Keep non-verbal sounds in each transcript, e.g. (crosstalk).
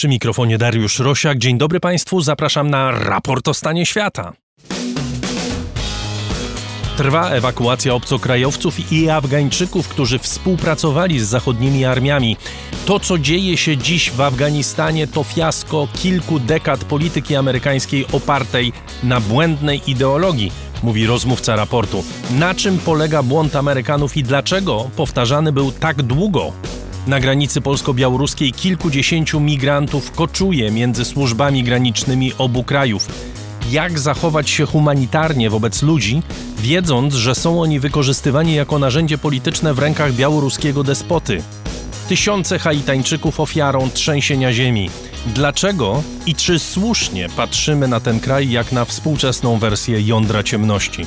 Przy mikrofonie Dariusz Rosiak. Dzień dobry Państwu, zapraszam na raport o stanie świata. Trwa ewakuacja obcokrajowców i Afgańczyków, którzy współpracowali z zachodnimi armiami. To, co dzieje się dziś w Afganistanie, to fiasko kilku dekad polityki amerykańskiej opartej na błędnej ideologii, mówi rozmówca raportu. Na czym polega błąd Amerykanów i dlaczego powtarzany był tak długo? Na granicy polsko-białoruskiej kilkudziesięciu migrantów koczuje między służbami granicznymi obu krajów. Jak zachować się humanitarnie wobec ludzi, wiedząc, że są oni wykorzystywani jako narzędzie polityczne w rękach białoruskiego despoty? Tysiące Haitańczyków ofiarą trzęsienia ziemi. Dlaczego i czy słusznie patrzymy na ten kraj jak na współczesną wersję jądra ciemności?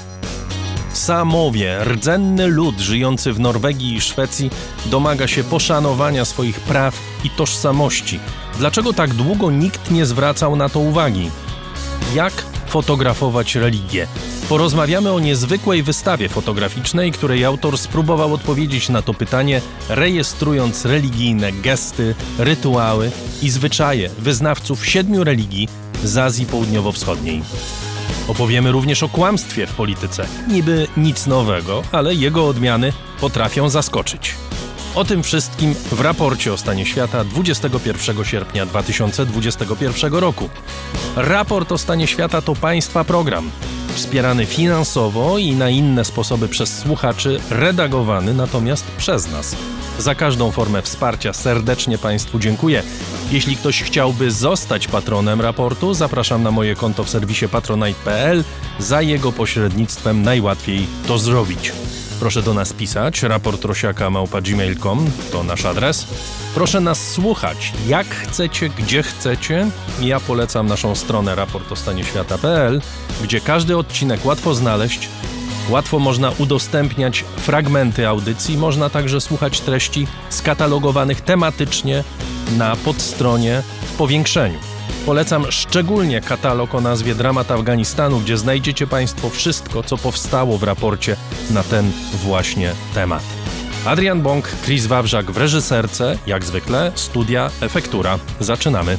Samowie, rdzenny lud żyjący w Norwegii i Szwecji, domaga się poszanowania swoich praw i tożsamości. Dlaczego tak długo nikt nie zwracał na to uwagi? Jak fotografować religię? Porozmawiamy o niezwykłej wystawie fotograficznej, której autor spróbował odpowiedzieć na to pytanie, rejestrując religijne gesty, rytuały i zwyczaje wyznawców siedmiu religii z Azji Południowo-Wschodniej. Opowiemy również o kłamstwie w polityce. Niby nic nowego, ale jego odmiany potrafią zaskoczyć. O tym wszystkim w raporcie o stanie świata 21 sierpnia 2021 roku. Raport o stanie świata to państwa program, wspierany finansowo i na inne sposoby przez słuchaczy, redagowany natomiast przez nas. Za każdą formę wsparcia serdecznie Państwu dziękuję. Jeśli ktoś chciałby zostać patronem raportu, zapraszam na moje konto w serwisie patronite.pl. Za jego pośrednictwem najłatwiej to zrobić. Proszę do nas pisać, raport rosiaka.gmail.com to nasz adres. Proszę nas słuchać, jak chcecie, gdzie chcecie. Ja polecam naszą stronę raportostanieświata.pl, gdzie każdy odcinek łatwo znaleźć, Łatwo można udostępniać fragmenty audycji, można także słuchać treści skatalogowanych tematycznie na podstronie w powiększeniu. Polecam szczególnie katalog o nazwie Dramat Afganistanu, gdzie znajdziecie Państwo wszystko, co powstało w raporcie na ten właśnie temat. Adrian Bąk, Chris Wawrzak w reżyserce, jak zwykle, studia Efektura. Zaczynamy.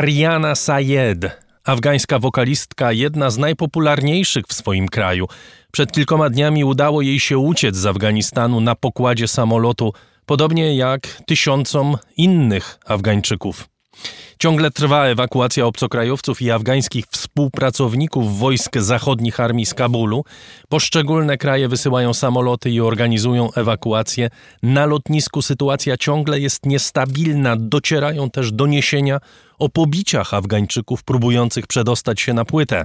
Ariana Sayed, afgańska wokalistka, jedna z najpopularniejszych w swoim kraju. Przed kilkoma dniami udało jej się uciec z Afganistanu na pokładzie samolotu, podobnie jak tysiącom innych Afgańczyków. Ciągle trwa ewakuacja obcokrajowców i afgańskich współpracowników wojsk zachodnich armii z Kabulu. Poszczególne kraje wysyłają samoloty i organizują ewakuację. Na lotnisku sytuacja ciągle jest niestabilna. Docierają też doniesienia o pobiciach Afgańczyków próbujących przedostać się na płytę.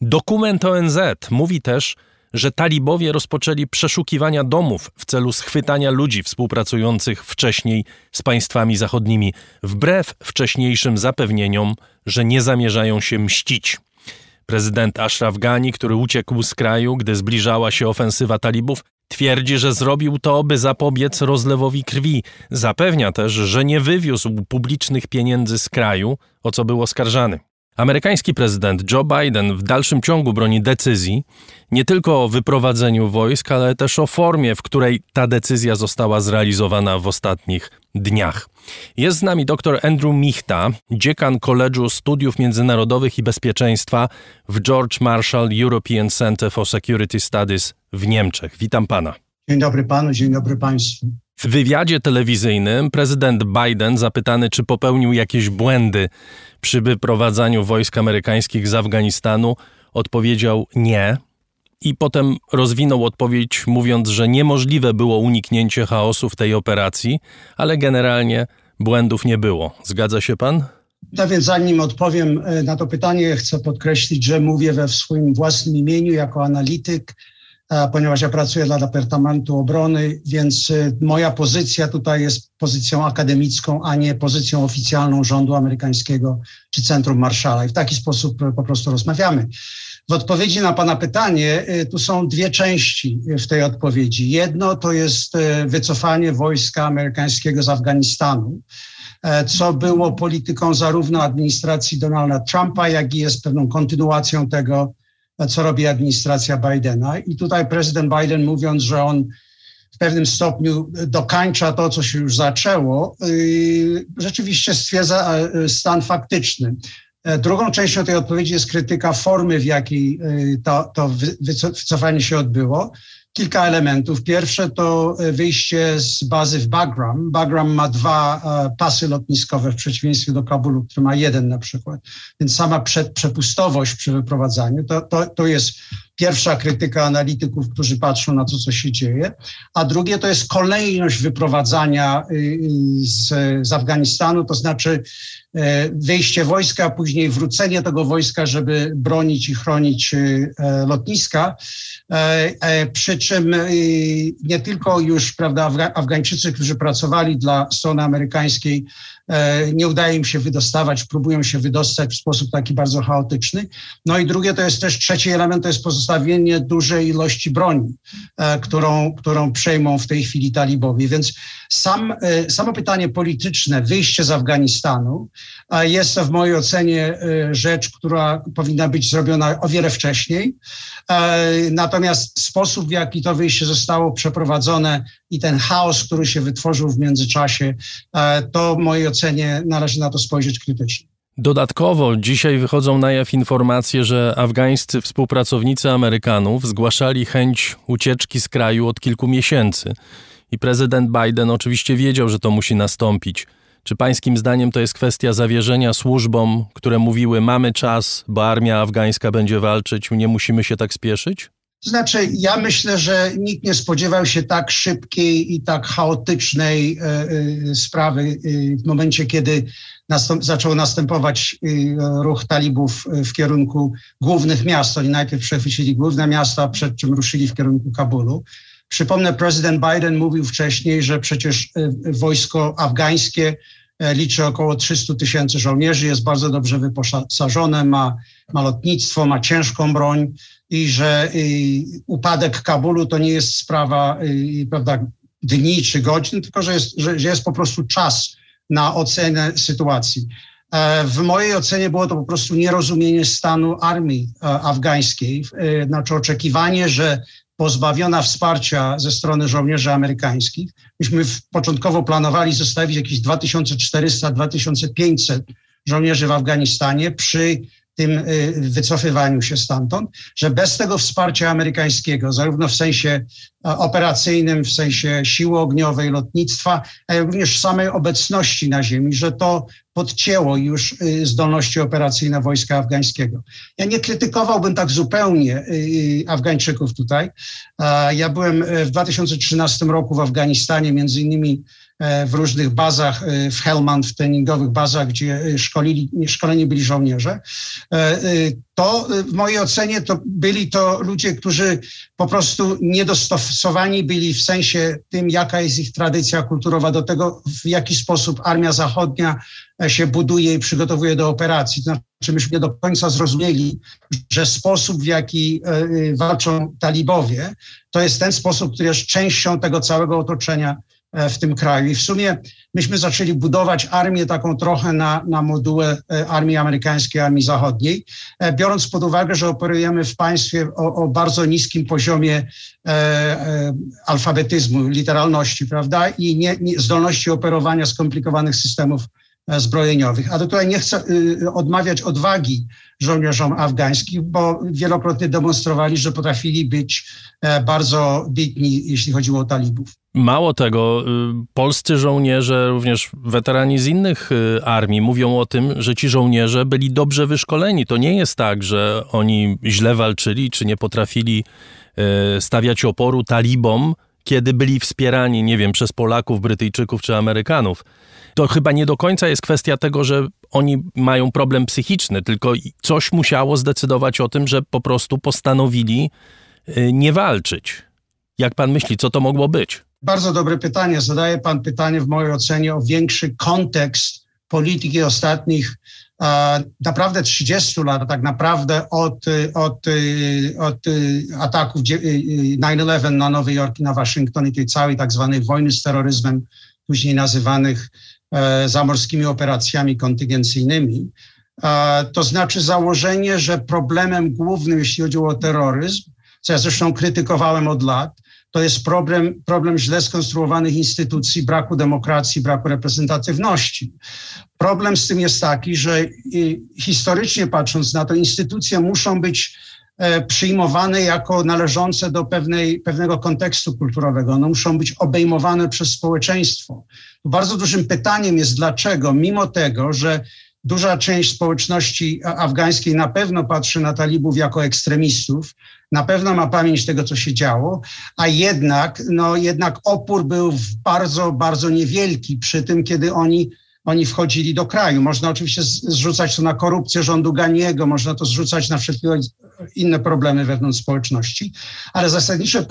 Dokument ONZ mówi też, że talibowie rozpoczęli przeszukiwania domów w celu schwytania ludzi współpracujących wcześniej z państwami zachodnimi, wbrew wcześniejszym zapewnieniom, że nie zamierzają się mścić. Prezydent Ashraf Ghani, który uciekł z kraju, gdy zbliżała się ofensywa talibów, twierdzi, że zrobił to, by zapobiec rozlewowi krwi. Zapewnia też, że nie wywiózł publicznych pieniędzy z kraju, o co był oskarżany. Amerykański prezydent Joe Biden w dalszym ciągu broni decyzji nie tylko o wyprowadzeniu wojsk, ale też o formie, w której ta decyzja została zrealizowana w ostatnich dniach. Jest z nami dr Andrew Michta, dziekan College'u Studiów Międzynarodowych i Bezpieczeństwa w George Marshall European Center for Security Studies w Niemczech. Witam pana. Dzień dobry panu, dzień dobry państwu. W wywiadzie telewizyjnym prezydent Biden zapytany, czy popełnił jakieś błędy przy wyprowadzaniu wojsk amerykańskich z Afganistanu, odpowiedział nie. I potem rozwinął odpowiedź, mówiąc, że niemożliwe było uniknięcie chaosu w tej operacji, ale generalnie błędów nie było. Zgadza się pan? No więc zanim odpowiem e, na to pytanie, chcę podkreślić, że mówię we swoim własnym imieniu jako analityk, ponieważ ja pracuję dla Departamentu Obrony, więc e, moja pozycja tutaj jest pozycją akademicką, a nie pozycją oficjalną rządu amerykańskiego czy Centrum Marszala. I w taki sposób e, po prostu rozmawiamy. W odpowiedzi na Pana pytanie, e, tu są dwie części w tej odpowiedzi. Jedno to jest wycofanie wojska amerykańskiego z Afganistanu, co było polityką zarówno administracji Donalda Trumpa, jak i jest pewną kontynuacją tego co robi administracja Bidena. I tutaj prezydent Biden mówiąc, że on w pewnym stopniu dokańcza to, co się już zaczęło, yy, rzeczywiście stwierdza e, stan faktyczny. E, drugą częścią tej odpowiedzi jest krytyka formy, w jakiej yy, to, to wycofanie się odbyło kilka elementów. Pierwsze to e, wyjście z bazy w Bagram. Bagram ma dwa e, pasy lotniskowe w przeciwieństwie do Kabulu, który ma jeden na przykład. Więc sama przepustowość przy wyprowadzaniu to, to, to jest pierwsza krytyka analityków, którzy patrzą na to, co się dzieje. A drugie to jest kolejność wyprowadzania y, y, z, z Afganistanu, to znaczy e, wyjście wojska, później wrócenie tego wojska, żeby bronić i chronić y, lotniska. Przy czym nie tylko już prawda, Afgańczycy, którzy pracowali dla strony amerykańskiej, nie udaje im się wydostawać, próbują się wydostać w sposób taki bardzo chaotyczny. No i drugie to jest też trzeci element, to jest pozostawienie dużej ilości broni, którą, którą przejmą w tej chwili talibowie. Więc sam, samo pytanie polityczne, wyjście z Afganistanu jest w mojej ocenie rzecz, która powinna być zrobiona o wiele wcześniej. Natomiast sposób, w jaki to wyjście zostało przeprowadzone i ten chaos, który się wytworzył w międzyczasie, e, to w mojej ocenie należy na to spojrzeć krytycznie. Dodatkowo dzisiaj wychodzą na jaw informacje, że afgańscy współpracownicy Amerykanów zgłaszali chęć ucieczki z kraju od kilku miesięcy. I prezydent Biden oczywiście wiedział, że to musi nastąpić. Czy pańskim zdaniem to jest kwestia zawierzenia służbom, które mówiły: Mamy czas, bo armia afgańska będzie walczyć, nie musimy się tak spieszyć? Znaczy, ja myślę, że nikt nie spodziewał się tak szybkiej i tak chaotycznej e, e, sprawy e, w momencie, kiedy nastąp, zaczął następować ruch talibów w kierunku głównych miast. Oni najpierw przechwycili główne miasta, przed czym ruszyli w kierunku Kabulu. Przypomnę, prezydent Biden mówił wcześniej, że przecież wojsko afgańskie liczy około 300 tysięcy żołnierzy, jest bardzo dobrze wyposażone, ma, ma lotnictwo, ma ciężką broń i że upadek Kabulu to nie jest sprawa prawda, dni czy godzin, tylko że jest, że jest po prostu czas na ocenę sytuacji. E, w mojej ocenie było to po prostu nierozumienie stanu armii e, afgańskiej, e, znaczy oczekiwanie, że pozbawiona wsparcia ze strony żołnierzy amerykańskich. Myśmy początkowo planowali zostawić jakieś 2400-2500 żołnierzy w Afganistanie przy tym y, wycofywaniu się stamtąd, że bez tego wsparcia amerykańskiego, zarówno w sensie operacyjnym, w sensie siły ogniowej, lotnictwa, a również samej obecności na ziemi, że to podcięło już y, zdolności operacyjne wojska afgańskiego. Ja nie krytykowałbym tak zupełnie y, Afgańczyków tutaj. Ja byłem w 2013 roku w Afganistanie, między innymi E, w różnych bazach, e, w Helmand, w treningowych bazach, gdzie e, szkolili, szkoleni byli żołnierze, to w mojej ocenie to byli to ludzie, którzy po prostu niedostosowani byli w sensie tym, jaka jest ich tradycja kulturowa, do tego, w jaki sposób armia zachodnia się buduje i przygotowuje do operacji. To znaczy, myśmy nie do końca zrozumieli, że sposób, w jaki walczą talibowie, to jest ten sposób, który jest częścią tego całego otoczenia E, w tym kraju. I w sumie myśmy zaczęli budować armię taką trochę na, na modułę e, armii amerykańskiej, armii zachodniej, e, biorąc pod uwagę, że operujemy w państwie o, o bardzo niskim poziomie e, e, alfabetyzmu, literalności, prawda, i nie, nie, zdolności operowania skomplikowanych systemów zbrojeniowych. Ale tutaj nie chcę y, odmawiać odwagi żołnierzom afgańskich, bo wielokrotnie demonstrowali, że potrafili być bardzo bitni, jeśli chodziło o talibów. Mało tego, y, polscy żołnierze, również weterani z innych y, armii mówią o tym, że ci żołnierze byli dobrze wyszkoleni. To nie jest tak, że oni źle walczyli, czy nie potrafili y, stawiać oporu talibom, kiedy byli wspierani, nie wiem, przez Polaków, Brytyjczyków czy Amerykanów. To chyba nie do końca jest kwestia tego, że oni mają problem psychiczny, tylko coś musiało zdecydować o tym, że po prostu postanowili nie walczyć. Jak pan myśli, co to mogło być? Bardzo dobre pytanie. Zadaje Pan pytanie w mojej ocenie o większy kontekst polityki ostatnich naprawdę 30 lat, tak naprawdę od, od, od ataków 9-11 na Nowy Jork i na Waszyngton i tej całej tak zwanej wojny z terroryzmem, później nazywanych e, zamorskimi operacjami kontyngencyjnymi. To znaczy założenie, że problemem głównym, jeśli chodzi o terroryzm, co ja zresztą krytykowałem od lat, to jest problem, problem źle skonstruowanych instytucji, braku demokracji, braku reprezentatywności. Problem z tym jest taki, że historycznie patrząc na to, instytucje muszą być e, przyjmowane jako należące do pewnej, pewnego kontekstu kulturowego. One muszą być obejmowane przez społeczeństwo. Bardzo dużym pytaniem jest, dlaczego, mimo tego, że Duża część społeczności afgańskiej na pewno patrzy na talibów jako ekstremistów, na pewno ma pamięć tego, co się działo, a jednak, no, jednak opór był bardzo, bardzo niewielki przy tym, kiedy oni, oni wchodzili do kraju. Można oczywiście zrzucać to na korupcję rządu Ganiego, można to zrzucać na wszelkie inne problemy wewnątrz społeczności, ale zasadnicze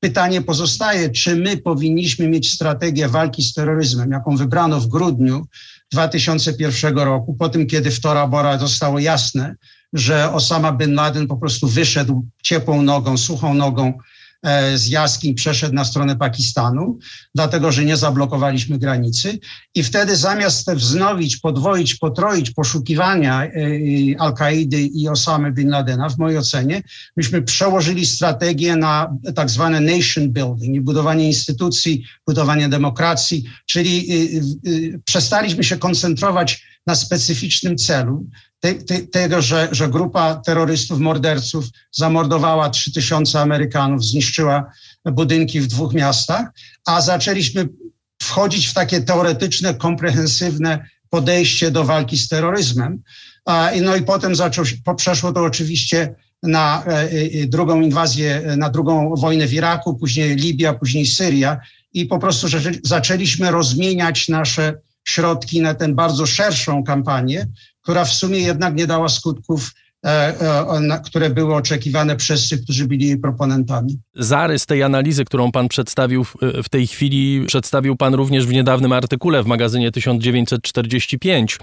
pytanie pozostaje, czy my powinniśmy mieć strategię walki z terroryzmem, jaką wybrano w grudniu 2001 roku, po tym, kiedy w Tora Bora zostało jasne, że Osama bin Laden po prostu wyszedł ciepłą nogą, suchą nogą z jaskiń przeszedł na stronę Pakistanu, dlatego że nie zablokowaliśmy granicy. I wtedy zamiast wznowić, podwoić, potroić poszukiwania e, Al-Kaidy i Osamy bin Ladena, w mojej ocenie, myśmy przełożyli strategię na tak zwane nation building, budowanie instytucji, budowanie demokracji, czyli e, przestaliśmy się koncentrować na specyficznym celu, te, te, tego, że, że grupa terrorystów, morderców zamordowała 3000 Amerykanów, zniszczyła budynki w dwóch miastach, a zaczęliśmy wchodzić w takie teoretyczne, komprehensywne podejście do walki z terroryzmem. No i potem zaczął, przeszło to oczywiście na e, e, drugą inwazję, na drugą wojnę w Iraku, później Libia, później Syria i po prostu zaczęliśmy rozmieniać nasze środki na tę bardzo szerszą kampanię, która w sumie jednak nie dała skutków e, e, które były oczekiwane przez tych, którzy byli jej proponentami. Zarys tej analizy, którą pan przedstawił w tej chwili, przedstawił pan również w niedawnym artykule w magazynie 1945.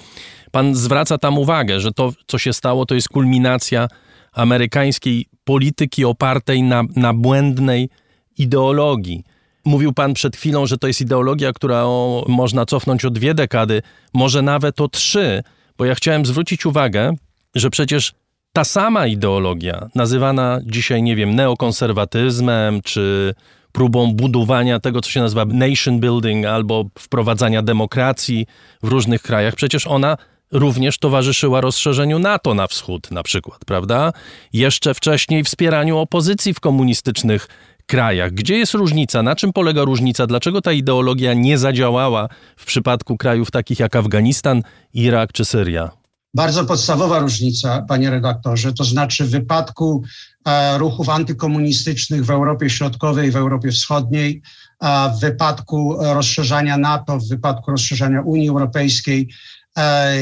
Pan zwraca tam uwagę, że to, co się stało, to jest kulminacja amerykańskiej polityki opartej na, na błędnej ideologii. Mówił pan przed chwilą, że to jest ideologia, którą można cofnąć o dwie dekady, może nawet o trzy, bo ja chciałem zwrócić uwagę, że przecież ta sama ideologia, nazywana dzisiaj, nie wiem, neokonserwatyzmem, czy próbą budowania tego, co się nazywa nation building, albo wprowadzania demokracji w różnych krajach, przecież ona również towarzyszyła rozszerzeniu NATO na wschód, na przykład, prawda? Jeszcze wcześniej wspieraniu opozycji w komunistycznych krajach. Gdzie jest różnica? Na czym polega różnica? Dlaczego ta ideologia nie zadziałała w przypadku krajów takich jak Afganistan, Irak czy Syria? Bardzo podstawowa różnica, panie redaktorze, to znaczy w wypadku e, ruchów antykomunistycznych w Europie Środkowej, w Europie Wschodniej, w wypadku rozszerzania NATO, w wypadku rozszerzania Unii Europejskiej, e,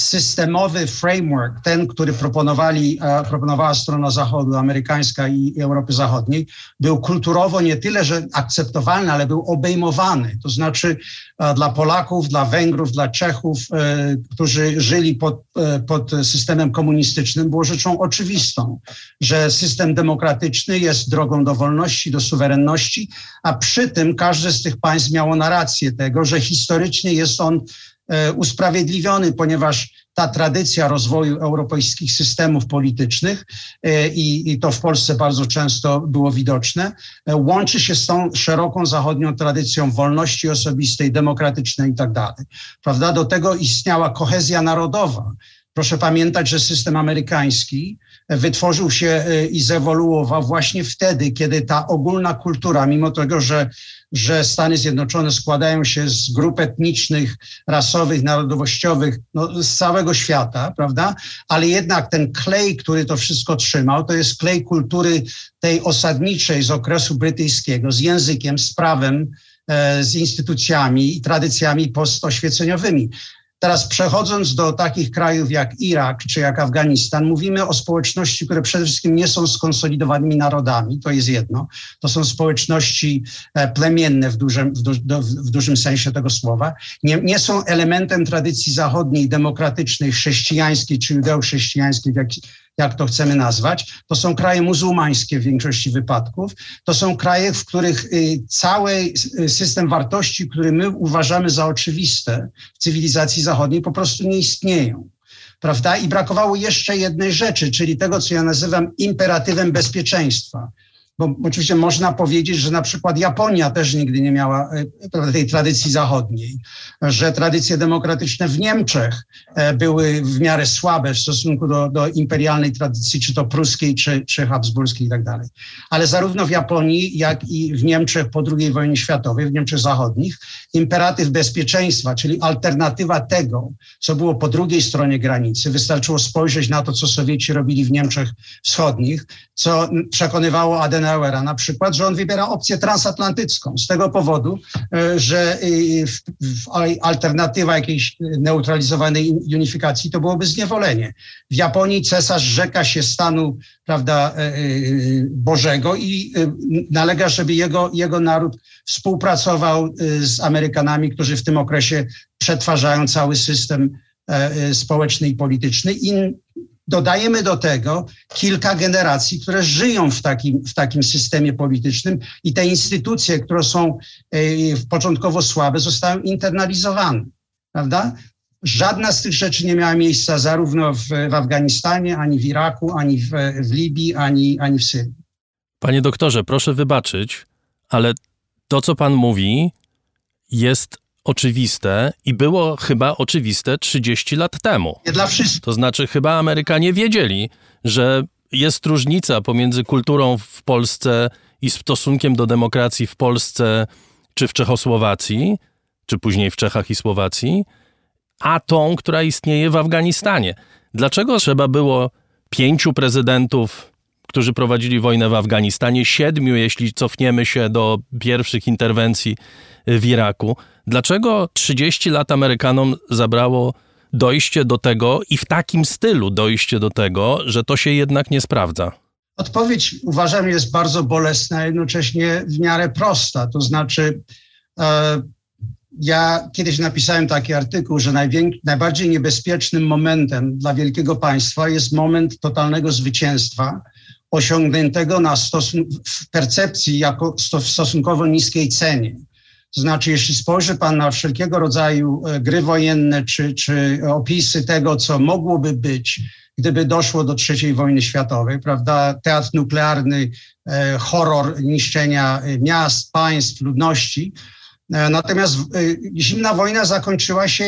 systemowy framework, ten, który proponowali, e, proponowała strona Zachodu, amerykańska i, Europy Zachodniej, był kulturowo nie tyle, że akceptowalny, ale był obejmowany. To znaczy e, dla Polaków, dla Węgrów, dla Czechów, e, którzy żyli pod, pod systemem komunistycznym, było rzeczą oczywistą, że system demokratyczny jest drogą do wolności, do suwerenności, a przy tym każde z tych państw miało narrację tego, że historycznie jest on usprawiedliwiony, ponieważ ta tradycja rozwoju europejskich systemów politycznych e, i, i, to w Polsce bardzo często było widoczne, e, łączy się z tą szeroką zachodnią tradycją wolności osobistej, demokratycznej i tak dalej. Prawda? Do tego istniała kohezja narodowa. Proszę pamiętać, że system amerykański wytworzył się i zewoluował właśnie wtedy, kiedy ta ogólna kultura, mimo tego, że że Stany Zjednoczone składają się z grup etnicznych, rasowych, narodowościowych no, z całego świata, prawda? Ale jednak ten klej, który to wszystko trzymał, to jest klej kultury tej osadniczej z okresu brytyjskiego, z językiem, z prawem, e, z instytucjami i tradycjami postoświeceniowymi. Teraz przechodząc do takich krajów jak Irak czy jak Afganistan, mówimy o społeczności, które przede wszystkim nie są skonsolidowanymi narodami, to jest jedno. To są społeczności e, plemienne w dużym, w, du, w dużym sensie tego słowa. Nie, nie, są elementem tradycji zachodniej, demokratycznej, chrześcijańskiej czy judeo-chrześcijańskiej, jak, jak to chcemy nazwać. To są kraje muzułmańskie w większości wypadków. To są kraje, w których y, cały y, system wartości, który my uważamy za oczywiste w cywilizacji zachodniej, po prostu nie istnieją. Prawda? I brakowało jeszcze jednej rzeczy, czyli tego, co ja nazywam imperatywem bezpieczeństwa bo oczywiście można powiedzieć, że na przykład Japonia też nigdy nie miała e, tej tradycji zachodniej, że tradycje demokratyczne w Niemczech e, były w miarę słabe w stosunku do, do imperialnej tradycji, czy to pruskiej, czy, czy habsburskiej i tak dalej. Ale zarówno w Japonii, jak i w Niemczech po II wojnie światowej, w Niemczech zachodnich, imperatyw bezpieczeństwa, czyli alternatywa tego, co było po drugiej stronie granicy, wystarczyło spojrzeć na to, co Sowieci robili w Niemczech wschodnich, co przekonywało Adenauera, na przykład, że on wybiera opcję transatlantycką z tego powodu, e, że alternatywa jakiejś neutralizowanej unifikacji to byłoby zniewolenie. W Japonii cesarz rzeka się stanu prawda, e, Bożego i nalega, żeby jego, jego naród współpracował z Amerykanami, którzy w tym okresie przetwarzają cały system społeczny i polityczny. Dodajemy do tego kilka generacji, które żyją w takim, w takim systemie politycznym i te instytucje, które są e, początkowo słabe, zostają internalizowane. Prawda? Żadna z tych rzeczy nie miała miejsca zarówno w, w Afganistanie, ani w Iraku, ani w, w Libii, ani, ani w Syrii. Panie doktorze, proszę wybaczyć, ale to, co pan mówi, jest oczywiste i było chyba oczywiste 30 lat temu. Nie dla wszystkich. To znaczy, chyba Amerykanie wiedzieli, że jest różnica pomiędzy kulturą w Polsce i stosunkiem do demokracji w Polsce czy w Czechosłowacji, czy później w Czechach i Słowacji, a tą, która istnieje w Afganistanie. Dlaczego trzeba było pięciu prezydentów, którzy prowadzili wojnę w Afganistanie, siedmiu, jeśli cofniemy się do pierwszych interwencji w Iraku? Dlaczego 30 lat Amerykanom zabrało dojście do tego i w takim stylu dojście do tego, że to się jednak nie sprawdza? Odpowiedź uważam jest bardzo bolesna, a jednocześnie w miarę prosta. To znaczy, e, ja kiedyś napisałem taki artykuł, że najbardziej niebezpiecznym momentem dla wielkiego państwa jest moment totalnego zwycięstwa, osiągniętego na w percepcji jako sto- w stosunkowo niskiej cenie. To znaczy, jeśli spojrzy Pan na wszelkiego rodzaju e, gry wojenne czy, czy opisy tego, co mogłoby być, gdyby doszło do III wojny światowej, prawda? Teatr nuklearny, e, horror niszczenia e, miast, państw, ludności. Natomiast zimna wojna zakończyła się,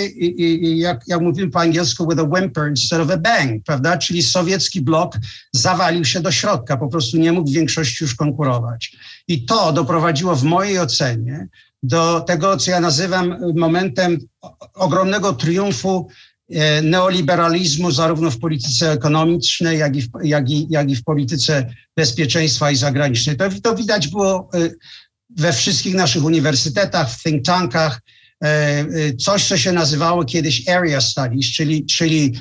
jak, jak mówimy po angielsku, with a whimper instead of a bang, prawda? Czyli sowiecki blok zawalił się do środka, po prostu nie mógł w większości już konkurować. I to doprowadziło w mojej ocenie do tego, co ja nazywam momentem ogromnego triumfu e, neoliberalizmu, zarówno w polityce ekonomicznej, jak i w, jak i, jak i w polityce bezpieczeństwa i zagranicznej. To, to widać było e, we wszystkich naszych uniwersytetach, w think tankach, e, coś, co się nazywało kiedyś area studies, czyli, czyli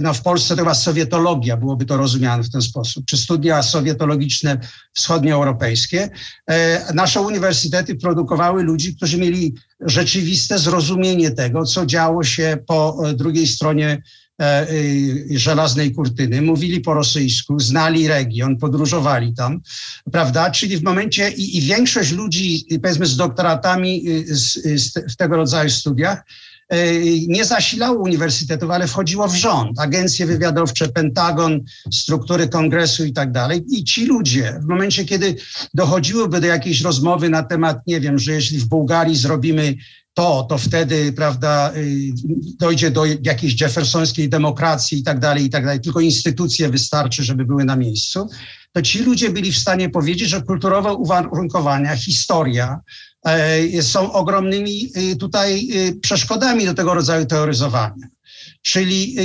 no w Polsce to chyba sowietologia byłoby to rozumiane w ten sposób, czy studia sowietologiczne wschodnioeuropejskie. E, nasze uniwersytety produkowały ludzi, którzy mieli rzeczywiste zrozumienie tego, co działo się po e, drugiej stronie e, y, żelaznej kurtyny, mówili po rosyjsku, znali region, podróżowali tam, prawda? Czyli w momencie i, i większość ludzi, powiedzmy, z doktoratami y, z, z, w tego rodzaju studiach, nie zasilało uniwersytetów, ale wchodziło w rząd, agencje wywiadowcze, Pentagon, struktury kongresu i tak dalej. I ci ludzie, w momencie, kiedy dochodziłoby do jakiejś rozmowy na temat, nie wiem, że jeśli w Bułgarii zrobimy to, to wtedy, prawda, y, dojdzie do jakiejś jeffersońskiej demokracji i tak dalej, i tak dalej, tylko instytucje wystarczy, żeby były na miejscu, to ci ludzie byli w stanie powiedzieć, że kulturowe uwarunkowania, historia, są ogromnymi y, tutaj y, przeszkodami do tego rodzaju teoryzowania. Czyli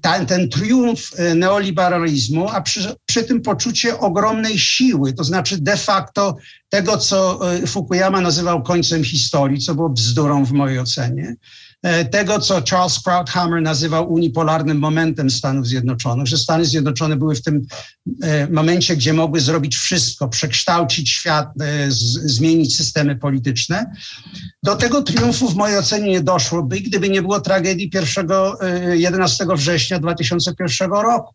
ten, ten triumf neoliberalizmu, a przy, przy tym poczucie ogromnej siły, to znaczy de facto tego, co Fukuyama nazywał końcem historii, co było bzdurą w mojej ocenie, E, tego, co Charles Krauthammer nazywał unipolarnym momentem Stanów Zjednoczonych, że Stany Zjednoczone były w tym e, momencie, gdzie mogły zrobić wszystko, przekształcić świat, e, zmienić systemy polityczne. Do tego triumfu w mojej ocenie nie doszłoby, gdyby nie było tragedii 1, 11 września 2001 roku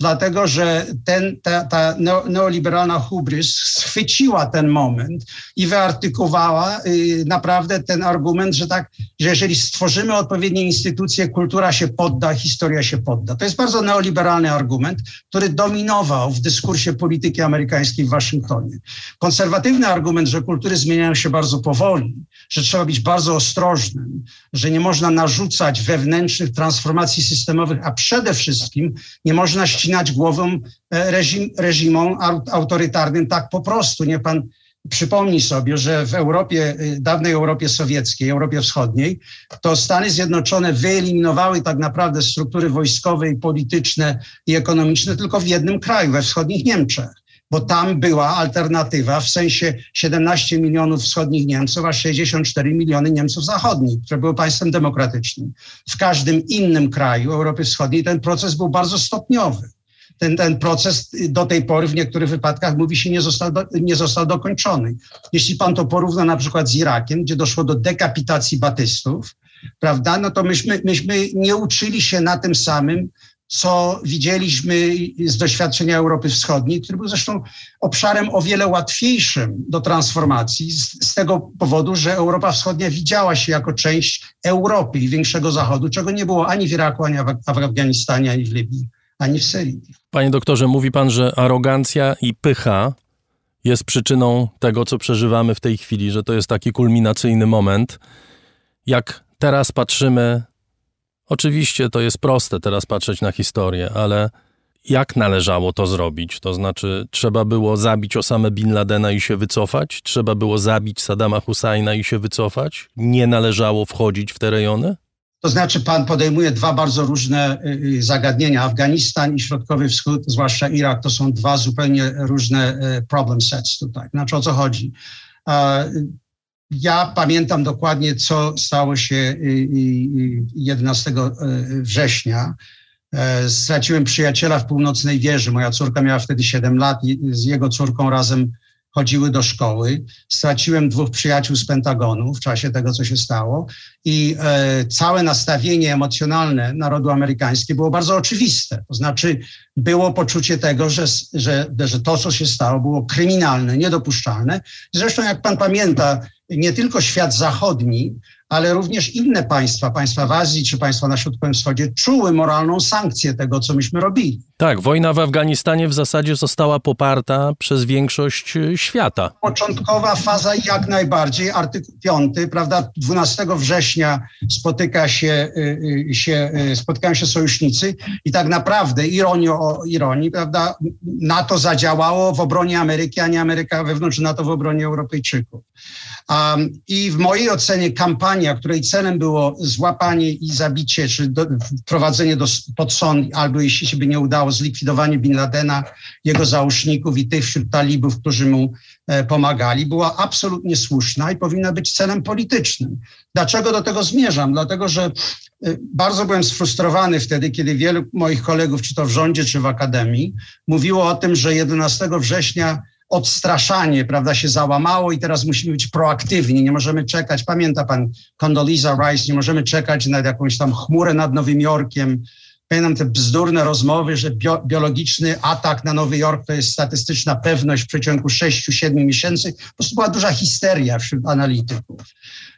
dlatego że ten, ta, ta neoliberalna hubrys schwyciła ten moment i wyartykowała y, naprawdę ten argument, że tak, że jeżeli stworzymy odpowiednie instytucje, kultura się podda, historia się podda. To jest bardzo neoliberalny argument, który dominował w dyskursie polityki amerykańskiej w Waszyngtonie. Konserwatywny argument, że kultury zmieniają się bardzo powoli, że trzeba być bardzo ostrożnym, że nie można narzucać wewnętrznych transformacji systemowych, a przede wszystkim nie można ścinać głową e, reżim, reżimom autorytarnym tak po prostu. Nie pan przypomni sobie, że w Europie, e, dawnej Europie Sowieckiej, Europie Wschodniej, to Stany Zjednoczone wyeliminowały tak naprawdę struktury wojskowe i polityczne i ekonomiczne tylko w jednym kraju, we wschodnich Niemczech bo tam była alternatywa w sensie 17 milionów wschodnich Niemców, a 64 miliony Niemców zachodnich, które były państwem demokratycznym. W każdym innym kraju Europy Wschodniej ten proces był bardzo stopniowy. Ten, ten proces do tej pory w niektórych wypadkach, mówi się, nie został, do, nie został dokończony. Jeśli pan to porówna na przykład z Irakiem, gdzie doszło do dekapitacji batystów, prawda, no to myśmy, myśmy nie uczyli się na tym samym, co widzieliśmy z doświadczenia Europy Wschodniej, który był zresztą obszarem o wiele łatwiejszym do transformacji, z, z, tego powodu, że Europa Wschodnia widziała się jako część Europy i większego Zachodu, czego nie było ani w Iraku, ani w Afganistanie, ani w Libii, ani w Syrii. Panie doktorze, mówi pan, że arogancja i pycha jest przyczyną tego, co przeżywamy w tej chwili, że to jest taki kulminacyjny moment. Jak teraz patrzymy Oczywiście to jest proste teraz patrzeć na historię, ale jak należało to zrobić? To znaczy, trzeba było zabić Osamę Bin Ladena i się wycofać? Trzeba było zabić Saddama Husajna i się wycofać? Nie należało wchodzić w te rejony? To znaczy, pan podejmuje dwa bardzo różne y, y, zagadnienia. Afganistan i Środkowy Wschód, zwłaszcza Irak, to są dwa zupełnie różne y, problem sets tutaj. Znaczy, o co chodzi? Ja pamiętam dokładnie, co stało się 11 y, y, y, września. E, straciłem przyjaciela w północnej wieży. Moja córka miała wtedy 7 lat i z jego córką razem chodziły do szkoły. Straciłem dwóch przyjaciół z Pentagonu w czasie tego, co się stało. I e, całe nastawienie emocjonalne narodu amerykańskiego było bardzo oczywiste. To znaczy, było poczucie tego, że, że, że to, co się stało, było kryminalne, niedopuszczalne. Zresztą, jak pan pamięta, nie tylko świat zachodni, ale również inne państwa, państwa w Azji czy państwa na Środkowym Wschodzie, czuły moralną sankcję tego, co myśmy robili. Tak, wojna w Afganistanie w zasadzie została poparta przez większość e, świata. Początkowa faza jak najbardziej, artykuł 5, prawda, 12 września spotyka się, e, e, się, spotykają się sojusznicy i tak naprawdę, ironią o ironii, prawda, NATO zadziałało w obronie Ameryki, a nie Ameryka wewnątrz NATO w obronie Europejczyków. Um, I w mojej ocenie kampania, której celem było złapanie i zabicie, czy do, wprowadzenie do, pod sąd, albo jeśli się by nie udało, zlikwidowanie Bin Ladena, jego załóżników i tych wśród talibów, którzy mu e, pomagali, była absolutnie słuszna i powinna być celem politycznym. Dlaczego do tego zmierzam? Dlatego, że e, bardzo byłem sfrustrowany wtedy, kiedy wielu moich kolegów, czy to w rządzie, czy w akademii, mówiło o tym, że 11 września odstraszanie, prawda, się załamało i teraz musimy być proaktywni, nie możemy czekać. Pamięta pan Condoleezza Rice, nie możemy czekać na jakąś tam chmurę nad Nowym Jorkiem. Pamiętam te bzdurne rozmowy, że bio, biologiczny atak na Nowy Jork to jest statystyczna pewność w przeciągu 6-7 miesięcy. Po prostu była duża histeria wśród analityków.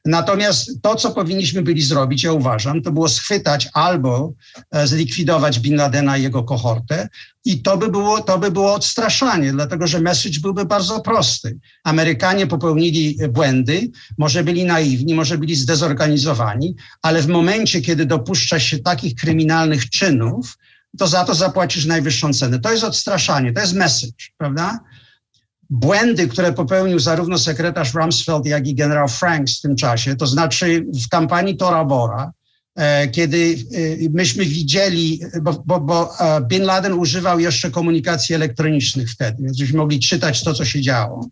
Natomiast to, co powinniśmy byli zrobić, ja uważam, to było schwytać albo e, zlikwidować Bin Ladena i jego kohortę, i to by, było, to by było odstraszanie, dlatego że message byłby bardzo prosty. Amerykanie popełnili błędy, może byli naiwni, może byli zdezorganizowani, ale w momencie, kiedy dopuszcza się takich kryminalnych czynów, to za to zapłacisz najwyższą cenę. To jest odstraszanie, to jest message, prawda? Błędy, które popełnił zarówno sekretarz Rumsfeld, jak i generał Franks w tym czasie, to znaczy w kampanii Tora Bora, e, kiedy e, myśmy widzieli, bo, bo, bo e, Bin Laden używał jeszcze komunikacji elektronicznych wtedy, więc żeśmy mogli czytać to, co się działo.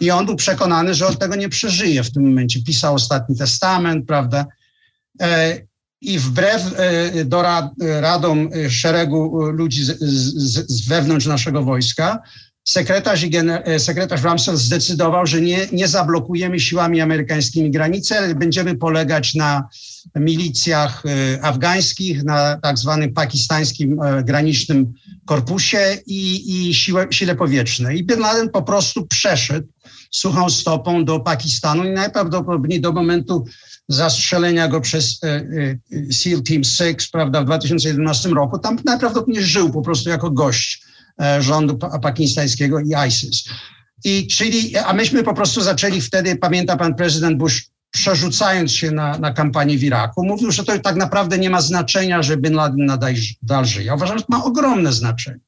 I on był przekonany, że on tego nie przeżyje w tym momencie. Pisał ostatni testament, prawda? I wbrew do radom szeregu ludzi z, z, z wewnątrz naszego wojska, sekretarz, e, sekretarz Rumsfeld zdecydował, że nie, nie zablokujemy siłami amerykańskimi granicy, ale będziemy polegać na milicjach e, afgańskich, na tak zwanym pakistańskim e, granicznym korpusie i, i siłę, sile powietrznej. I Bin Laden po prostu przeszedł suchą stopą do Pakistanu i najprawdopodobniej do momentu zastrzelenia go przez SEAL Team 6, prawda, w 2011 roku, tam najprawdopodobniej żył po prostu jako gość rządu pakistańskiego i ISIS. I czyli, a myśmy po prostu zaczęli wtedy, pamięta pan prezydent Bush, przerzucając się na, na kampanię w Iraku, mówił, że to tak naprawdę nie ma znaczenia, że Bin Laden nadal, nadal żyje. Ja uważam, że to ma ogromne znaczenie.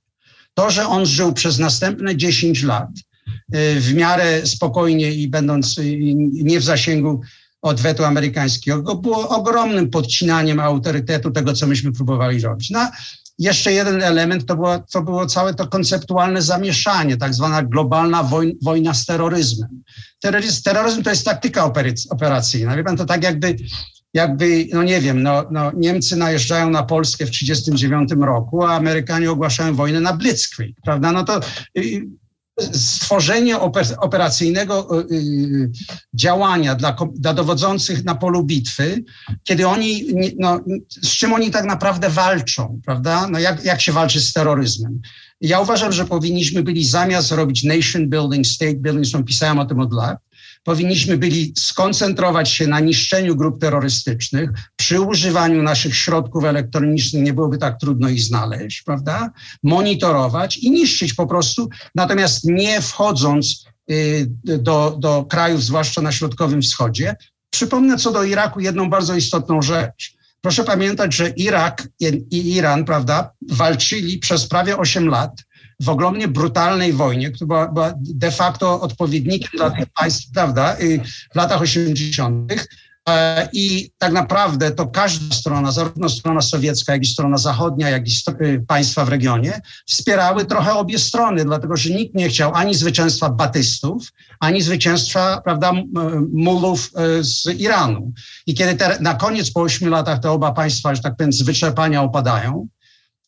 To, że on żył przez następne 10 lat e, w miarę spokojnie i będąc e, nie w zasięgu odwetu amerykańskiego, było ogromnym podcinaniem autorytetu tego, co myśmy próbowali robić. No, jeszcze jeden element to było, to było całe to konceptualne zamieszanie, tak zwana globalna wojna, wojna z terroryzmem. Terroryzm, terroryzm to jest taktyka operacyjna. Wie pan, to tak jakby, jakby no nie wiem, no, no Niemcy najeżdżają na Polskę w 1939 roku, a Amerykanie ogłaszają wojnę na Blitzkrieg, prawda? No to y, stworzenie operacyjnego y, y, działania dla, dla dowodzących na polu bitwy, kiedy oni, no, z czym oni tak naprawdę walczą, prawda? No jak, jak się walczy z terroryzmem? Ja uważam, że powinniśmy byli zamiast robić nation building, state building, zresztą pisałem o tym od lat, powinniśmy byli skoncentrować się na niszczeniu grup terrorystycznych. Przy używaniu naszych środków elektronicznych nie byłoby tak trudno ich znaleźć, prawda? Monitorować i niszczyć po prostu, natomiast nie wchodząc y, do, do krajów, zwłaszcza na Środkowym Wschodzie. Przypomnę co do Iraku jedną bardzo istotną rzecz. Proszę pamiętać, że Irak i Iran, prawda, walczyli przez prawie 8 lat w ogromnie brutalnej wojnie, która była, de facto odpowiednikiem dla tych państw, prawda, w latach 80. E, I tak naprawdę to każda strona, zarówno strona sowiecka, jak i strona zachodnia, jak i y, państwa w regionie, wspierały trochę obie strony, dlatego że nikt nie chciał ani zwycięstwa batystów, ani zwycięstwa, prawda, mulów e, z Iranu. I kiedy te, na koniec po ośmiu latach te oba państwa, że tak powiem, z wyczerpania opadają,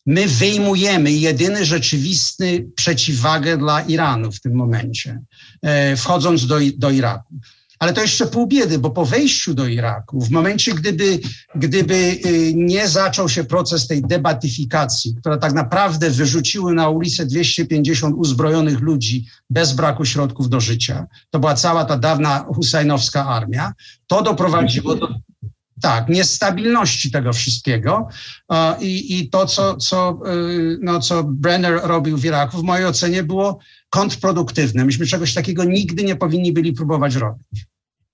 my wyjmujemy jedyny rzeczywisty przeciwwagę dla Iranu w tym momencie, e, wchodząc do, do Iraku. Ale to jeszcze pół biedy, bo po wejściu do Iraku, w momencie, gdyby, gdyby e, nie zaczął się proces tej debatyfikacji, która tak naprawdę wyrzuciły na ulicę 250 uzbrojonych ludzi bez braku środków do życia, to była cała ta dawna husajnowska armia, to doprowadziło do tak, niestabilności tego wszystkiego i, i to, co, co, y, no, co Brenner robił w Iraku, w mojej ocenie było kontrproduktywne. Myśmy czegoś takiego nigdy nie powinni byli próbować robić.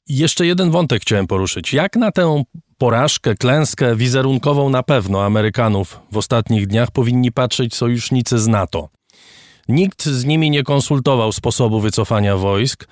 Jeszcze jeden wątek chciałem poruszyć. Jak na tę porażkę, klęskę wizerunkową na pewno Amerykanów w ostatnich dniach powinni patrzeć sojusznicy z NATO? Nikt z nimi nie konsultował sposobu wycofania wojsk.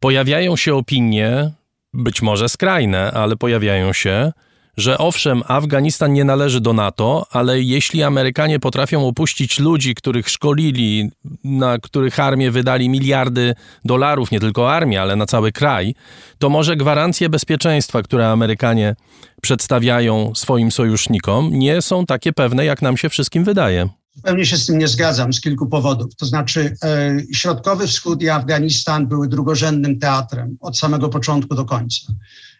Pojawiają się opinie, być może skrajne, ale pojawiają się, że owszem, Afganistan nie należy do NATO, ale jeśli Amerykanie potrafią opuścić ludzi, których szkolili, na których armię wydali miliardy dolarów, nie tylko armię, ale na cały kraj, to może gwarancje bezpieczeństwa, które Amerykanie przedstawiają swoim sojusznikom, nie są takie pewne, jak nam się wszystkim wydaje. Zupełnie się z tym nie zgadzam z kilku powodów. To znaczy, e, Środkowy Wschód i Afganistan były drugorzędnym teatrem od samego początku do końca.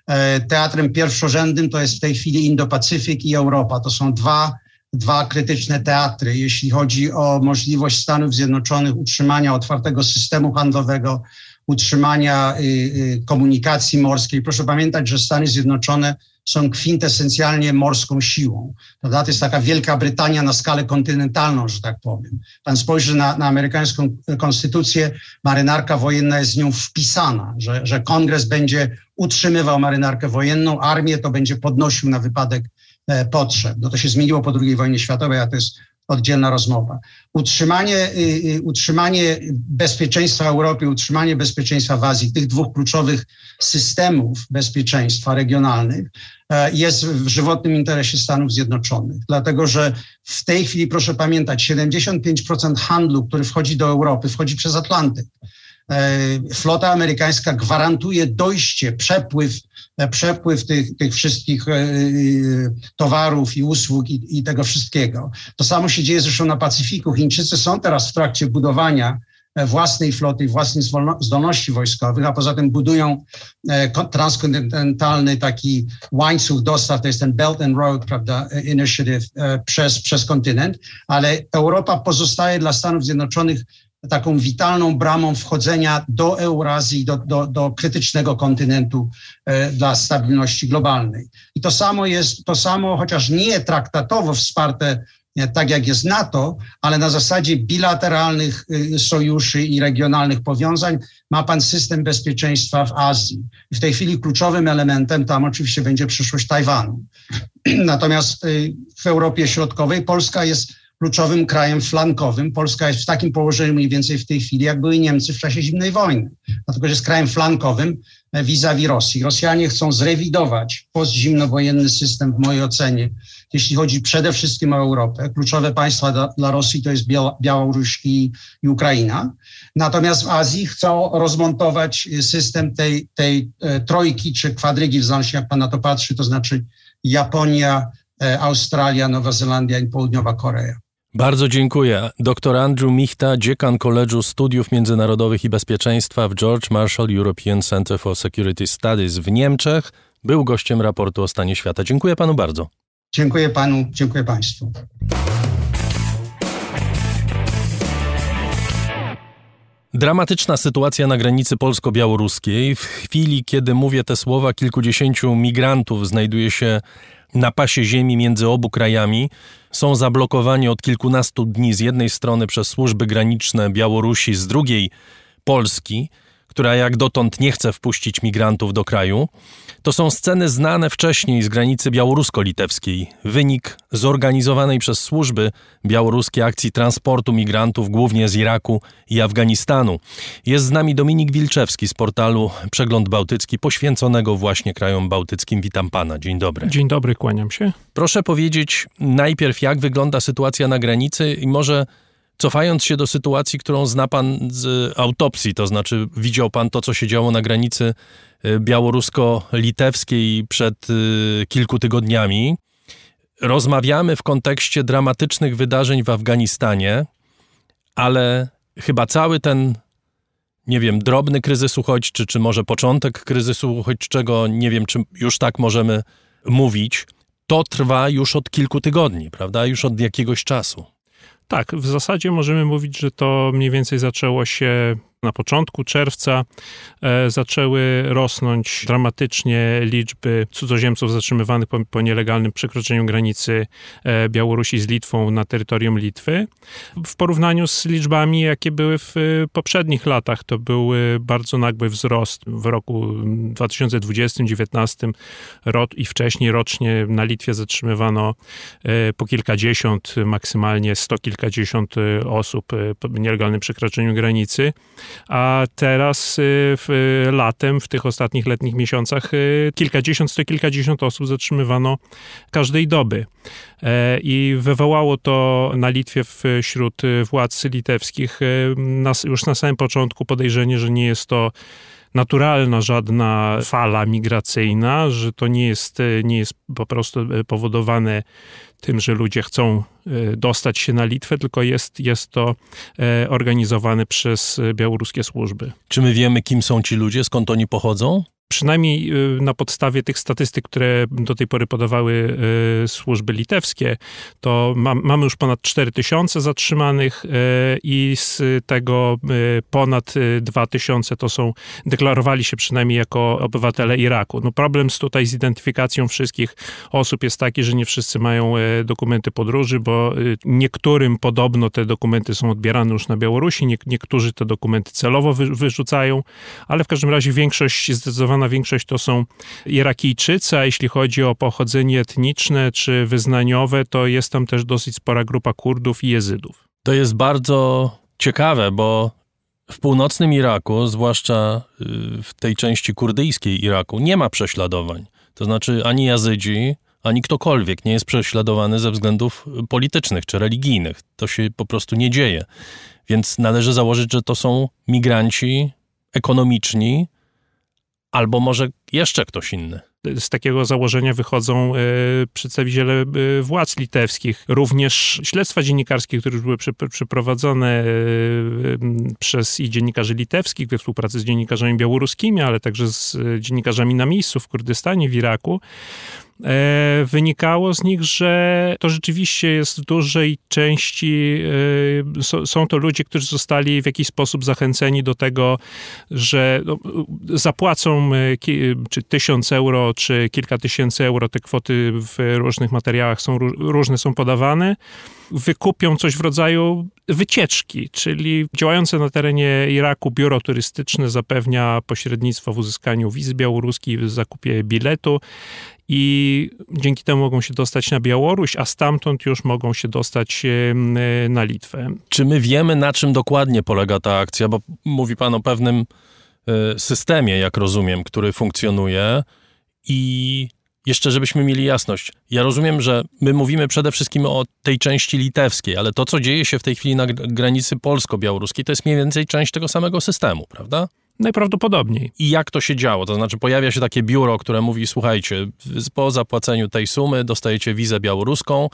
E, teatrem pierwszorzędnym to jest w tej chwili Indo-Pacyfik i Europa. To są dwa, dwa krytyczne teatry, jeśli chodzi o możliwość Stanów Zjednoczonych utrzymania otwartego systemu handlowego, utrzymania y, y, komunikacji morskiej. Proszę pamiętać, że Stany Zjednoczone są kwintesencjalnie morską siłą. To jest taka Wielka Brytania na skalę kontynentalną, że tak powiem. Pan spojrzy na, na amerykańską konstytucję, marynarka wojenna jest z nią wpisana, że, że kongres będzie utrzymywał marynarkę wojenną, armię to będzie podnosił na wypadek e, potrzeb. No to się zmieniło po II wojnie światowej, a to jest oddzielna rozmowa. Utrzymanie, y, y, utrzymanie bezpieczeństwa Europy, utrzymanie bezpieczeństwa w Azji, tych dwóch kluczowych systemów bezpieczeństwa regionalnych e, jest w żywotnym interesie Stanów Zjednoczonych. Dlatego, że w tej chwili, proszę pamiętać, 75% handlu, który wchodzi do Europy, wchodzi przez Atlantyk. E, flota amerykańska gwarantuje dojście, przepływ E, przepływ tych, tych wszystkich e, towarów i usług i, i, tego wszystkiego. To samo się dzieje zresztą na Pacyfiku. Chińczycy są teraz w trakcie budowania własnej floty, własnej zdolności wojskowych, a poza tym budują transkontynentalny taki łańcuch dostaw, to jest ten Belt and Road prawda, Initiative przez, przez kontynent, ale Europa pozostaje dla Stanów Zjednoczonych taką witalną bramą wchodzenia do Eurazji, do, do, do krytycznego kontynentu e, dla stabilności globalnej. I to samo jest, to samo, chociaż nie traktatowo wsparte nie, tak jak jest NATO, ale na zasadzie bilateralnych y, sojuszy i regionalnych powiązań ma pan system bezpieczeństwa w Azji. W tej chwili kluczowym elementem tam oczywiście będzie przyszłość Tajwanu. (clears throat) Natomiast w Europie Środkowej Polska jest kluczowym krajem flankowym. Polska jest w takim położeniu mniej więcej w tej chwili, jak były Niemcy w czasie zimnej wojny. Dlatego, że jest krajem flankowym vis-a-vis Rosji. Rosjanie chcą zrewidować postzimnowojenny system w mojej ocenie, jeśli chodzi przede wszystkim o Europę. Kluczowe państwa dla, dla Rosji to jest Białoruś i, i, Ukraina. Natomiast w Azji chcą rozmontować system tej, tej e, trojki czy kwadrygi, w zależności jak pan na to patrzy, to znaczy Japonia, e, Australia, Nowa Zelandia i Południowa Korea. Bardzo dziękuję. Dr Andrew Michta, dziekan Koledżu Studiów Międzynarodowych i Bezpieczeństwa w George Marshall European Center for Security Studies w Niemczech, był gościem raportu o stanie świata. Dziękuję panu bardzo. Dziękuję panu, dziękuję państwu. Dramatyczna sytuacja na granicy polsko-białoruskiej. W chwili, kiedy mówię te słowa, kilkudziesięciu migrantów znajduje się na pasie ziemi między obu krajami. Są zablokowani od kilkunastu dni z jednej strony przez służby graniczne Białorusi, z drugiej Polski która jak dotąd nie chce wpuścić migrantów do kraju. To są sceny znane wcześniej z granicy białorusko-litewskiej. Wynik zorganizowanej przez służby białoruskie akcji transportu migrantów, głównie z Iraku i Afganistanu. Jest z nami Dominik Wilczewski z portalu Przegląd Bałtycki, poświęconego właśnie krajom bałtyckim. Witam pana. Dzień dobry. Dzień dobry, kłaniam się. Proszę powiedzieć najpierw, jak wygląda sytuacja na granicy i może Cofając się do sytuacji, którą zna pan z autopsji, to znaczy widział pan to, co się działo na granicy y, białorusko-litewskiej przed y, kilku tygodniami. Rozmawiamy w kontekście dramatycznych wydarzeń w Afganistanie, ale chyba cały ten, nie wiem, drobny kryzys uchodźczy, czy może początek kryzysu uchodźczego, nie wiem, czy już tak możemy mówić, to trwa już od kilku tygodni, prawda? Już od jakiegoś czasu. Tak, w zasadzie możemy mówić, że to mniej więcej zaczęło się na początku czerwca e, zaczęły rosnąć dramatycznie liczby cudzoziemców zatrzymywanych po, po, nielegalnym przekroczeniu granicy e, Białorusi z Litwą na terytorium Litwy. W porównaniu z liczbami, jakie były w poprzednich latach, to był bardzo nagły wzrost w roku 2020-2019 i wcześniej rocznie na Litwie zatrzymywano e, po kilkadziesiąt, maksymalnie sto kilkadziesiąt osób po nielegalnym przekroczeniu granicy a teraz y, w, latem, w tych ostatnich letnich miesiącach y, kilkadziesiąt, sto kilkadziesiąt osób zatrzymywano każdej doby. E, I wywołało to na Litwie wśród władz litewskich y, już na samym początku podejrzenie, że nie jest to naturalna żadna fala migracyjna, że to nie jest, nie jest po prostu powodowane tym, że ludzie chcą e, dostać się na Litwę, tylko jest, jest to e, organizowane przez białoruskie służby. Czy my wiemy, kim są ci ludzie, skąd oni pochodzą? Przynajmniej y, na podstawie tych statystyk, które do tej pory podawały y, służby litewskie, to mamy już ponad 4 tysiące zatrzymanych y, i z tego ponad 2 tysiące to są, deklarowali się przynajmniej jako obywatele Iraku. No problem z tutaj z identyfikacją wszystkich osób jest taki, że nie wszyscy mają dokumenty podróży, bo niektórym podobno te dokumenty są odbierane już na Białorusi, niektórzy te dokumenty celowo wyrzucają, ale w każdym razie większość zdecydowanie zdecydowana większość to są Irakijczycy, a jeśli chodzi o pochodzenie etniczne czy wyznaniowe, to jest tam też dosyć spora grupa Kurdów i Jezydów. To jest bardzo ciekawe, bo w północnym Iraku, zwłaszcza y, w tej części kurdyjskiej Iraku, nie ma prześladowań. To znaczy ani Jazydzi, ani ktokolwiek nie jest prześladowany ze względów politycznych czy religijnych. To się po prostu nie dzieje. Więc należy założyć, że to są migranci ekonomiczni, albo może jeszcze ktoś inny. Z takiego założenia wychodzą e, przedstawiciele e, władz litewskich. Również śledztwa dziennikarskie, które już były przeprowadzone e, przez i dziennikarzy litewskich we współpracy z dziennikarzami białoruskimi, ale także z dziennikarzami na miejscu w Kurdystanie, w Iraku, wynikało z nich, że to rzeczywiście jest w dużej części, e, są to ludzie, którzy zostali w jakiś sposób zachęceni do tego, że no, zapłacą e, czy tysiąc euro, czy kilka tysięcy euro, te kwoty w różnych materiałach są różne są podawane, wykupią coś w rodzaju wycieczki, czyli działające na terenie Iraku biuro turystyczne zapewnia pośrednictwo w uzyskaniu wizy białoruskiej, w zakupie biletu i dzięki temu mogą się dostać na Białoruś, a stamtąd już mogą się dostać na Litwę. Czy my wiemy, na czym dokładnie polega ta akcja? Bo mówi pan o pewnym systemie, jak rozumiem, który funkcjonuje i jeszcze, żebyśmy mieli jasność. Ja rozumiem, że my mówimy przede wszystkim o tej części litewskiej, ale to, co dzieje się w tej chwili na granicy polsko-białoruskiej, to jest mniej więcej część tego samego systemu, prawda? Najprawdopodobniej. I jak to się działo? To znaczy pojawia się takie biuro, które mówi, słuchajcie, po zapłaceniu tej sumy dostajecie wizę białoruską,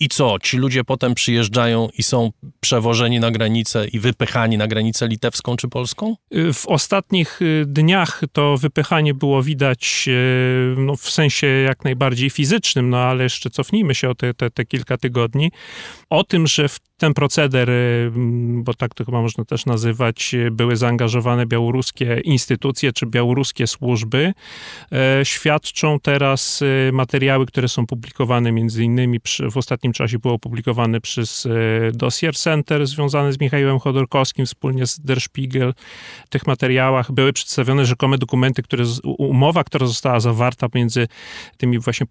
i co? Ci ludzie potem przyjeżdżają i są przewożeni na granicę i wypychani na granicę litewską czy polską? W ostatnich y, dniach to wypychanie było widać y, no, w sensie jak najbardziej fizycznym, no ale jeszcze cofnijmy się o te, te, te kilka tygodni. O tym, że w ten proceder, y, bo tak to chyba można też nazywać, były zaangażowane białoruskie instytucje czy białoruskie służby. Świadczą teraz materiały, które są publikowane między innymi w ostatnim czasie było opublikowane przez e, Dossier Center związane z Michałem Chodorkowskim wspólnie z Der Spiegel. W tych materiałach były przedstawione rzekome dokumenty, które, umowa, która została zawarta między tymi właśnie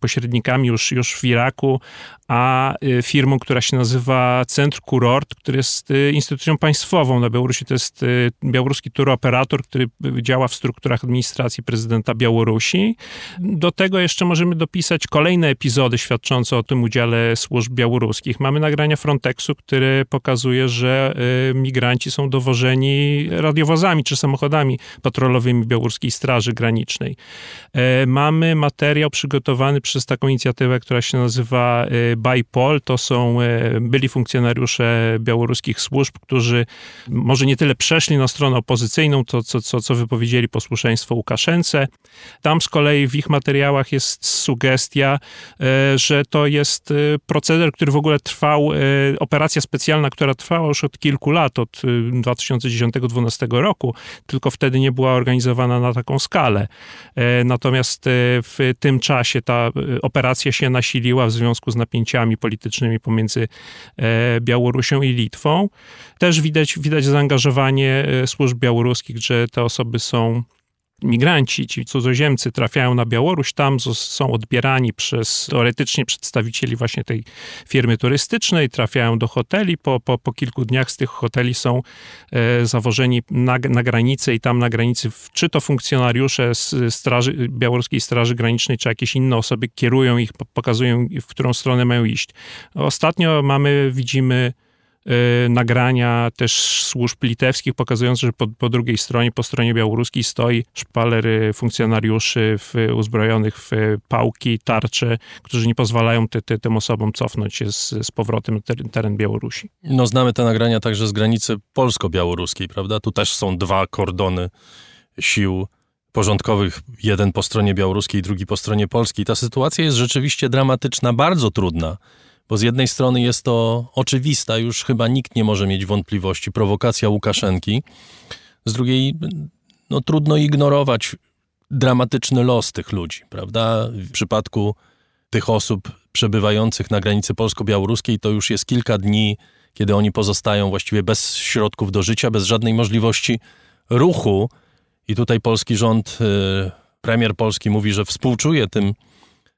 pośrednikami już, już w Iraku, a e, firmą, która się nazywa Centr Kurort, który jest e, instytucją państwową na Białorusi. To jest białoruski turoperator, który działa w strukturach administracji prezydenta Białorusi. Do tego jeszcze możemy dopisać kolejne epizody świadczące o tym udziale służb białoruskich. Mamy nagrania Frontexu, które pokazuje, że y, migranci są dowożeni radiowozami czy samochodami patrolowymi Białoruskiej Straży Granicznej. E, mamy materiał przygotowany przez taką inicjatywę, która się nazywa y, BIPOL. To są y, byli funkcjonariusze białoruskich służb, którzy może nie tyle przeszli na stronę opozycyjną, to co, co, co wypowiedzieli posłuszeństwo Łukaszence. Tam z kolei w ich materiałach jest sugestia, że to jest proceder, który w ogóle trwał, e, operacja specjalna, która trwała już od kilku lat, od 2010-2012 e, roku, tylko wtedy nie była organizowana na taką skalę. E, natomiast w tym czasie ta operacja się nasiliła w związku z napięciami politycznymi pomiędzy Białorusią i Litwą. Też widać, widać zaangażowanie służb białoruskich, że te osoby są migranci, ci cudzoziemcy trafiają na Białoruś, tam są odbierani przez teoretycznie przedstawicieli właśnie tej firmy turystycznej, trafiają do hoteli, po, po, po kilku dniach z tych hoteli są e, zawożeni na, na granicę i tam na granicy, czy to funkcjonariusze z straży, Białoruskiej Straży Granicznej, czy jakieś inne osoby kierują ich, pokazują w którą stronę mają iść. Ostatnio mamy, widzimy nagrania też służb litewskich pokazujące, że po, po, drugiej stronie, po stronie białoruskiej stoi szpaler funkcjonariuszy w, uzbrojonych w pałki, tarcze, którzy nie pozwalają ty, ty, tym osobom cofnąć się z, z powrotem na teren, teren Białorusi. No znamy te nagrania także z granicy polsko-białoruskiej, prawda? Tu też są dwa kordony sił porządkowych, jeden po stronie białoruskiej, drugi po stronie polskiej. Ta sytuacja jest rzeczywiście dramatyczna, bardzo trudna. Bo z jednej strony jest to oczywista, już chyba nikt nie może mieć wątpliwości, prowokacja Łukaszenki. Z drugiej, no trudno ignorować dramatyczny los tych ludzi, prawda? W przypadku tych osób przebywających na granicy polsko-białoruskiej to już jest kilka dni, kiedy oni pozostają właściwie bez środków do życia, bez żadnej możliwości ruchu. I tutaj polski rząd, y, premier Polski mówi, że współczuje tym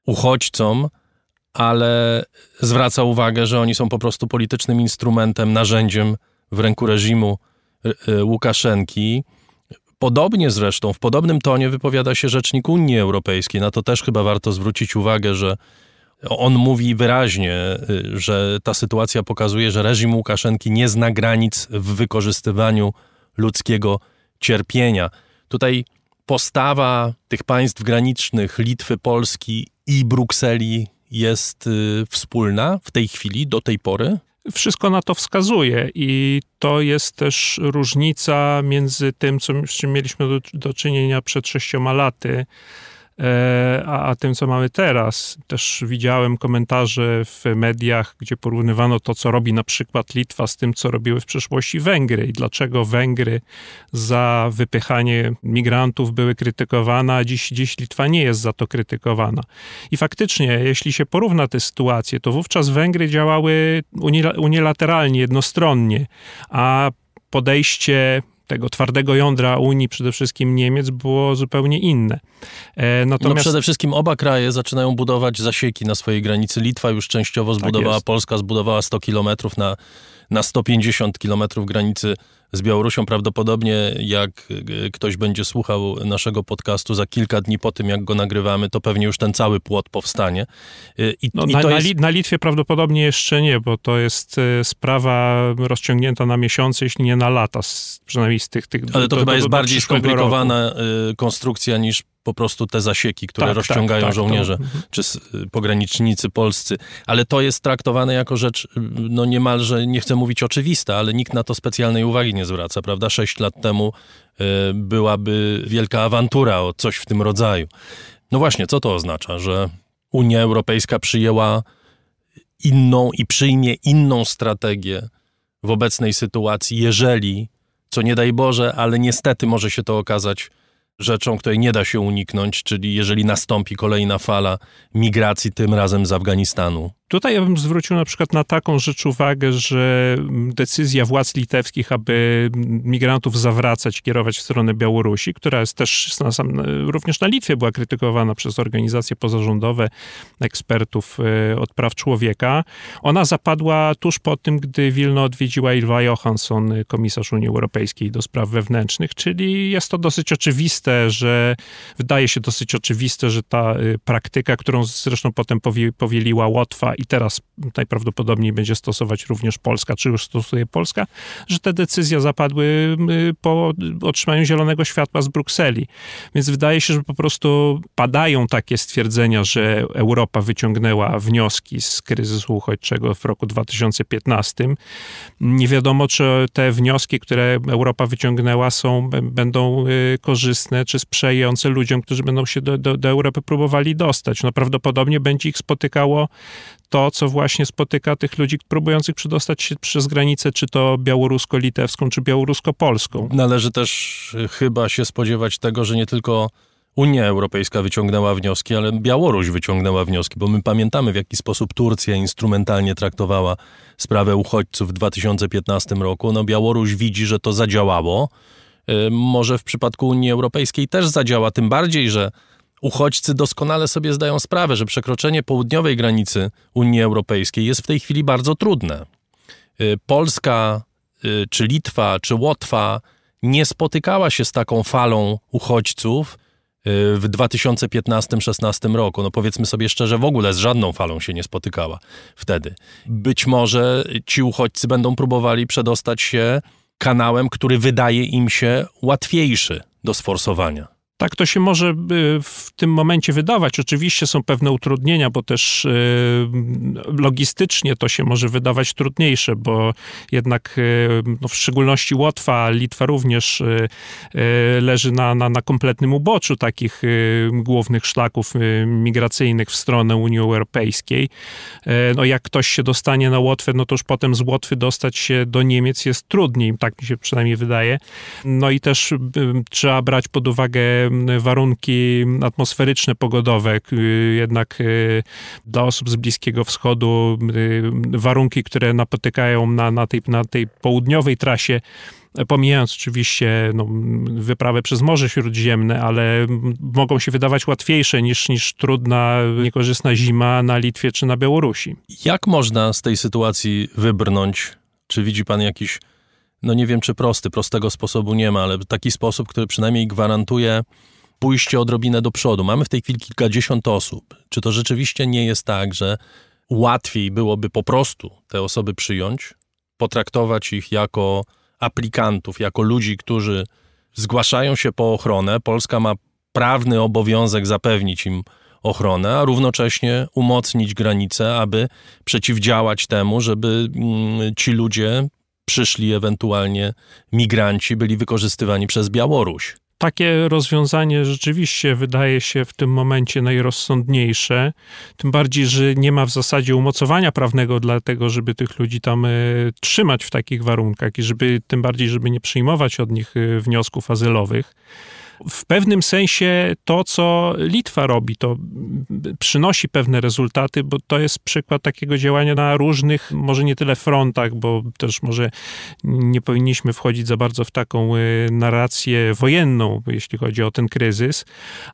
uchodźcom, ale zwraca uwagę, że oni są po prostu politycznym instrumentem, narzędziem w ręku reżimu e, e, Łukaszenki. Podobnie zresztą, w podobnym tonie wypowiada się rzecznik Unii Europejskiej. Na to też chyba warto zwrócić uwagę, że on mówi wyraźnie, e, że ta sytuacja pokazuje, że reżim Łukaszenki nie zna granic w wykorzystywaniu ludzkiego cierpienia. Tutaj postawa tych państw granicznych, Litwy, Polski i Brukseli jest y, wspólna w tej chwili, do tej pory? Wszystko na to wskazuje i to jest też różnica między tym, z czym mieliśmy do, do czynienia przed sześcioma laty, a, a tym, co mamy teraz. Też widziałem komentarze w mediach, gdzie porównywano to, co robi na przykład Litwa z tym, co robiły w przeszłości Węgry i dlaczego Węgry za wypychanie migrantów były krytykowane, a dziś, dziś Litwa nie jest za to krytykowana. I faktycznie, jeśli się porówna te sytuacje, to wówczas Węgry działały unilateralnie, jednostronnie, a podejście tego twardego jądra Unii, przede wszystkim Niemiec, było zupełnie inne. E, natomiast... No przede wszystkim oba kraje zaczynają budować zasieki na swojej granicy. Litwa już częściowo tak zbudowała, tak Polska zbudowała 100 kilometrów na, na 150 kilometrów granicy z Białorusią. Prawdopodobnie jak e, ktoś będzie słuchał naszego podcastu za kilka dni po tym, jak go nagrywamy, to pewnie już ten cały płot powstanie. E, I, no, i na, jest... na, Litwie prawdopodobnie jeszcze nie, bo to jest e, sprawa rozciągnięta na miesiące, jeśli nie na lata, przynajmniej z tych... tych Ale to do, chyba do, jest do bardziej skomplikowana roku. konstrukcja niż po prostu te zasieki, które tak, rozciągają tak, tak, żołnierze to... Mhm. czy pogranicznicy polscy. Ale to jest traktowane jako rzecz, no niemalże, nie chcę mówić oczywista, ale nikt na to specjalnej uwagi nie zwraca, prawda? Sześć lat temu y, byłaby wielka awantura o coś w tym rodzaju. No właśnie, co to oznacza? Że Unia Europejska przyjęła inną i przyjmie inną strategię w obecnej sytuacji, jeżeli, co nie daj Boże, ale niestety może się to okazać rzeczą, której nie da się uniknąć, czyli jeżeli nastąpi kolejna fala migracji, tym razem z Afganistanu. Tutaj ja bym zwrócił na przykład na taką rzecz uwagę, że decyzja władz litewskich, aby migrantów zawracać, kierować w stronę Białorusi, która jest też na sam, również na Litwie była krytykowana przez organizacje pozarządowe, ekspertów e, od praw człowieka, ona zapadła tuż po tym, gdy Wilno odwiedziła Ilva Johansson, komisarz Unii Europejskiej do spraw wewnętrznych, czyli jest to dosyć oczywiste, że wydaje się dosyć oczywiste, że ta e, praktyka, którą zresztą potem powieliła Łotwa i teraz najprawdopodobniej będzie stosować również Polska, czy już stosuje Polska, że te decyzje zapadły po otrzymaniu zielonego światła z Brukseli. Więc wydaje się, że po prostu padają takie stwierdzenia, że Europa wyciągnęła wnioski z kryzysu uchodźczego w roku 2015. Nie wiadomo, czy te wnioski, które Europa wyciągnęła, są, będą y, korzystne, czy sprzyjające ludziom, którzy będą się do, do, do Europy próbowali dostać. No prawdopodobnie będzie ich spotykało to, co właśnie spotyka tych ludzi próbujących przedostać się przez granicę, czy to białorusko-litewską, czy białorusko-polską. Należy też y, chyba się spodziewać tego, że nie tylko Unia Europejska wyciągnęła wnioski, ale Białoruś wyciągnęła wnioski, bo my pamiętamy, w jaki sposób Turcja instrumentalnie traktowała sprawę uchodźców w 2015 roku. No, Białoruś widzi, że to zadziałało. Y, może w przypadku Unii Europejskiej też zadziała, tym bardziej, że uchodźcy doskonale sobie zdają sprawę, że przekroczenie południowej granicy Unii Europejskiej jest w tej chwili bardzo trudne. Y, Polska, y, czy Litwa, czy Łotwa nie spotykała się z taką falą uchodźców y, w 2015-16 roku. No powiedzmy sobie szczerze, w ogóle z żadną falą się nie spotykała wtedy. Być może ci uchodźcy będą próbowali przedostać się kanałem, który wydaje im się łatwiejszy do sforsowania. Tak to się może y, w tym momencie wydawać. Oczywiście są pewne utrudnienia, bo też y, logistycznie to się może wydawać trudniejsze, bo jednak y, no w szczególności Łotwa, Litwa również leży na, na, na kompletnym uboczu takich głównych szlaków migracyjnych w stronę Unii Europejskiej. No jak ktoś się dostanie na Łotwę, no to już potem z Łotwy dostać się do Niemiec jest trudniej, tak mi się przynajmniej wydaje. No i też trzeba brać pod uwagę warunki atmosferyczne, pogodowe, jednak y, dla osób z Bliskiego Wschodu y, warunki, które napotykają na, na, tej, na tej południowej trasie, pomijając oczywiście no, wyprawę przez Morze Śródziemne, ale mogą się wydawać łatwiejsze niż, niż trudna, niekorzystna zima na Litwie czy na Białorusi. Jak można z tej sytuacji wybrnąć? Czy widzi pan jakiś no nie wiem czy prosty, prostego sposobu nie ma, ale taki sposób, który przynajmniej gwarantuje pójście odrobinę do przodu. Mamy w tej chwili kilkadziesiąt osób. Czy to rzeczywiście nie jest tak, że łatwiej byłoby po prostu te osoby przyjąć, potraktować ich jako aplikantów, jako ludzi, którzy zgłaszają się po ochronę. Polska ma prawny obowiązek zapewnić im ochronę, a równocześnie umocnić granice, aby przeciwdziałać temu, żeby mm, ci ludzie przyszli ewentualnie migranci, byli wykorzystywani przez Białoruś. Takie rozwiązanie rzeczywiście wydaje się w tym momencie najrozsądniejsze. Tym bardziej, że nie ma w zasadzie umocowania prawnego dla tego, żeby tych ludzi tam e, trzymać w takich warunkach i żeby tym bardziej, żeby nie przyjmować od nich e, wniosków azylowych. W pewnym sensie to, co Litwa robi, to przynosi pewne rezultaty, bo to jest przykład takiego działania na różnych, może nie tyle frontach, bo też może nie powinniśmy wchodzić za bardzo w taką y, narrację wojenną, jeśli chodzi o ten kryzys,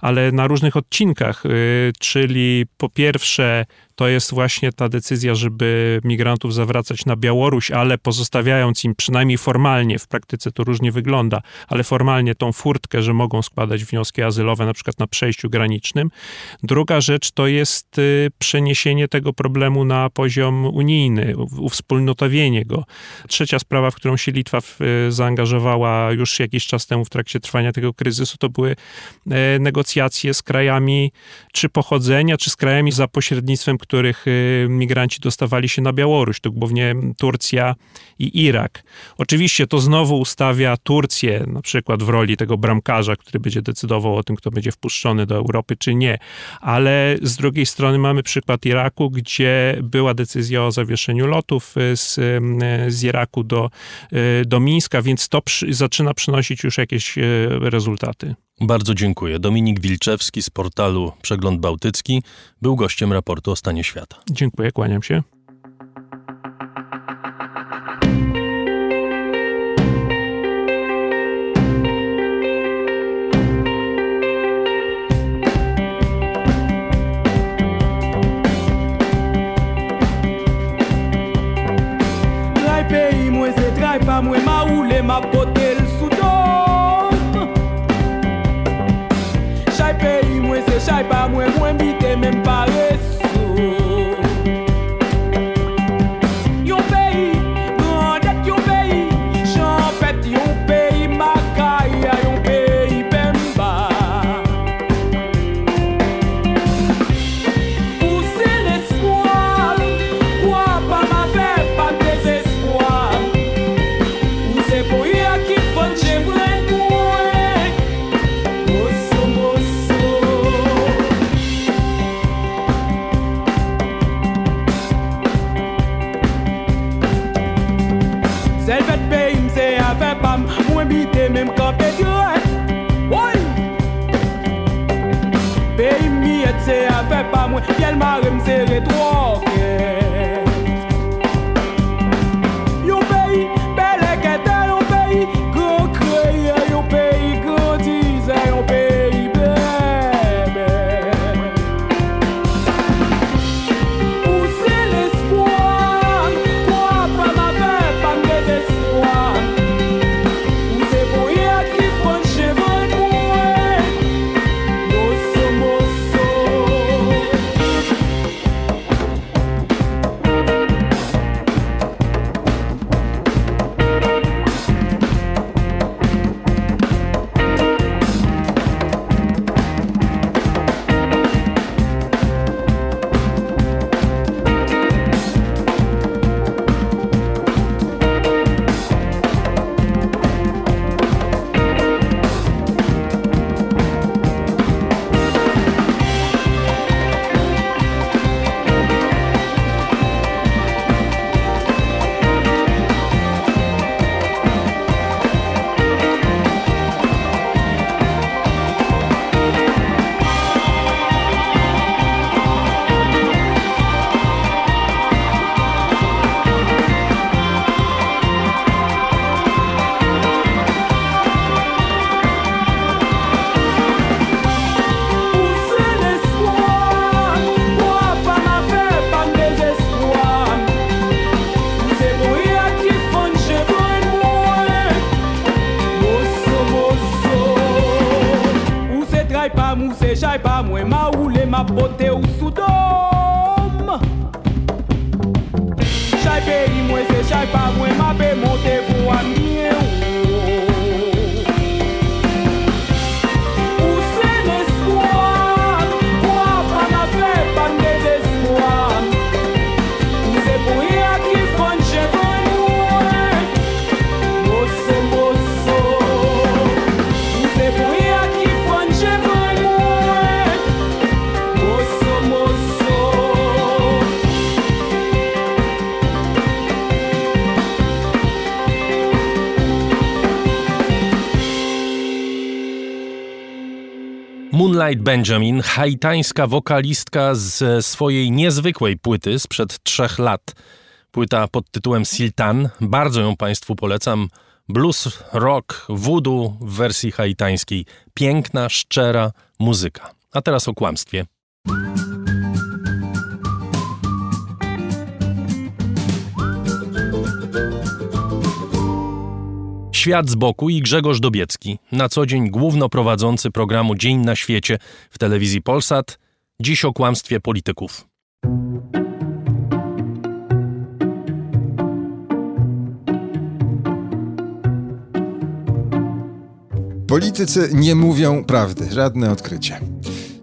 ale na różnych odcinkach, y, czyli po pierwsze to jest właśnie ta decyzja, żeby migrantów zawracać na Białoruś, ale pozostawiając im przynajmniej formalnie, w praktyce to różnie wygląda, ale formalnie tą furtkę, że mogą składać wnioski azylowe na przykład na przejściu granicznym. Druga rzecz to jest y, przeniesienie tego problemu na poziom unijny, uwspólnotowienie go. Trzecia sprawa, w którą się Litwa y, zaangażowała już jakiś czas temu w trakcie trwania tego kryzysu, to były e, negocjacje z krajami czy pochodzenia, czy z krajami za pośrednictwem których y, migranci dostawali się na Białoruś, to głównie Turcja i Irak. Oczywiście to znowu ustawia Turcję na przykład w roli tego bramkarza, który będzie decydował o tym, kto będzie wpuszczony do Europy czy nie, ale z drugiej strony mamy przykład Iraku, gdzie była decyzja o zawieszeniu lotów y, z, y, z Iraku do, do Mińska, więc to przy, zaczyna przynosić już jakieś rezultaty. Bardzo dziękuję. Dominik Wilczewski z portalu Przegląd Bałtycki był gościem raportu o stanie świata. Dziękuję, kłaniam się. Moonlight Benjamin, haitańska wokalistka z swojej niezwykłej płyty sprzed trzech lat. Płyta pod tytułem Siltan. Bardzo ją Państwu polecam. Blues, rock, voodoo w wersji haitańskiej. Piękna, szczera muzyka. A teraz o kłamstwie. Świat z boku i Grzegorz Dobiecki, na co dzień głównoprowadzący programu Dzień na świecie w telewizji Polsat, dziś o kłamstwie polityków. Politycy nie mówią prawdy, żadne odkrycie.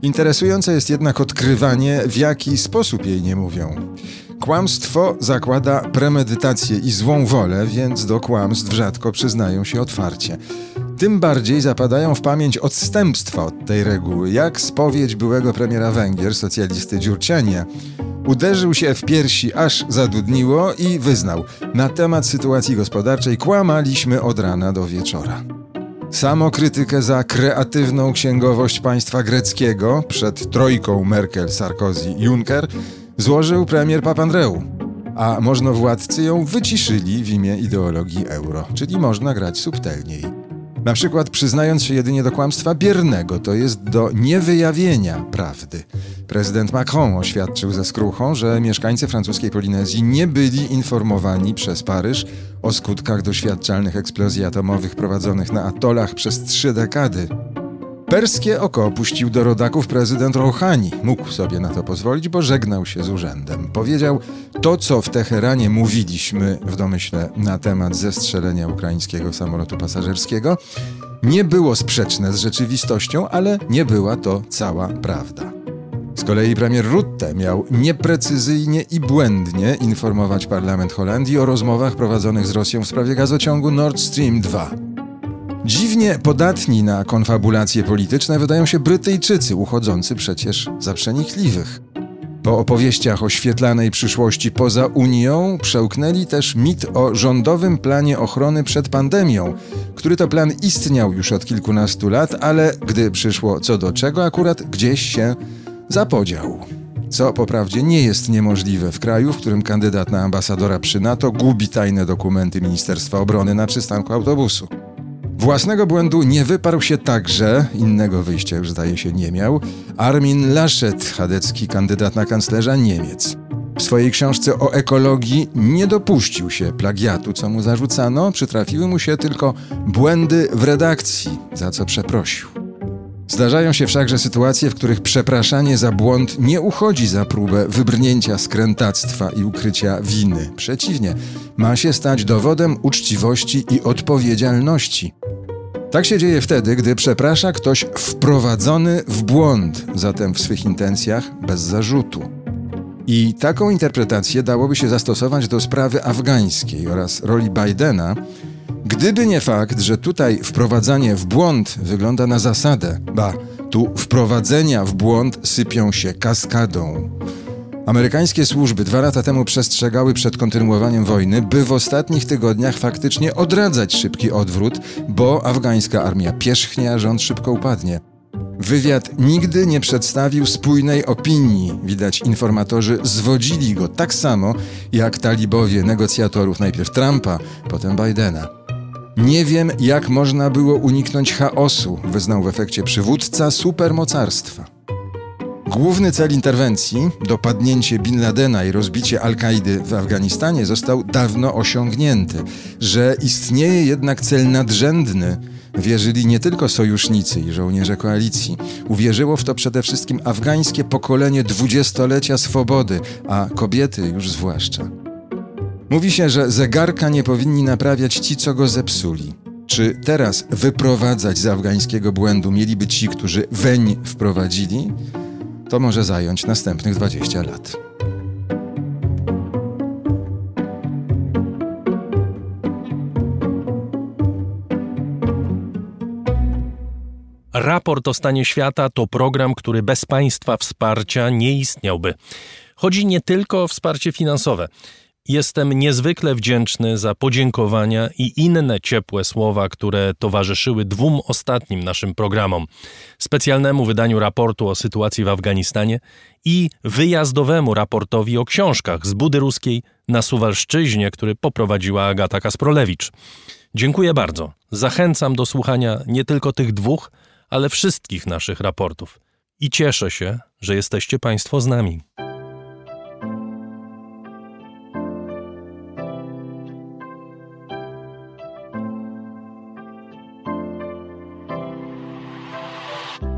Interesujące jest jednak odkrywanie, w jaki sposób jej nie mówią. Kłamstwo zakłada premedytację i złą wolę, więc do kłamstw rzadko przyznają się otwarcie. Tym bardziej zapadają w pamięć odstępstwa od tej reguły, jak spowiedź byłego premiera Węgier, socjalisty Dziurciania. Uderzył się w piersi, aż zadudniło i wyznał: Na temat sytuacji gospodarczej kłamaliśmy od rana do wieczora. Samokrytykę za kreatywną księgowość państwa greckiego przed trojką Merkel, Sarkozy, Juncker złożył premier Papandreou, a możnowładcy ją wyciszyli w imię ideologii euro, czyli można grać subtelniej. Na przykład przyznając się jedynie do kłamstwa biernego, to jest do niewyjawienia prawdy. Prezydent Macron oświadczył ze skruchą, że mieszkańcy francuskiej Polinezji nie byli informowani przez Paryż o skutkach doświadczalnych eksplozji atomowych prowadzonych na atolach przez trzy dekady. Perskie oko puścił do rodaków prezydent Rouhani. Mógł sobie na to pozwolić, bo żegnał się z urzędem. Powiedział, to co w Teheranie mówiliśmy w domyśle na temat zestrzelenia ukraińskiego samolotu pasażerskiego, nie było sprzeczne z rzeczywistością, ale nie była to cała prawda. Z kolei premier Rutte miał nieprecyzyjnie i błędnie informować parlament Holandii o rozmowach prowadzonych z Rosją w sprawie gazociągu Nord Stream 2. Dziwnie podatni na konfabulacje polityczne wydają się Brytyjczycy, uchodzący przecież za przenikliwych. Po opowieściach o świetlanej przyszłości poza Unią przełknęli też mit o rządowym planie ochrony przed pandemią, który to plan istniał już od kilkunastu lat, ale gdy przyszło co do czego, akurat gdzieś się zapodział. Co poprawdzie nie jest niemożliwe w kraju, w którym kandydat na ambasadora przy NATO gubi tajne dokumenty Ministerstwa Obrony na przystanku autobusu. Własnego błędu nie wyparł się także, innego wyjścia już zdaje się nie miał, Armin Laschet, chadecki kandydat na kanclerza Niemiec. W swojej książce o ekologii nie dopuścił się plagiatu, co mu zarzucano, przytrafiły mu się tylko błędy w redakcji, za co przeprosił. Zdarzają się wszakże sytuacje, w których przepraszanie za błąd nie uchodzi za próbę wybrnięcia skrętactwa i ukrycia winy. Przeciwnie, ma się stać dowodem uczciwości i odpowiedzialności. Tak się dzieje wtedy, gdy przeprasza ktoś wprowadzony w błąd, zatem w swych intencjach bez zarzutu. I taką interpretację dałoby się zastosować do sprawy afgańskiej oraz roli Bidena, gdyby nie fakt, że tutaj wprowadzanie w błąd wygląda na zasadę, ba, tu wprowadzenia w błąd sypią się kaskadą. Amerykańskie służby dwa lata temu przestrzegały przed kontynuowaniem wojny, by w ostatnich tygodniach faktycznie odradzać szybki odwrót, bo afgańska armia pierzchnie, a rząd szybko upadnie. Wywiad nigdy nie przedstawił spójnej opinii. Widać, informatorzy zwodzili go tak samo jak talibowie negocjatorów najpierw Trumpa, potem Bidena. Nie wiem, jak można było uniknąć chaosu, wyznał w efekcie przywódca supermocarstwa. Główny cel interwencji, dopadnięcie Bin Ladena i rozbicie Al-Kaidy w Afganistanie, został dawno osiągnięty. Że istnieje jednak cel nadrzędny, wierzyli nie tylko sojusznicy i żołnierze koalicji. Uwierzyło w to przede wszystkim afgańskie pokolenie dwudziestolecia swobody, a kobiety już zwłaszcza. Mówi się, że zegarka nie powinni naprawiać ci, co go zepsuli. Czy teraz wyprowadzać z afgańskiego błędu mieliby ci, którzy weń wprowadzili? To może zająć następnych 20 lat. Raport o stanie świata to program, który bez państwa wsparcia nie istniałby. Chodzi nie tylko o wsparcie finansowe. Jestem niezwykle wdzięczny za podziękowania i inne ciepłe słowa, które towarzyszyły dwóm ostatnim naszym programom: specjalnemu wydaniu raportu o sytuacji w Afganistanie i wyjazdowemu raportowi o książkach z Budy Ruskiej na Suwalszczyźnie, który poprowadziła Agata Kasprolewicz. Dziękuję bardzo. Zachęcam do słuchania nie tylko tych dwóch, ale wszystkich naszych raportów. I cieszę się, że jesteście Państwo z nami.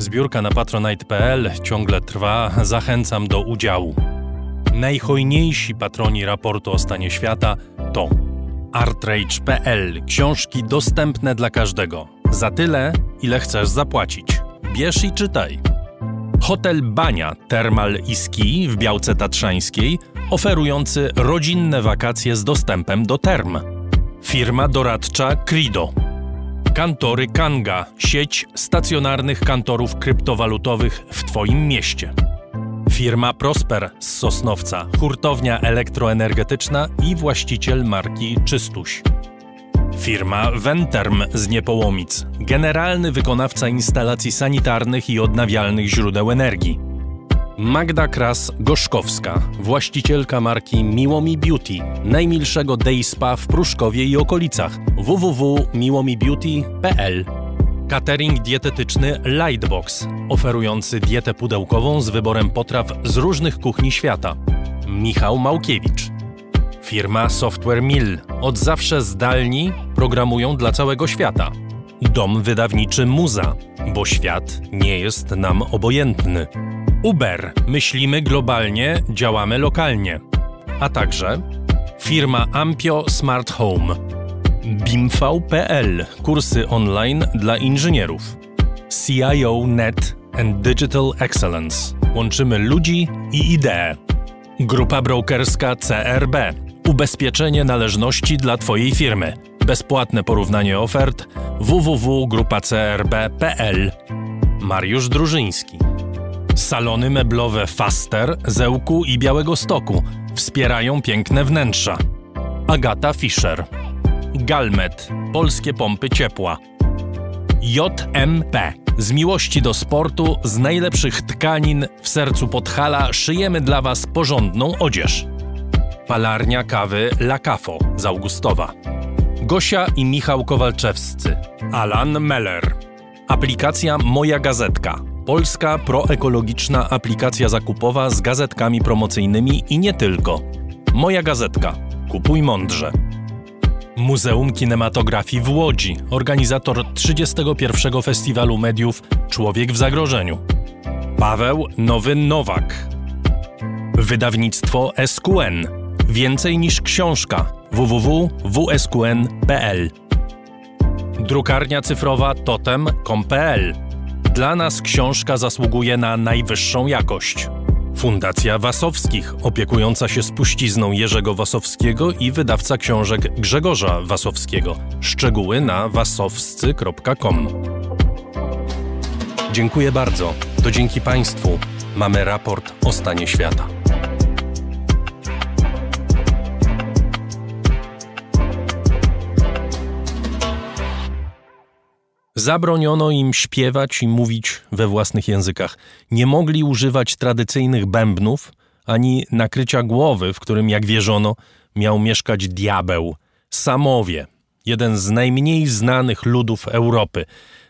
Zbiórka na patronite.pl ciągle trwa, zachęcam do udziału. Najhojniejsi patroni raportu o stanie świata to artrage.pl książki dostępne dla każdego. Za tyle, ile chcesz zapłacić. Bierz i czytaj. Hotel Bania Termal i Ski w Białce Tatrzańskiej, oferujący rodzinne wakacje z dostępem do term. Firma doradcza Crido Kantory Kanga, sieć stacjonarnych kantorów kryptowalutowych w Twoim mieście. Firma Prosper z Sosnowca, hurtownia elektroenergetyczna i właściciel marki Czystuś. Firma Venterm z Niepołomic, generalny wykonawca instalacji sanitarnych i odnawialnych źródeł energii. Magda Kras-Gorzkowska, właścicielka marki Miłomi Beauty, najmilszego day spa w Pruszkowie i okolicach www.miłomibeauty.pl Catering dietetyczny Lightbox, oferujący dietę pudełkową z wyborem potraw z różnych kuchni świata. Michał Małkiewicz. Firma Software Mill. Od zawsze zdalni programują dla całego świata. Dom wydawniczy Muza, bo świat nie jest nam obojętny. Uber. Myślimy globalnie, działamy lokalnie. A także firma Ampio Smart Home. BIMV.pl. Kursy online dla inżynierów. CIO Net and Digital Excellence. Łączymy ludzi i idee. Grupa brokerska CRB. Ubezpieczenie należności dla Twojej firmy. Bezpłatne porównanie ofert www.grupacrb.pl. Mariusz Drużyński. Salony meblowe Faster, Zełku i Białego Stoku wspierają piękne wnętrza. Agata Fischer. Galmet. Polskie pompy ciepła. JMP. Z miłości do sportu, z najlepszych tkanin w sercu Podhala szyjemy dla Was porządną odzież. Palarnia kawy La Cafo z Augustowa. Gosia i Michał Kowalczewscy. Alan Meller. Aplikacja Moja Gazetka Polska proekologiczna aplikacja zakupowa z gazetkami promocyjnymi i nie tylko. Moja gazetka. Kupuj mądrze. Muzeum Kinematografii w Łodzi, organizator 31. Festiwalu Mediów Człowiek w Zagrożeniu. Paweł Nowy Nowak. Wydawnictwo SQN. Więcej niż książka. www.wsqn.pl Drukarnia cyfrowa totem.com.pl dla nas książka zasługuje na najwyższą jakość. Fundacja Wasowskich, opiekująca się spuścizną Jerzego Wasowskiego i wydawca książek Grzegorza Wasowskiego. Szczegóły na wasowscy.com. Dziękuję bardzo. To dzięki Państwu mamy raport o stanie świata. Zabroniono im śpiewać i mówić we własnych językach. Nie mogli używać tradycyjnych bębnów ani nakrycia głowy, w którym, jak wierzono, miał mieszkać diabeł. Samowie, jeden z najmniej znanych ludów Europy.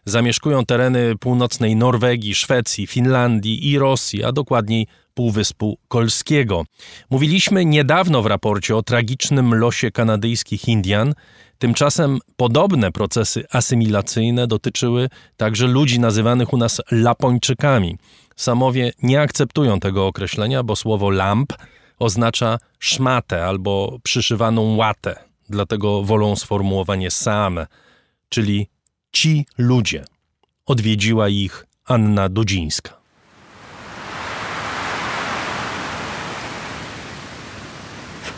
Zamieszkują tereny północnej Norwegii, Szwecji, Finlandii i Rosji, a dokładniej Półwyspu Kolskiego. Mówiliśmy niedawno w raporcie o tragicznym losie kanadyjskich Indian, Tymczasem podobne procesy asymilacyjne dotyczyły także ludzi nazywanych u nas Lapończykami. Samowie nie akceptują tego określenia, bo słowo lamp oznacza szmatę albo przyszywaną łatę. Dlatego wolą sformułowanie sam, czyli ci ludzie. Odwiedziła ich Anna Dudzińska.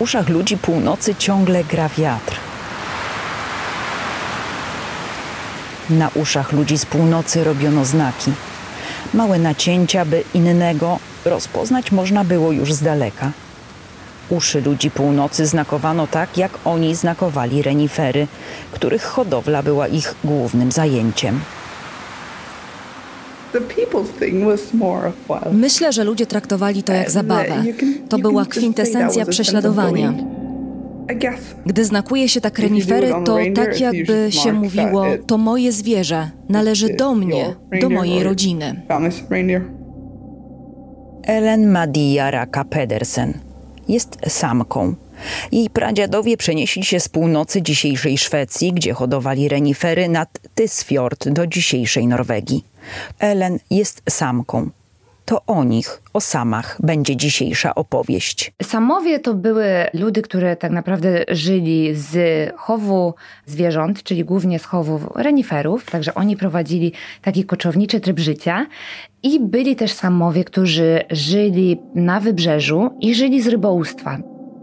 Uszach ludzi północy ciągle gra wiatr. Na uszach ludzi z północy robiono znaki. Małe nacięcia, by innego rozpoznać można było już z daleka. Uszy ludzi północy znakowano tak, jak oni znakowali renifery, których hodowla była ich głównym zajęciem. Myślę, że ludzie traktowali to jak zabawę. To była kwintesencja prześladowania. Gdy znakuje się tak renifery, to tak jakby się mówiło, to moje zwierzę, należy do mnie, do mojej rodziny. Ellen Madia Raka Pedersen jest samką. Jej pradziadowie przenieśli się z północy dzisiejszej Szwecji, gdzie hodowali renifery nad Tysfjord do dzisiejszej Norwegii. Ellen jest samką. To o nich, o samach, będzie dzisiejsza opowieść. Samowie to były ludy, które tak naprawdę żyli z chowu zwierząt, czyli głównie z chowu reniferów, także oni prowadzili taki koczowniczy tryb życia. I byli też samowie, którzy żyli na wybrzeżu i żyli z rybołówstwa.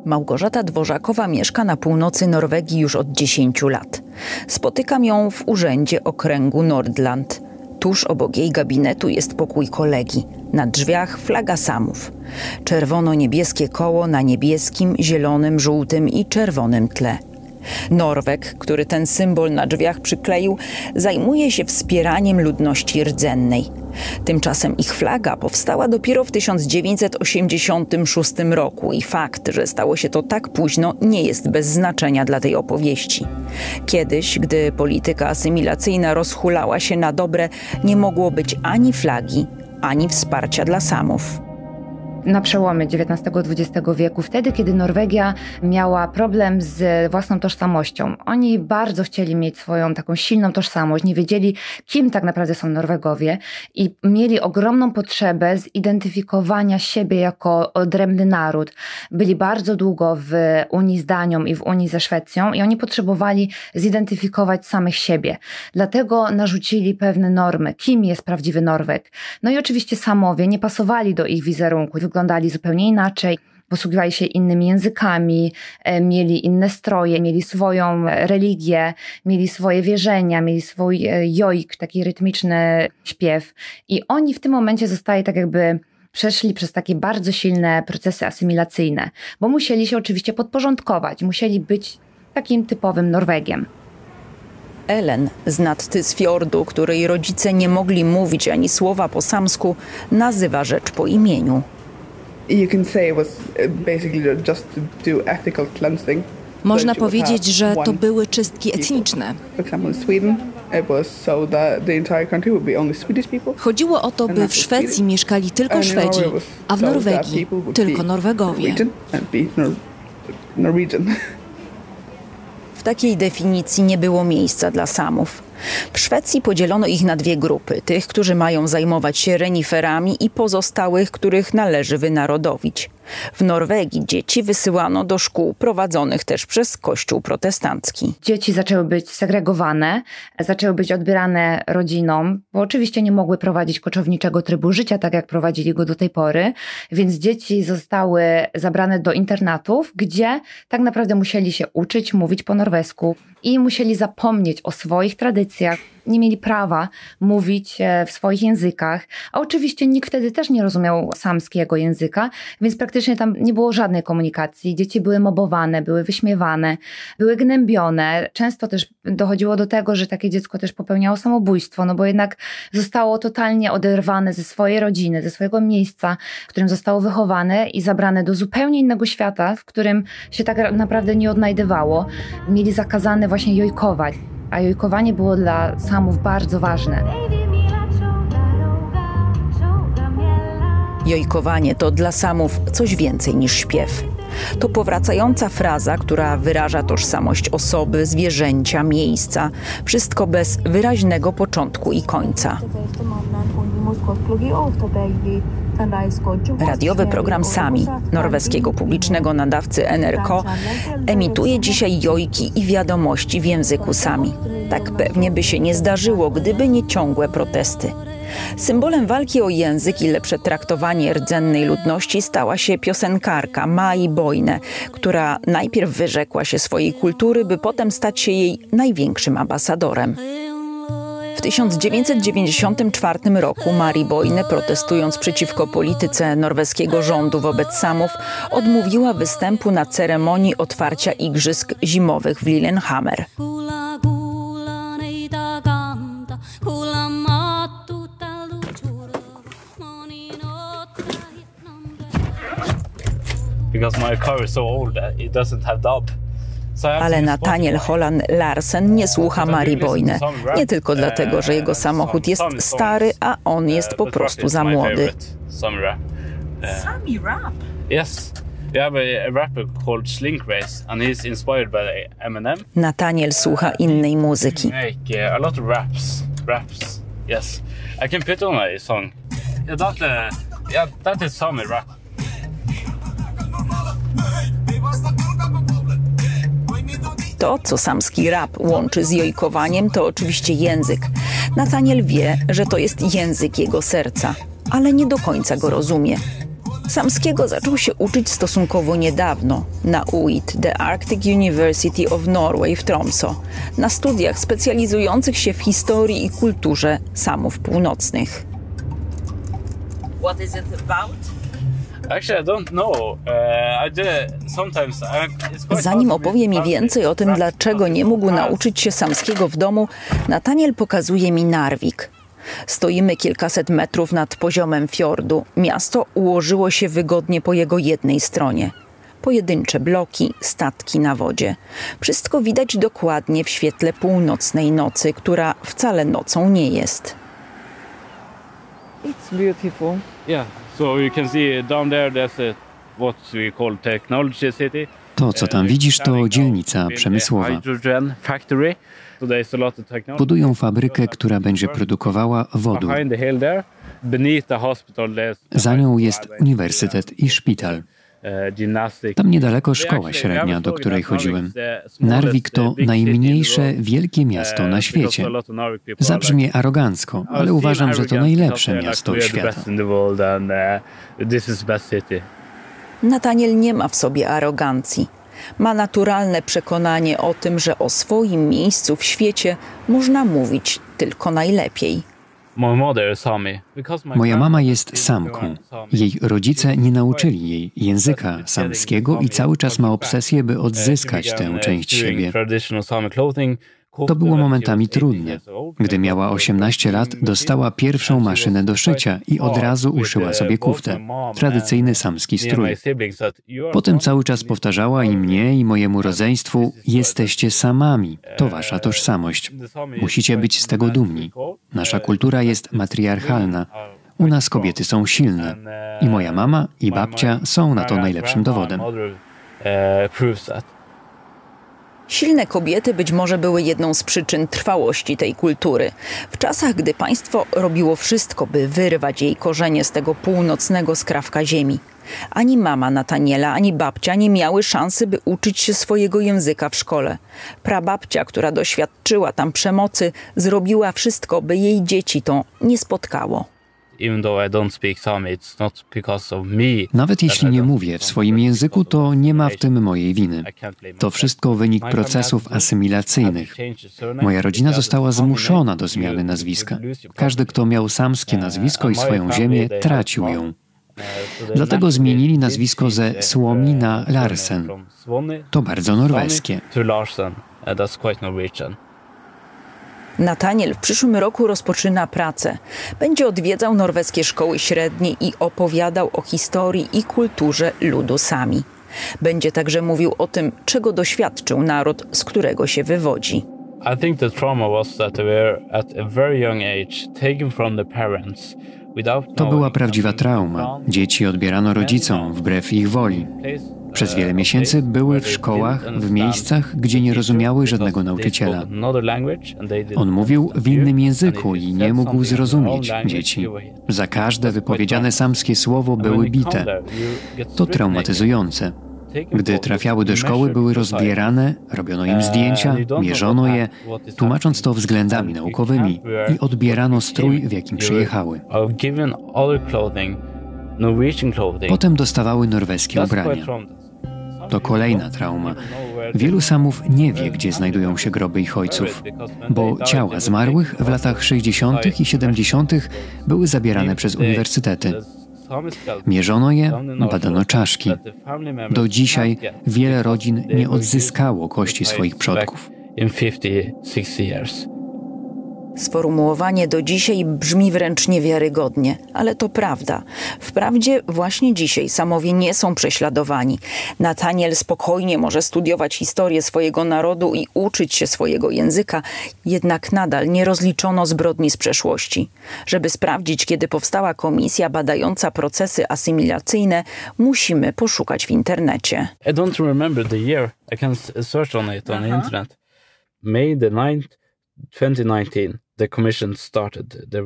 Małgorzata Dworzakowa mieszka na północy Norwegii już od 10 lat. Spotykam ją w urzędzie okręgu Nordland. Tuż obok jej gabinetu jest pokój kolegi. Na drzwiach flaga samów. Czerwono-niebieskie koło na niebieskim, zielonym, żółtym i czerwonym tle. Norweg, który ten symbol na drzwiach przykleił, zajmuje się wspieraniem ludności rdzennej. Tymczasem ich flaga powstała dopiero w 1986 roku i fakt, że stało się to tak późno, nie jest bez znaczenia dla tej opowieści. Kiedyś, gdy polityka asymilacyjna rozhulała się na dobre, nie mogło być ani flagi, ani wsparcia dla samów na przełomie XIX-XX wieku, wtedy, kiedy Norwegia miała problem z własną tożsamością. Oni bardzo chcieli mieć swoją taką silną tożsamość, nie wiedzieli, kim tak naprawdę są Norwegowie i mieli ogromną potrzebę zidentyfikowania siebie jako odrębny naród. Byli bardzo długo w Unii z Danią i w Unii ze Szwecją i oni potrzebowali zidentyfikować samych siebie. Dlatego narzucili pewne normy, kim jest prawdziwy Norweg. No i oczywiście samowie nie pasowali do ich wizerunku wyglądali zupełnie inaczej posługiwali się innymi językami, e, mieli inne stroje, mieli swoją religię, mieli swoje wierzenia, mieli swój e, jojk, taki rytmiczny śpiew. I oni w tym momencie zostali tak jakby przeszli przez takie bardzo silne procesy asymilacyjne, bo musieli się oczywiście podporządkować, musieli być takim typowym Norwegiem. Ellen z Nadtysfjordu, której rodzice nie mogli mówić ani słowa po samsku, nazywa rzecz po imieniu you can say it was uh, basically just to do ethical cleansing. Można powiedzieć, że to były czystki etniczne. Chodziło o to, by w Szwecji mieszkali tylko Szwedzi, a w Norwegii tylko Norwegowie. W takiej definicji nie było miejsca dla samów. W Szwecji podzielono ich na dwie grupy: tych, którzy mają zajmować się reniferami, i pozostałych, których należy wynarodowić. W Norwegii dzieci wysyłano do szkół prowadzonych też przez Kościół protestancki. Dzieci zaczęły być segregowane, zaczęły być odbierane rodzinom, bo oczywiście nie mogły prowadzić koczowniczego trybu życia, tak jak prowadzili go do tej pory, więc dzieci zostały zabrane do internatów, gdzie tak naprawdę musieli się uczyć mówić po norwesku i musieli zapomnieć o swoich tradycjach, nie mieli prawa mówić e, w swoich językach, a oczywiście nikt wtedy też nie rozumiał samskiego języka, więc praktycznie tam nie było żadnej komunikacji. Dzieci były mobowane, były wyśmiewane, były gnębione. Często też dochodziło do tego, że takie dziecko też popełniało samobójstwo, no bo jednak zostało totalnie oderwane ze swojej rodziny, ze swojego miejsca, w którym zostało wychowane i zabrane do zupełnie innego świata, w którym się tak naprawdę nie odnajdywało. Mieli zakazane właśnie jojkować a jojkowanie było dla samów bardzo ważne. Jojkowanie to dla samów coś więcej niż śpiew. To powracająca fraza, która wyraża tożsamość osoby, zwierzęcia, miejsca, wszystko bez wyraźnego początku i końca. Radiowy program Sami, norweskiego publicznego nadawcy NRK, emituje dzisiaj jojki i wiadomości w języku Sami. Tak pewnie by się nie zdarzyło, gdyby nie ciągłe protesty. Symbolem walki o język i lepsze traktowanie rdzennej ludności stała się piosenkarka Mai Bojne, która najpierw wyrzekła się swojej kultury, by potem stać się jej największym ambasadorem. W 1994 roku Mari Bojne, protestując przeciwko polityce norweskiego rządu wobec Samów, odmówiła występu na ceremonii otwarcia Igrzysk Zimowych w Lillehammer. because my car is so old, it doesn't have dub. Ale Nathaniel Holland Larsen nie słucha Mari Boyne. Nie tylko dlatego, że jego samochód jest stary, a on jest po prostu za młody. Sami rap? Yes. We have a, rapper called Slink Race and he's inspired by Eminem. Nathaniel słucha innej muzyki. Make a lot of raps. Raps. Yes. I can put on a song. Yeah, that, uh, yeah, that is Sami rap. To, co samski rap łączy z jojkowaniem, to oczywiście język. Nathaniel wie, że to jest język jego serca, ale nie do końca go rozumie. Samskiego zaczął się uczyć stosunkowo niedawno na UIT, The Arctic University of Norway w Tromsø, na studiach specjalizujących się w historii i kulturze Samów Północnych. What is it about? Zanim opowie mi więcej o tym, dlaczego nie mógł nauczyć się samskiego w domu, Nataniel pokazuje mi Narvik. Stoimy kilkaset metrów nad poziomem fiordu. Miasto ułożyło się wygodnie po jego jednej stronie. Pojedyncze bloki, statki na wodzie. Wszystko widać dokładnie w świetle północnej nocy, która wcale nocą nie jest. It's beautiful. Yeah. So you can see down there a, what we call technology city. To, co tam widzisz, to dzielnica przemysłowa. Budują fabrykę, która będzie produkowała wodór. Za nią jest uniwersytet i szpital. Tam niedaleko szkoła średnia, do której chodziłem. Narvik to najmniejsze wielkie miasto na świecie. Zabrzmie arogancko, ale uważam, że to najlepsze miasto świata. Nathaniel nie ma w sobie arogancji. Ma naturalne przekonanie o tym, że o swoim miejscu w świecie można mówić tylko najlepiej. Moja mama jest samką. Jej rodzice nie nauczyli jej języka samskiego i cały czas ma obsesję, by odzyskać tę część siebie. To było momentami trudne. Gdy miała 18 lat, dostała pierwszą maszynę do szycia i od razu uszyła sobie kuftę. Tradycyjny samski strój. Potem cały czas powtarzała i mnie, i mojemu rodzeństwu: Jesteście samami, to wasza tożsamość. Musicie być z tego dumni. Nasza kultura jest matriarchalna. U nas kobiety są silne. I moja mama i babcia są na to najlepszym dowodem. Silne kobiety być może były jedną z przyczyn trwałości tej kultury. W czasach, gdy państwo robiło wszystko, by wyrwać jej korzenie z tego północnego skrawka ziemi. Ani mama Nataniela, ani babcia nie miały szansy, by uczyć się swojego języka w szkole. Prababcia, która doświadczyła tam przemocy, zrobiła wszystko, by jej dzieci to nie spotkało. Nawet jeśli nie mówię w swoim języku, to nie ma w tym mojej winy. To wszystko wynik procesów asymilacyjnych. Moja rodzina została zmuszona do zmiany nazwiska. Każdy, kto miał samskie uh, nazwisko i swoją ziemię, tracił ją. Uh, Dlatego zmienili nazwisko ze Słomi na uh, Larsen. To bardzo norweskie. Nataniel w przyszłym roku rozpoczyna pracę. Będzie odwiedzał norweskie szkoły średnie i opowiadał o historii i kulturze ludu Sami. Będzie także mówił o tym, czego doświadczył naród, z którego się wywodzi. I think the trauma was that they were at a very young age taken from the parents to była prawdziwa trauma. Dzieci odbierano rodzicom wbrew ich woli. Przez wiele miesięcy były w szkołach, w miejscach, gdzie nie rozumiały żadnego nauczyciela. On mówił w innym języku i nie mógł zrozumieć dzieci. Za każde wypowiedziane samskie słowo były bite. To traumatyzujące. Gdy trafiały do szkoły, były rozbierane, robiono im zdjęcia, mierzono je, tłumacząc to względami naukowymi i odbierano strój, w jakim przyjechały. Potem dostawały norweskie ubrania. To kolejna trauma. Wielu samów nie wie, gdzie znajdują się groby ich ojców, bo ciała zmarłych w latach 60. i 70. były zabierane przez uniwersytety. Mierzono je, badano czaszki. Do dzisiaj wiele rodzin nie odzyskało kości swoich przodków. Sformułowanie do dzisiaj brzmi wręcz niewiarygodnie, ale to prawda. Wprawdzie właśnie dzisiaj samowie nie są prześladowani. Nataniel spokojnie może studiować historię swojego narodu i uczyć się swojego języka, jednak nadal nie rozliczono zbrodni z przeszłości. Żeby sprawdzić, kiedy powstała komisja badająca procesy asymilacyjne, musimy poszukać w internecie. I don't remember the year. I can search on it on the internet. May the 9th, 2019.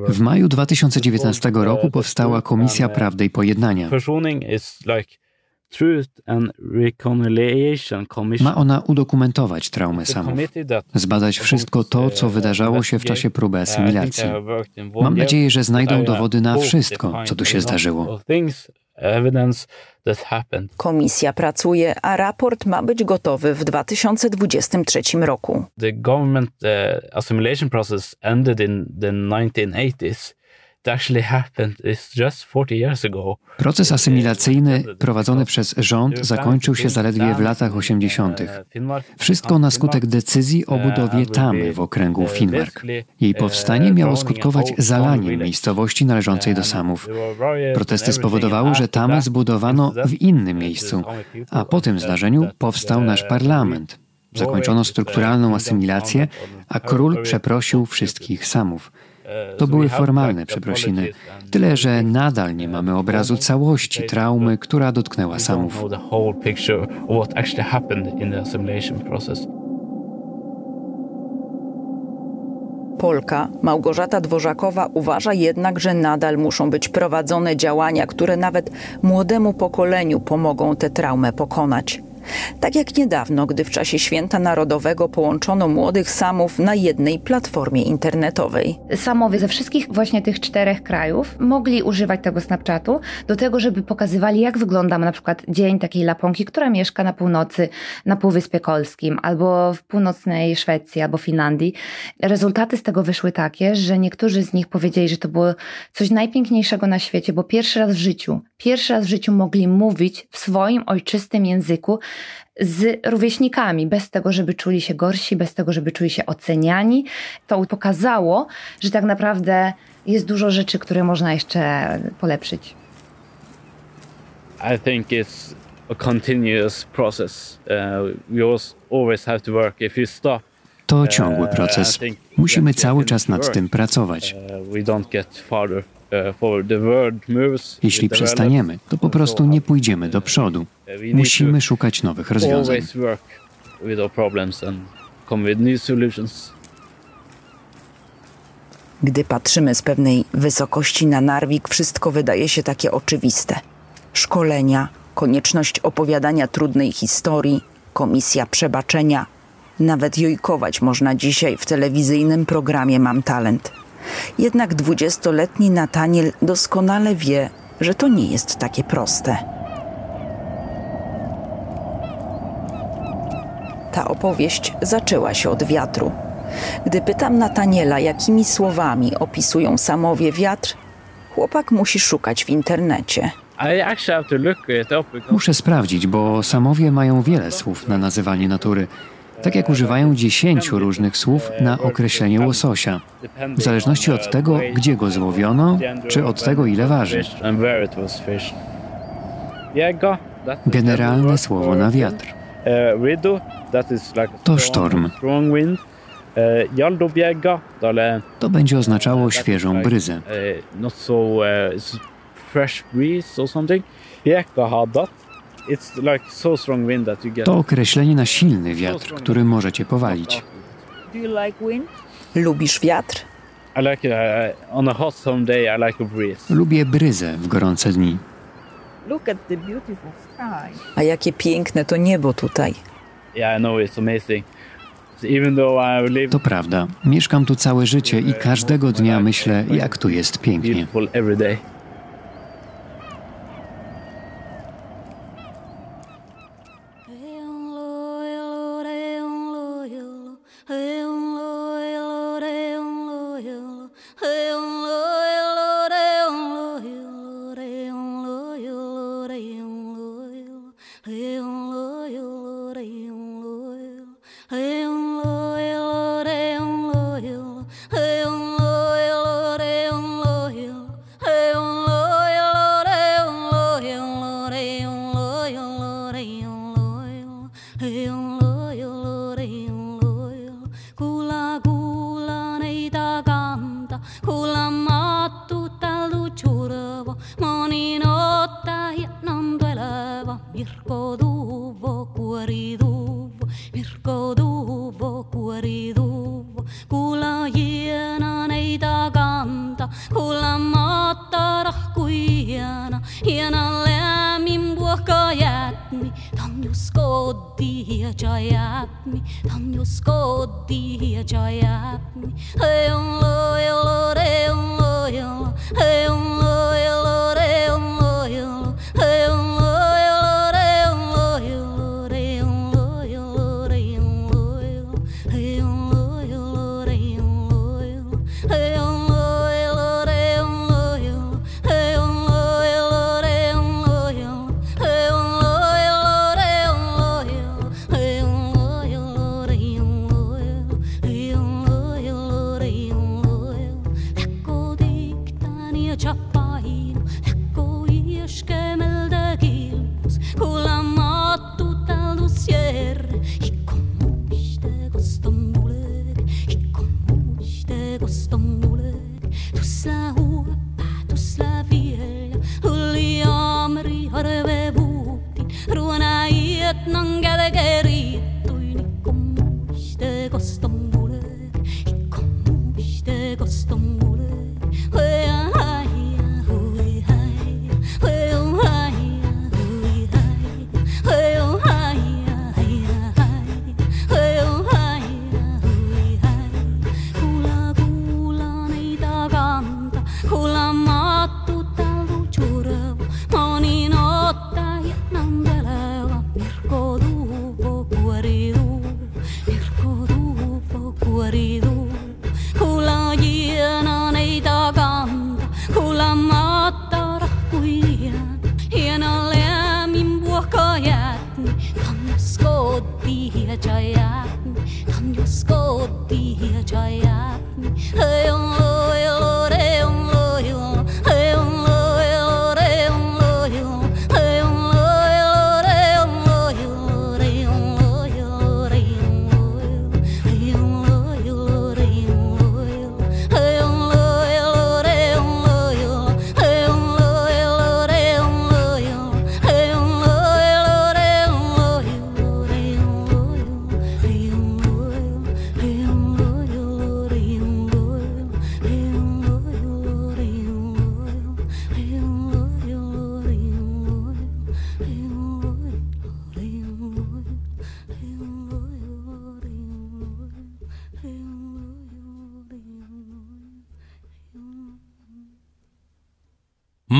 W maju 2019 roku powstała Komisja Prawdy i Pojednania. Ma ona udokumentować traumę samów, zbadać wszystko to, co wydarzało się w czasie próby asymilacji. Mam nadzieję, że znajdą dowody na wszystko, co tu się zdarzyło. Komisja pracuje, a raport ma być gotowy w 2023 roku. The government uh, assimilation process ended in the 1980s. Proces asymilacyjny prowadzony przez rząd zakończył się zaledwie w latach 80. Wszystko na skutek decyzji o budowie tamy w okręgu Finnmark. Jej powstanie miało skutkować zalaniem miejscowości należącej do Samów. Protesty spowodowały, że tamę zbudowano w innym miejscu, a po tym zdarzeniu powstał nasz parlament. Zakończono strukturalną asymilację, a król przeprosił wszystkich Samów. To były formalne przeprosiny, tyle że nadal nie mamy obrazu całości traumy, która dotknęła Samów. Polka Małgorzata Dworzakowa uważa jednak, że nadal muszą być prowadzone działania, które nawet młodemu pokoleniu pomogą tę traumę pokonać. Tak jak niedawno, gdy w czasie święta narodowego połączono młodych samów na jednej platformie internetowej. Samowie ze wszystkich właśnie tych czterech krajów mogli używać tego Snapchatu do tego, żeby pokazywali, jak wygląda na przykład dzień takiej Laponki, która mieszka na północy, na Półwyspie Kolskim, albo w północnej Szwecji, albo Finlandii. Rezultaty z tego wyszły takie, że niektórzy z nich powiedzieli, że to było coś najpiękniejszego na świecie, bo pierwszy raz w życiu, pierwszy raz w życiu mogli mówić w swoim ojczystym języku z rówieśnikami, bez tego, żeby czuli się gorsi, bez tego, żeby czuli się oceniani. To pokazało, że tak naprawdę jest dużo rzeczy, które można jeszcze polepszyć. I think it's a continuous process. Uh, we always have to work. If you stop to ciągły uh, proces. Musimy cały czas nad tym pracować. Uh, jeśli przestaniemy, to po prostu nie pójdziemy do przodu. Musimy szukać nowych rozwiązań. Gdy patrzymy z pewnej wysokości na Narwik, wszystko wydaje się takie oczywiste. Szkolenia, konieczność opowiadania trudnej historii, komisja przebaczenia. Nawet jojkować można dzisiaj w telewizyjnym programie Mam Talent. Jednak dwudziestoletni Nataniel doskonale wie, że to nie jest takie proste. Ta opowieść zaczęła się od wiatru. Gdy pytam Nataniela, jakimi słowami opisują samowie wiatr, chłopak musi szukać w internecie. Muszę sprawdzić, bo samowie mają wiele słów na nazywanie natury tak jak używają dziesięciu różnych słów na określenie łososia, w zależności od tego, gdzie go złowiono, czy od tego, ile waży. Generalne słowo na wiatr. To sztorm. To będzie oznaczało świeżą bryzę. To określenie na silny wiatr, który może cię powalić. Lubisz wiatr? Lubię bryzę w gorące dni. A jakie piękne to niebo tutaj. To prawda. Mieszkam tu całe życie i każdego dnia myślę, jak tu jest pięknie.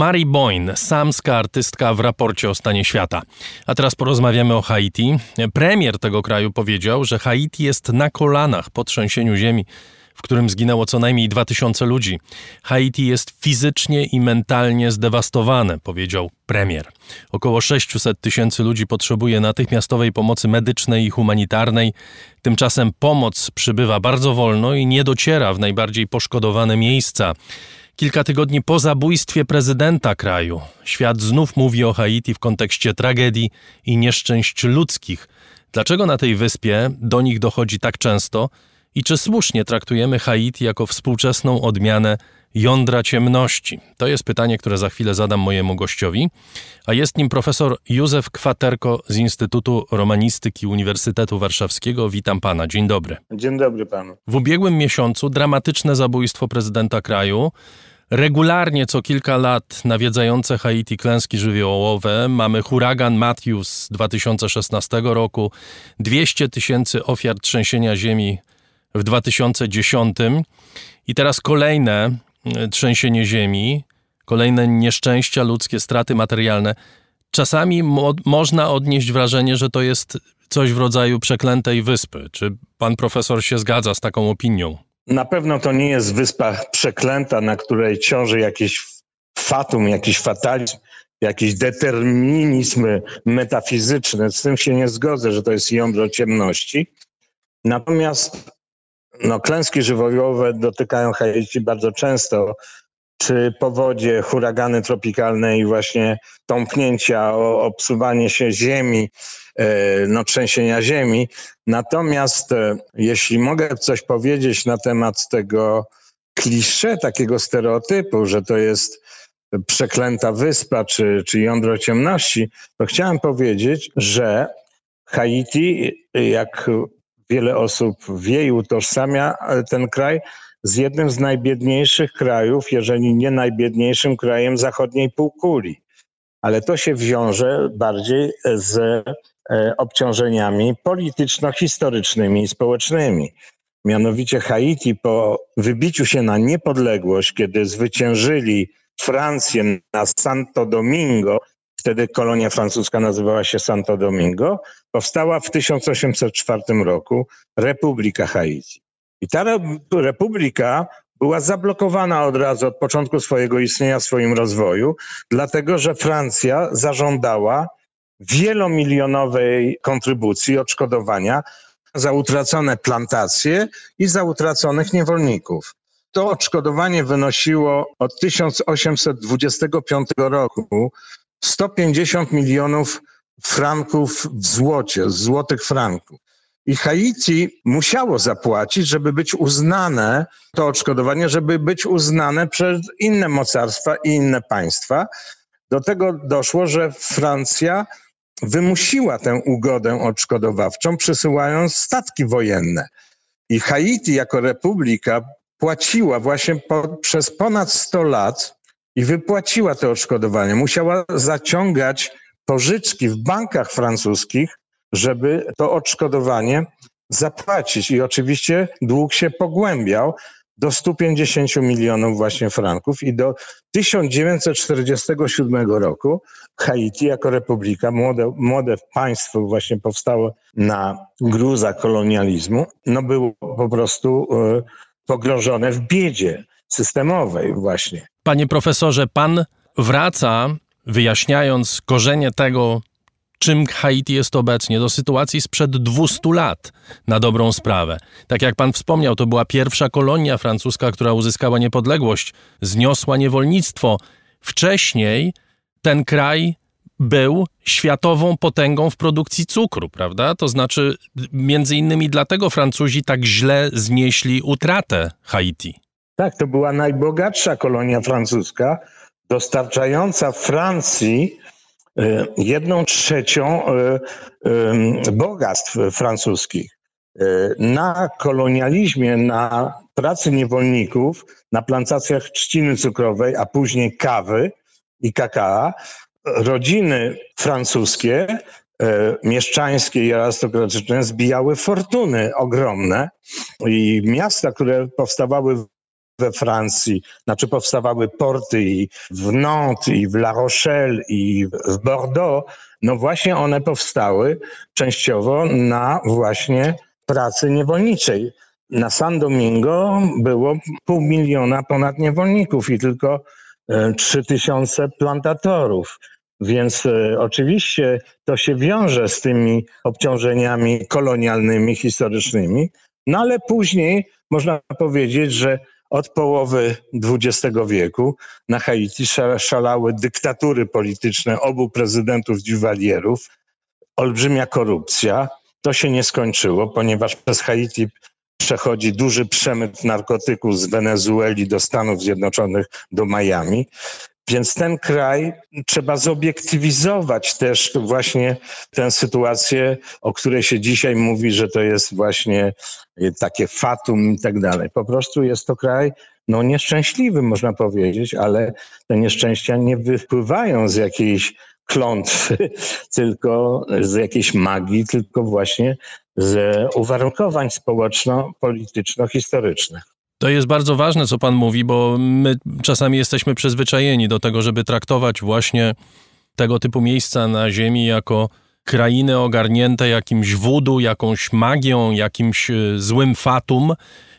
Mary Boyne, samska artystka w raporcie o stanie świata. A teraz porozmawiamy o Haiti. Premier tego kraju powiedział, że Haiti jest na kolanach po trzęsieniu ziemi, w którym zginęło co najmniej 2000 ludzi. Haiti jest fizycznie i mentalnie zdewastowane, powiedział premier. Około 600 tysięcy ludzi potrzebuje natychmiastowej pomocy medycznej i humanitarnej. Tymczasem pomoc przybywa bardzo wolno i nie dociera w najbardziej poszkodowane miejsca. Kilka tygodni po zabójstwie prezydenta kraju, świat znów mówi o Haiti w kontekście tragedii i nieszczęść ludzkich. Dlaczego na tej wyspie do nich dochodzi tak często i czy słusznie traktujemy Haiti jako współczesną odmianę jądra ciemności? To jest pytanie, które za chwilę zadam mojemu gościowi, a jest nim profesor Józef Kwaterko z Instytutu Romanistyki Uniwersytetu Warszawskiego. Witam pana, dzień dobry. Dzień dobry panu. W ubiegłym miesiącu dramatyczne zabójstwo prezydenta kraju. Regularnie co kilka lat nawiedzające Haiti klęski żywiołowe. Mamy huragan Matthews z 2016 roku, 200 tysięcy ofiar trzęsienia ziemi w 2010 i teraz kolejne e, trzęsienie ziemi, kolejne nieszczęścia ludzkie, straty materialne. Czasami mo można odnieść wrażenie, że to jest coś w rodzaju przeklętej wyspy. Czy pan profesor się zgadza z taką opinią? Na pewno to nie jest wyspa przeklęta, na której ciąży jakiś fatum, jakiś fatalizm, jakiś determinizm metafizyczny. Z tym się nie zgodzę, że to jest jądro ciemności. Natomiast no, klęski żywiołowe dotykają Haiti bardzo często, czy powodzie, huragany tropikalne i właśnie tąpnięcia, obsuwanie się ziemi, e, no, trzęsienia ziemi. Natomiast e, jeśli mogę coś powiedzieć na temat tego klisze, takiego stereotypu, że to jest przeklęta wyspa czy, czy jądro ciemności, to chciałem powiedzieć, że Haiti, jak wiele osób wie i utożsamia ten kraj z jednym z najbiedniejszych krajów, jeżeli nie najbiedniejszym krajem zachodniej półkuli. Ale to się wiąże bardziej z e, obciążeniami polityczno-historycznymi i społecznymi. Mianowicie Haiti po wybiciu się na niepodległość, kiedy zwyciężyli Francję na Santo Domingo, wtedy kolonia francuska nazywała się Santo Domingo, powstała w 1804 roku Republika Haiti. I ta republika była zablokowana od razu od początku swojego istnienia, swoim rozwoju, dlatego że Francja zażądała wielomilionowej kontrybucji, odszkodowania za utracone plantacje i za utraconych niewolników. To odszkodowanie wynosiło od 1825 roku 150 milionów franków w złocie, złotych franków. I Haiti musiało zapłacić, żeby być uznane, to odszkodowanie, żeby być uznane przez inne mocarstwa i inne państwa. Do tego doszło, że Francja wymusiła tę ugodę odszkodowawczą, przysyłając statki wojenne. I Haiti jako republika płaciła właśnie po, przez ponad 100 lat i wypłaciła te odszkodowanie. Musiała zaciągać pożyczki w bankach francuskich, żeby to odszkodowanie zapłacić. I oczywiście dług się pogłębiał do 150 milionów właśnie franków i do 1947 roku Haiti jako republika, młode, młode państwo właśnie powstało na gruzach kolonializmu, no było po prostu y, w biedzie systemowej właśnie. Panie profesorze, pan wraca wyjaśniając korzenie tego, czym Haiti jest obecnie, do sytuacji sprzed 200 lat, na dobrą sprawę. Tak jak pan wspomniał, to była pierwsza kolonia francuska, która uzyskała niepodległość, zniosła niewolnictwo. Wcześniej ten kraj był światową potęgą w produkcji cukru, prawda? To znaczy, między innymi dlatego Francuzi tak źle znieśli utratę Haiti. Tak, to była najbogatsza kolonia francuska, dostarczająca Francji e, jedną trzecią e, bogactw francuskich. E, na kolonializmie, na pracy niewolników, na plantacjach trzciny cukrowej, a później kawy i kakao, rodziny francuskie, mieszczańskie i arystokratyczne zbijały fortuny ogromne i miasta, które powstawały we Francji, znaczy powstawały porty i w Nantes, i w La Rochelle, i w Bordeaux, no właśnie one powstały częściowo na właśnie pracy niewolniczej. Na San Domingo było pół miliona ponad niewolników i tylko e, trzy tysiące plantatorów. Więc e, oczywiście to się wiąże z tymi obciążeniami kolonialnymi, historycznymi, no ale później można powiedzieć, że od połowy XX wieku na Haiti szalały dyktatury polityczne obu prezydentów Duvalierów, olbrzymia korupcja. To się nie skończyło, ponieważ przez Haiti przechodzi duży przemyt narkotyków z Wenezueli do Stanów Zjednoczonych, do Miami. Więc ten kraj trzeba zobiektywizować też właśnie tę sytuację, o której się dzisiaj mówi, że to jest właśnie takie fatum i tak dalej. Po prostu jest to kraj no nieszczęśliwy, można powiedzieć, ale te nieszczęścia nie wypływają z jakiejś klątwy, (laughs) tylko z jakiejś magii, tylko właśnie z uwarunkowań społeczno-polityczno-historycznych. To jest bardzo ważne, co pan mówi, bo my czasami jesteśmy przyzwyczajeni do tego, żeby traktować właśnie tego typu miejsca na Ziemi jako krainy ogarnięte jakimś wudu, jakąś magią, jakimś e, złym fatum.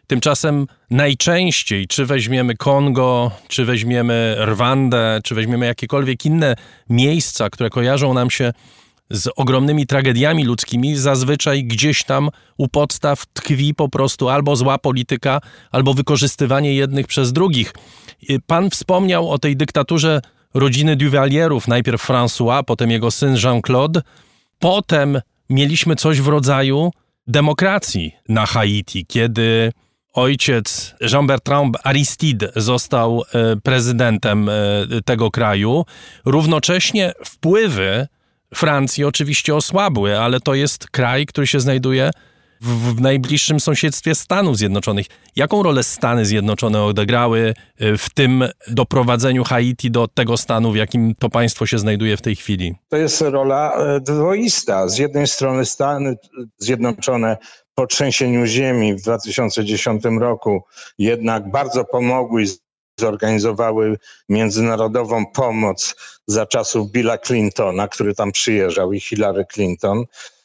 Tymczasem najczęściej, czy weźmiemy Kongo, czy weźmiemy Rwandę, czy weźmiemy jakiekolwiek inne miejsca, które kojarzą nam się z ogromnymi tragediami ludzkimi, zazwyczaj gdzieś tam u podstaw tkwi po prostu albo zła polityka, albo wykorzystywanie jednych przez drugich. Pan wspomniał o tej dyktaturze rodziny Duvalierów, najpierw François, potem jego syn Jean-Claude. Potem mieliśmy coś w rodzaju demokracji na Haiti, kiedy ojciec Jean-Bertrand Aristide został e, prezydentem e, tego kraju. Równocześnie wpływy Francji oczywiście osłabły, ale to jest kraj, który się znajduje w, w, najbliższym sąsiedztwie Stanów Zjednoczonych. Jaką rolę Stany Zjednoczone odegrały y, w tym doprowadzeniu Haiti do tego stanu, w jakim to państwo się znajduje w tej chwili? To jest rola e, dwoista. Z jednej strony Stany Zjednoczone po trzęsieniu ziemi w 2010 roku jednak bardzo pomogły zorganizowały międzynarodową pomoc za czasów Billa Clintona, który tam przyjeżdżał i Hillary Clinton.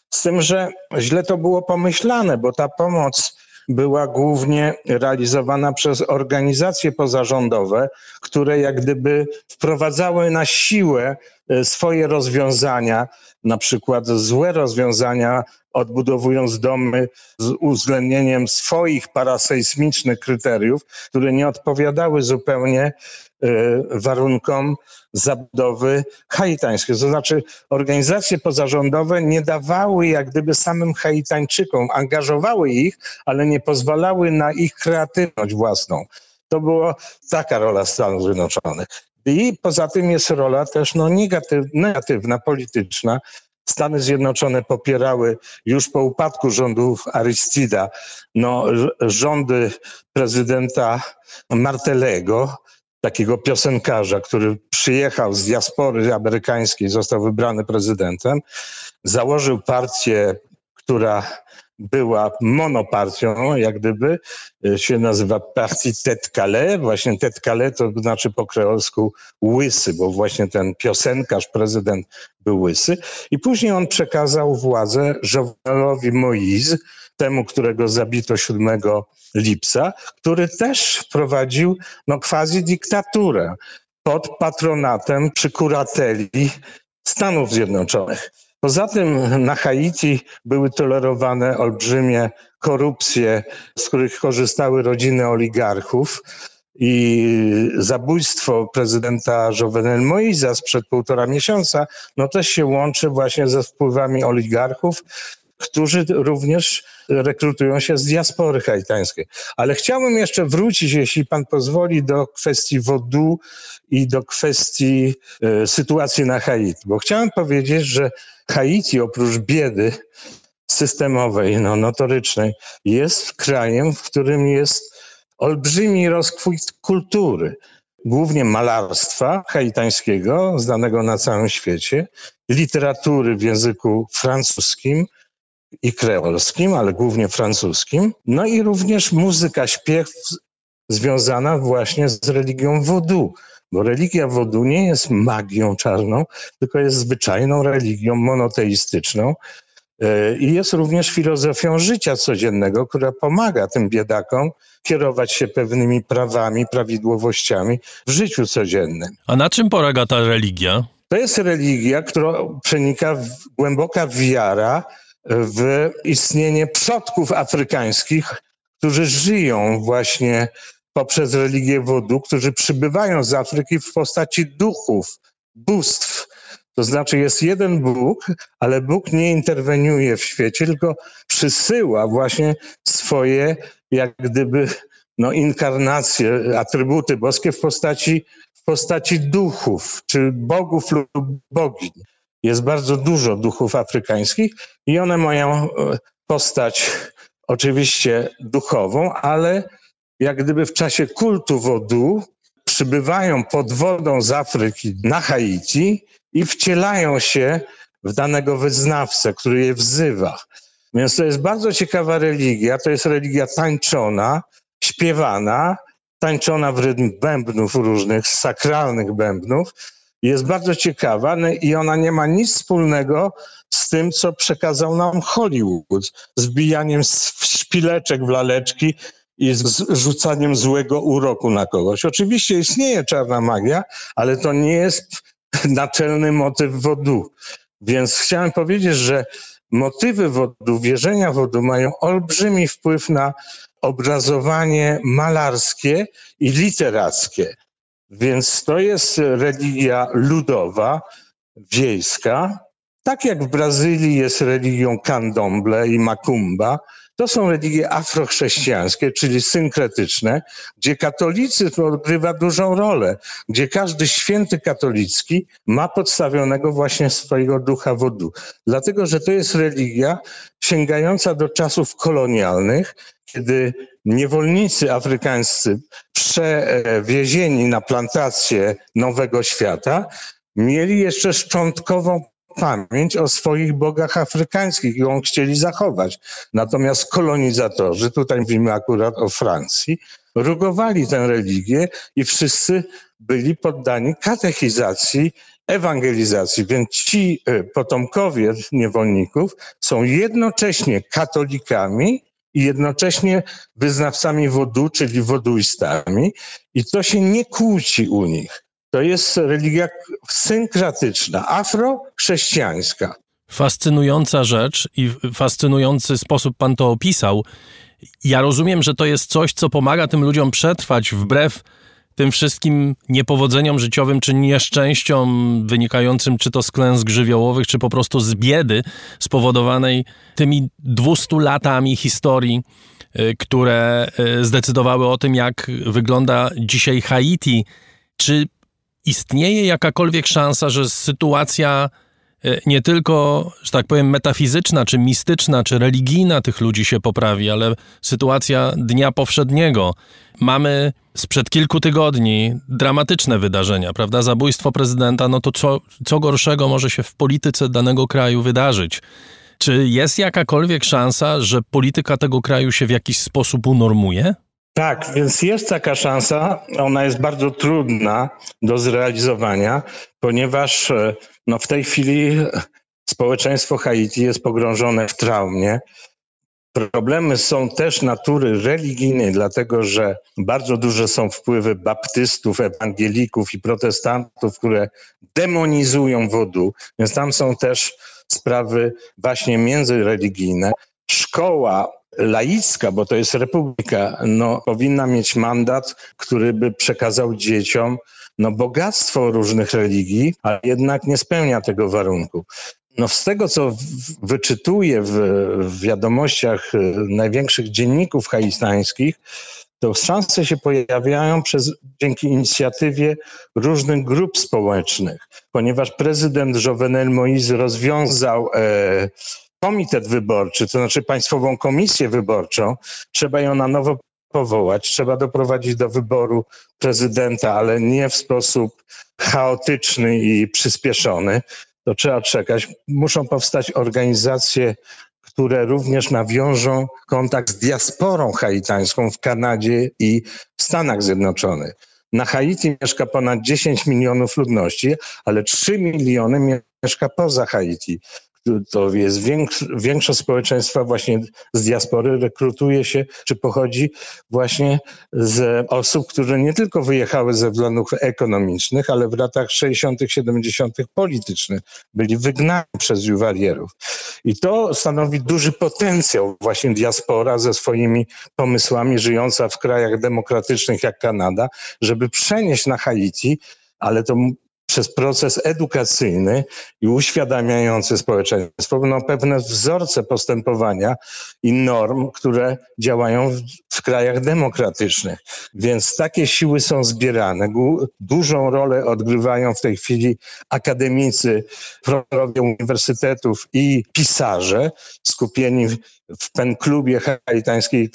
Z tym, że źle to było pomyślane, bo ta pomoc była głównie realizowana przez organizacje pozarządowe, które jak gdyby wprowadzały na siłę e, swoje rozwiązania, na przykład złe rozwiązania, odbudowując domy z uwzględnieniem swoich parasejsmicznych kryteriów, które nie odpowiadały zupełnie e, warunkom zabudowy haitańskiej. To znaczy organizacje pozarządowe nie dawały jak gdyby samym haitańczykom, angażowały ich, ale nie pozwalały na ich kreatywność własną. To była taka rola Stanów Zjednoczonych. I poza tym jest rola też no, negatywna, negatywna, polityczna. Stany Zjednoczone popierały już po upadku rządów Aristida no, rządy prezydenta Martelego, takiego piosenkarza, który przyjechał z diaspory amerykańskiej, został wybrany prezydentem, założył partię, która była monopartią, jak gdyby, e, się nazywa partii Tet Calais. Właśnie Tet Calais to znaczy po kreolsku łysy, bo właśnie ten piosenkarz, prezydent był łysy. I później on przekazał władzę Jovenelowi Moïse, temu, którego zabito 7 lipca, który też wprowadził no, quasi dyktaturę pod patronatem przy kurateli Stanów Zjednoczonych. Poza tym na Haiti były tolerowane olbrzymie korupcje, z których korzystały rodziny oligarchów. I zabójstwo prezydenta Jovenel Moïza sprzed półtora miesiąca, no też się łączy właśnie ze wpływami oligarchów, którzy również rekrutują się z diaspory haitańskiej. Ale chciałbym jeszcze wrócić, jeśli pan pozwoli, do kwestii wodu i do kwestii e, sytuacji na Haiti, bo chciałem powiedzieć, że Haiti oprócz biedy systemowej, no, notorycznej, jest krajem, w którym jest olbrzymi rozkwit kultury, głównie malarstwa haitańskiego, znanego na całym świecie, literatury w języku francuskim, i kreolskim, ale głównie francuskim. No i również muzyka, śpiew związana właśnie z religią voodoo, bo religia voodoo nie jest magią czarną, tylko jest zwyczajną religią monoteistyczną. E, I jest również filozofią życia codziennego, która pomaga tym biedakom kierować się pewnymi prawami, prawidłowościami w życiu codziennym. A na czym polega ta religia? To jest religia, która przenika głęboka wiara w istnienie przodków afrykańskich, którzy żyją właśnie poprzez religię wodu, którzy przybywają z Afryki w postaci duchów, bóstw. To znaczy jest jeden Bóg, ale Bóg nie interweniuje w świecie, tylko przysyła właśnie swoje, jak gdyby, no, inkarnacje, atrybuty boskie w postaci, w postaci duchów, czy bogów lub bogiń. Jest bardzo dużo duchów afrykańskich i one mają e, postać oczywiście duchową, ale jak gdyby w czasie kultu wodu przybywają pod wodą z Afryki na Haiti i wcielają się w danego wyznawcę, który je wzywa. Więc to jest bardzo ciekawa religia. To jest religia tańczona, śpiewana, tańczona w rytm bębnów różnych, sakralnych bębnów. Jest bardzo ciekawa no i ona nie ma nic wspólnego z tym, co przekazał nam Hollywood, z wbijaniem szpileczek w laleczki i z rzucaniem złego uroku na kogoś. Oczywiście istnieje czarna magia, ale to nie jest (laughs) naczelny motyw wodu. Więc chciałem powiedzieć, że motywy wodu, wierzenia wodu mają olbrzymi wpływ na obrazowanie malarskie i literackie. Więc to jest religia ludowa, wiejska. Tak jak w Brazylii jest religią candomblé i macumba, to są religie afrochrześcijańskie, czyli synkretyczne, gdzie katolicyzm odgrywa dużą rolę, gdzie każdy święty katolicki ma podstawionego właśnie swojego ducha wodu. Dlatego, że to jest religia sięgająca do czasów kolonialnych, kiedy niewolnicy afrykańscy przewiezieni na plantacje Nowego Świata mieli jeszcze szczątkową pamięć o swoich bogach afrykańskich i ją chcieli zachować. Natomiast kolonizatorzy, tutaj mówimy akurat o Francji, rugowali tę religię i wszyscy byli poddani katechizacji, ewangelizacji. Więc ci e, potomkowie niewolników są jednocześnie katolikami i jednocześnie wyznawcami wodu, czyli woduistami. I to się nie kłóci u nich. To jest religia synkratyczna, afrochrześcijańska. Fascynująca rzecz i fascynujący sposób pan to opisał. Ja rozumiem, że to jest coś, co pomaga tym ludziom przetrwać wbrew tym wszystkim niepowodzeniom życiowym czy nieszczęściom wynikającym czy to z klęsk żywiołowych, czy po prostu z biedy spowodowanej tymi 200 latami historii, y, które y, zdecydowały o tym, jak wygląda dzisiaj Haiti. Czy istnieje jakakolwiek szansa, że sytuacja e, nie tylko, że tak powiem, metafizyczna, czy mistyczna, czy religijna tych ludzi się poprawi, ale sytuacja dnia powszedniego. Mamy sprzed kilku tygodni dramatyczne wydarzenia, prawda? Zabójstwo prezydenta, no to co, co gorszego może się w polityce danego kraju wydarzyć? Czy jest jakakolwiek szansa, że polityka tego kraju się w jakiś sposób unormuje? Tak, więc jest taka szansa. Ona jest bardzo trudna do zrealizowania, ponieważ e, no, w tej chwili społeczeństwo Haiti jest pogrążone w traumie. Problemy są też natury religijnej, dlatego że bardzo duże są wpływy baptystów, ewangelików i protestantów, które demonizują wodu, więc tam są też sprawy właśnie międzyreligijne. Szkoła laicka, bo to jest republika, no, powinna mieć mandat, który by przekazał dzieciom no, bogactwo różnych religii, a jednak nie spełnia tego warunku. No z tego, co wyczytuję w, w wiadomościach y, największych dzienników haitańskich, to szanse się pojawiają przez, dzięki inicjatywie różnych grup społecznych, ponieważ prezydent Jovenel Moïse rozwiązał e, komitet wyborczy, to znaczy Państwową Komisję Wyborczą, trzeba ją na nowo powołać, trzeba doprowadzić do wyboru prezydenta, ale nie w sposób chaotyczny i przyspieszony. To trzeba czekać. Muszą powstać organizacje, które również nawiążą kontakt z diasporą haitańską w Kanadzie i w Stanach Zjednoczonych. Na Haiti mieszka ponad 10 milionów ludności, ale 3 miliony mieszka poza Haiti to jest większe, większość społeczeństwa właśnie z diaspory rekrutuje się, czy pochodzi właśnie z osób, które nie tylko wyjechały ze względów ekonomicznych, ale w latach 60., 70. politycznych byli wygnani przez juwalierów. I to stanowi duży potencjał właśnie diaspora ze swoimi pomysłami żyjąca w krajach demokratycznych jak Kanada, żeby przenieść na Haiti ale to przez proces edukacyjny i uświadamiający społeczeństwo no, pewne wzorce postępowania i norm, które działają w, w krajach demokratycznych. Więc takie siły są zbierane. Dużą rolę odgrywają w tej chwili akademicy, profesorowie uniwersytetów i pisarze skupieni w penklubie haitańskiej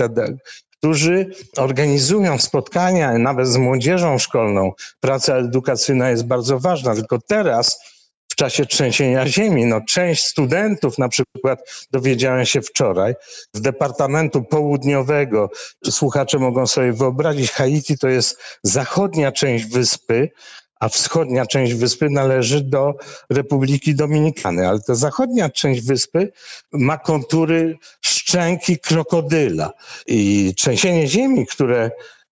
którzy organizują spotkania nawet z młodzieżą szkolną. Praca edukacyjna jest bardzo ważna, tylko teraz w czasie trzęsienia ziemi. No, część studentów, na przykład dowiedziałem się wczoraj, z Departamentu Południowego, słuchacze mogą sobie wyobrazić, Haiti to jest zachodnia część wyspy, a wschodnia część wyspy należy do Republiki Dominikany, ale ta zachodnia część wyspy ma kontury szczęki krokodyla. I trzęsienie ziemi, które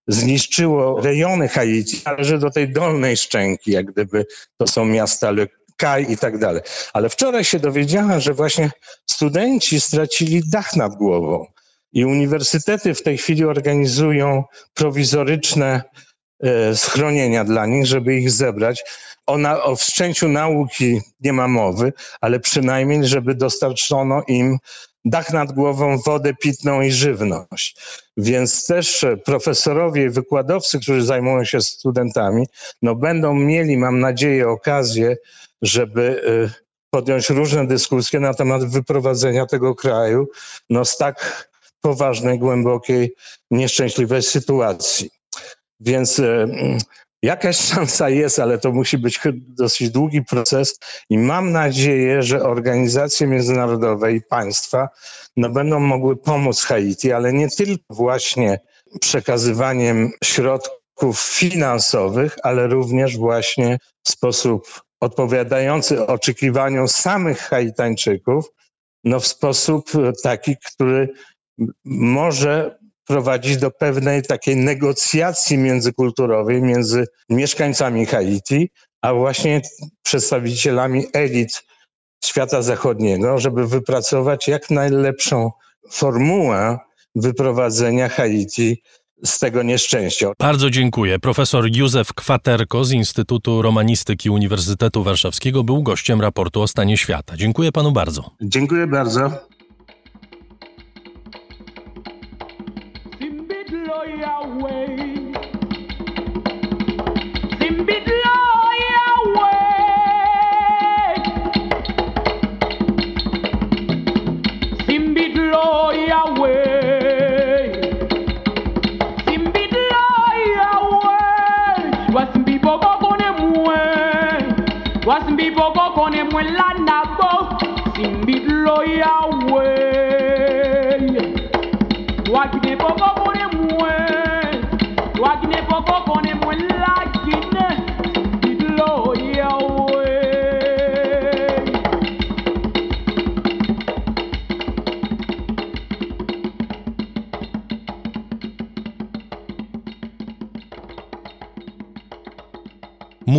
zniszczyło rejony Haiti, należy do tej dolnej szczęki, jak gdyby to są miasta Le Kaj i tak dalej. Ale wczoraj się dowiedziałem, że właśnie studenci stracili dach nad głową. I uniwersytety w tej chwili organizują prowizoryczne schronienia dla nich, żeby ich zebrać. O, na, o wszczęciu nauki nie ma mowy, ale przynajmniej, żeby dostarczono im dach nad głową, wodę pitną i żywność. Więc też profesorowie i wykładowcy, którzy zajmują się studentami, no będą mieli, mam nadzieję, okazję, żeby e, podjąć różne dyskusje na temat wyprowadzenia tego kraju no, z tak poważnej, głębokiej, nieszczęśliwej sytuacji. Więc e, jakaś szansa jest, ale to musi być dosyć długi proces i mam nadzieję, że organizacje międzynarodowe i państwa no, będą mogły pomóc Haiti, ale nie tylko właśnie przekazywaniem środków finansowych, ale również właśnie w sposób odpowiadający oczekiwaniom samych Haitańczyków, no w sposób taki, który może prowadzić do pewnej takiej negocjacji międzykulturowej między mieszkańcami Haiti, a właśnie przedstawicielami elit świata zachodniego, żeby wypracować jak najlepszą formułę wyprowadzenia Haiti z tego nieszczęścia. Bardzo dziękuję. Profesor Józef Kwaterko z Instytutu Romanistyki Uniwersytetu Warszawskiego był gościem raportu o stanie świata. Dziękuję panu bardzo. Dziękuję bardzo. Vivo con el muela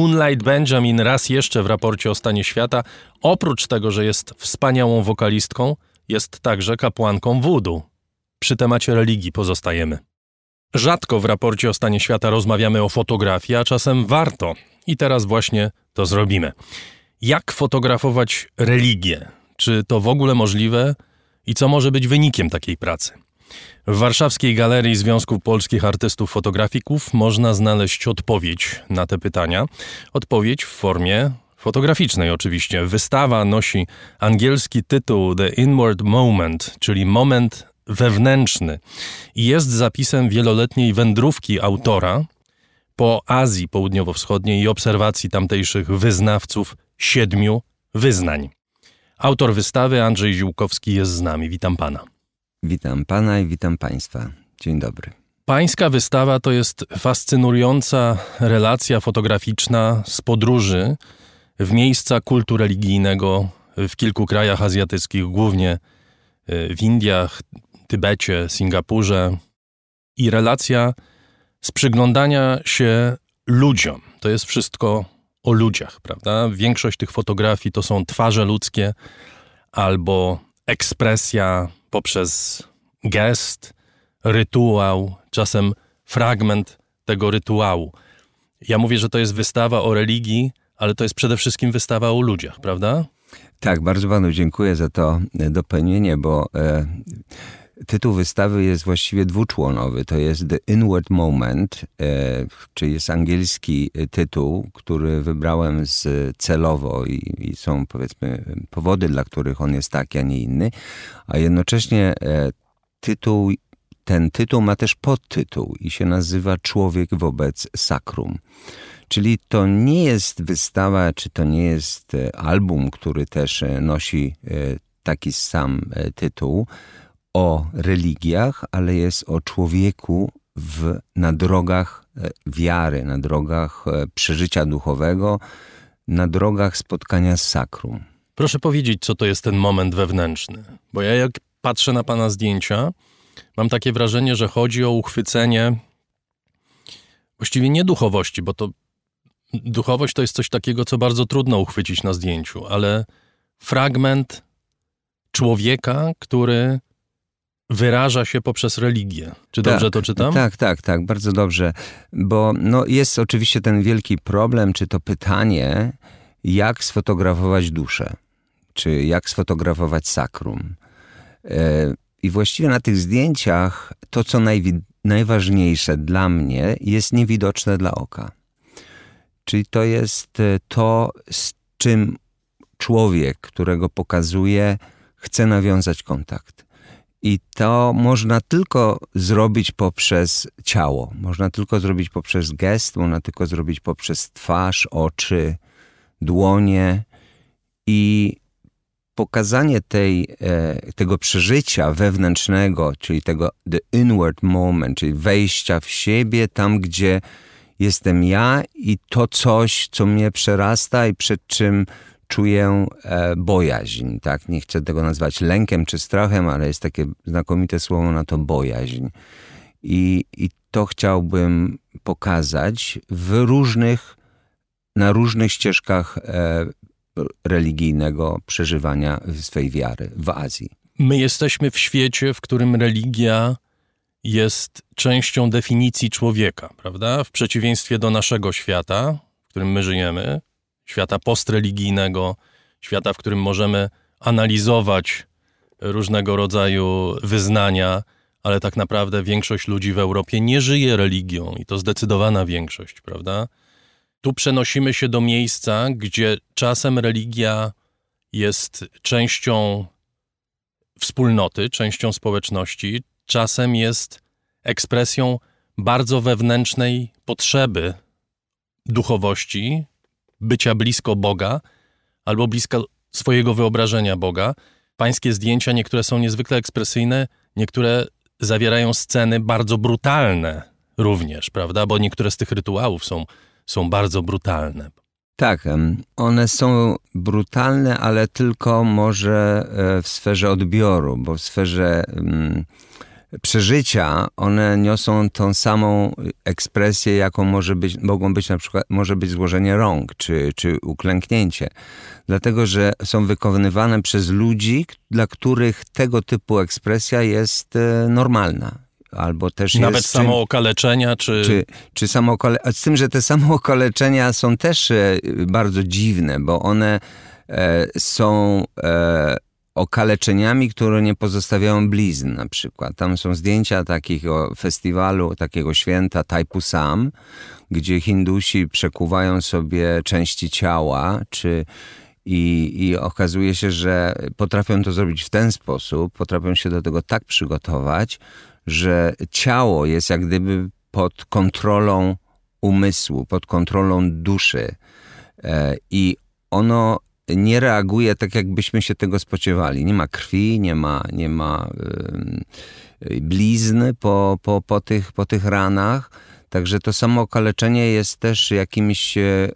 Moonlight Benjamin raz jeszcze w raporcie o stanie świata, oprócz tego, że jest wspaniałą wokalistką, jest także kapłanką voodoo. Przy temacie religii pozostajemy. Rzadko w raporcie o stanie świata rozmawiamy o fotografii, a czasem warto. I teraz właśnie to zrobimy. Jak fotografować religię? Czy to w ogóle możliwe? I co może być wynikiem takiej pracy? W warszawskiej Galerii Związku Polskich Artystów Fotografików można znaleźć odpowiedź na te pytania. Odpowiedź w formie fotograficznej oczywiście. Wystawa nosi angielski tytuł The Inward Moment, czyli moment wewnętrzny i jest zapisem wieloletniej wędrówki autora po Azji Południowo-Wschodniej i obserwacji tamtejszych wyznawców siedmiu wyznań. Autor wystawy Andrzej Ziłkowski jest z nami. Witam pana. Witam pana i witam państwa. Dzień dobry. Pańska wystawa to jest fascynująca relacja fotograficzna z podróży w miejsca kultu religijnego w kilku krajach azjatyckich, głównie e, w Indiach, Tybecie, Singapurze. I relacja z przyglądania się ludziom. To jest wszystko o ludziach, prawda? Większość tych fotografii to są twarze ludzkie albo ekspresja poprzez gest, rytuał, czasem fragment tego rytuału. Ja mówię, że to jest wystawa o religii, ale to jest przede wszystkim wystawa o ludziach, prawda? Tak, bardzo panu dziękuję za to dopełnienie, bo e, tytuł wystawy jest właściwie dwuczłonowy. To jest The Inward Moment, e, czyli jest angielski tytuł, który wybrałem z, celowo i, i, są powiedzmy powody, dla których on jest taki, a nie inny, a jednocześnie e, tytuł, ten tytuł ma też podtytuł i się nazywa Człowiek wobec Sakrum. Czyli to nie jest wystawa, czy to nie jest e, album, który też e, nosi e, taki sam tytuł o religiach, ale jest o człowieku w, na drogach wiary, na drogach przeżycia duchowego, na drogach spotkania z sakrum. Proszę powiedzieć, co to jest ten moment wewnętrzny. Bo ja jak patrzę na pana zdjęcia, mam takie wrażenie, że chodzi o uchwycenie właściwie nie duchowości, bo to duchowość to jest coś takiego, co bardzo trudno uchwycić na zdjęciu, ale fragment człowieka, który wyraża się poprzez religię. Czy tak, dobrze to czytam? Tak, tak, tak, bardzo dobrze. Bo no, jest oczywiście ten wielki problem, czy to pytanie, jak sfotografować duszę, czy jak sfotografować sakrum. E, I właściwie na tych zdjęciach to, co najważniejsze dla mnie, jest niewidoczne dla oka. Czyli to jest e, to, z czym człowiek, którego pokazuje, chce nawiązać kontakt. I to można tylko zrobić poprzez ciało, można tylko zrobić poprzez gest, można tylko zrobić poprzez twarz, oczy, dłonie. I pokazanie tej, e, tego przeżycia wewnętrznego, czyli tego the inward moment, czyli wejścia w siebie tam, gdzie jestem ja i to coś, co mnie przerasta i przed czym czuję e, bojaźń. Tak? Nie chcę tego nazwać lękiem czy strachem, ale jest takie znakomite słowo na to bojaźń. I, i to chciałbym pokazać w różnych, na różnych ścieżkach e, religijnego przeżywania swej wiary w Azji. My jesteśmy w świecie, w którym religia jest częścią definicji człowieka, prawda? W przeciwieństwie do naszego świata, w którym my żyjemy, świata postreligijnego, świata, w którym możemy analizować różnego rodzaju wyznania, ale tak naprawdę większość ludzi w Europie nie żyje religią i to zdecydowana większość, prawda? Tu przenosimy się do miejsca, gdzie czasem religia jest częścią wspólnoty, częścią społeczności, czasem jest ekspresją bardzo wewnętrznej potrzeby duchowości, bycia blisko Boga albo blisko swojego wyobrażenia Boga. Pańskie zdjęcia niektóre są niezwykle ekspresyjne, niektóre zawierają sceny bardzo brutalne również, prawda? Bo niektóre z tych rytuałów są, są bardzo brutalne. Tak, one są brutalne, ale tylko może e, w sferze odbioru, bo w sferze przeżycia, one niosą tą samą ekspresję, jaką może być, mogą być na przykład, może być złożenie rąk, czy, czy uklęknięcie. Dlatego, że są wykonywane przez ludzi, dla których tego typu ekspresja jest e, normalna albo też Nawet jest... samookaleczenia, czy... Czy, czy samookale... Z tym, że te samookaleczenia są też e, bardzo dziwne, bo one e, są e, okaleczeniami, które nie pozostawiają blizn na przykład. Tam są zdjęcia takiego festiwalu, takiego święta Taipusam, gdzie Hindusi przekuwają sobie części ciała, czy i, I okazuje się, że potrafią to zrobić w ten sposób, potrafią się do tego tak przygotować, że ciało jest jak gdyby pod kontrolą umysłu, pod kontrolą duszy. E, I ono nie reaguje tak, jakbyśmy się tego spodziewali. Nie ma krwi, nie ma, nie ma yy, blizny po, po, po, tych, po tych ranach. Także to samo okaleczenie jest też jakimś e,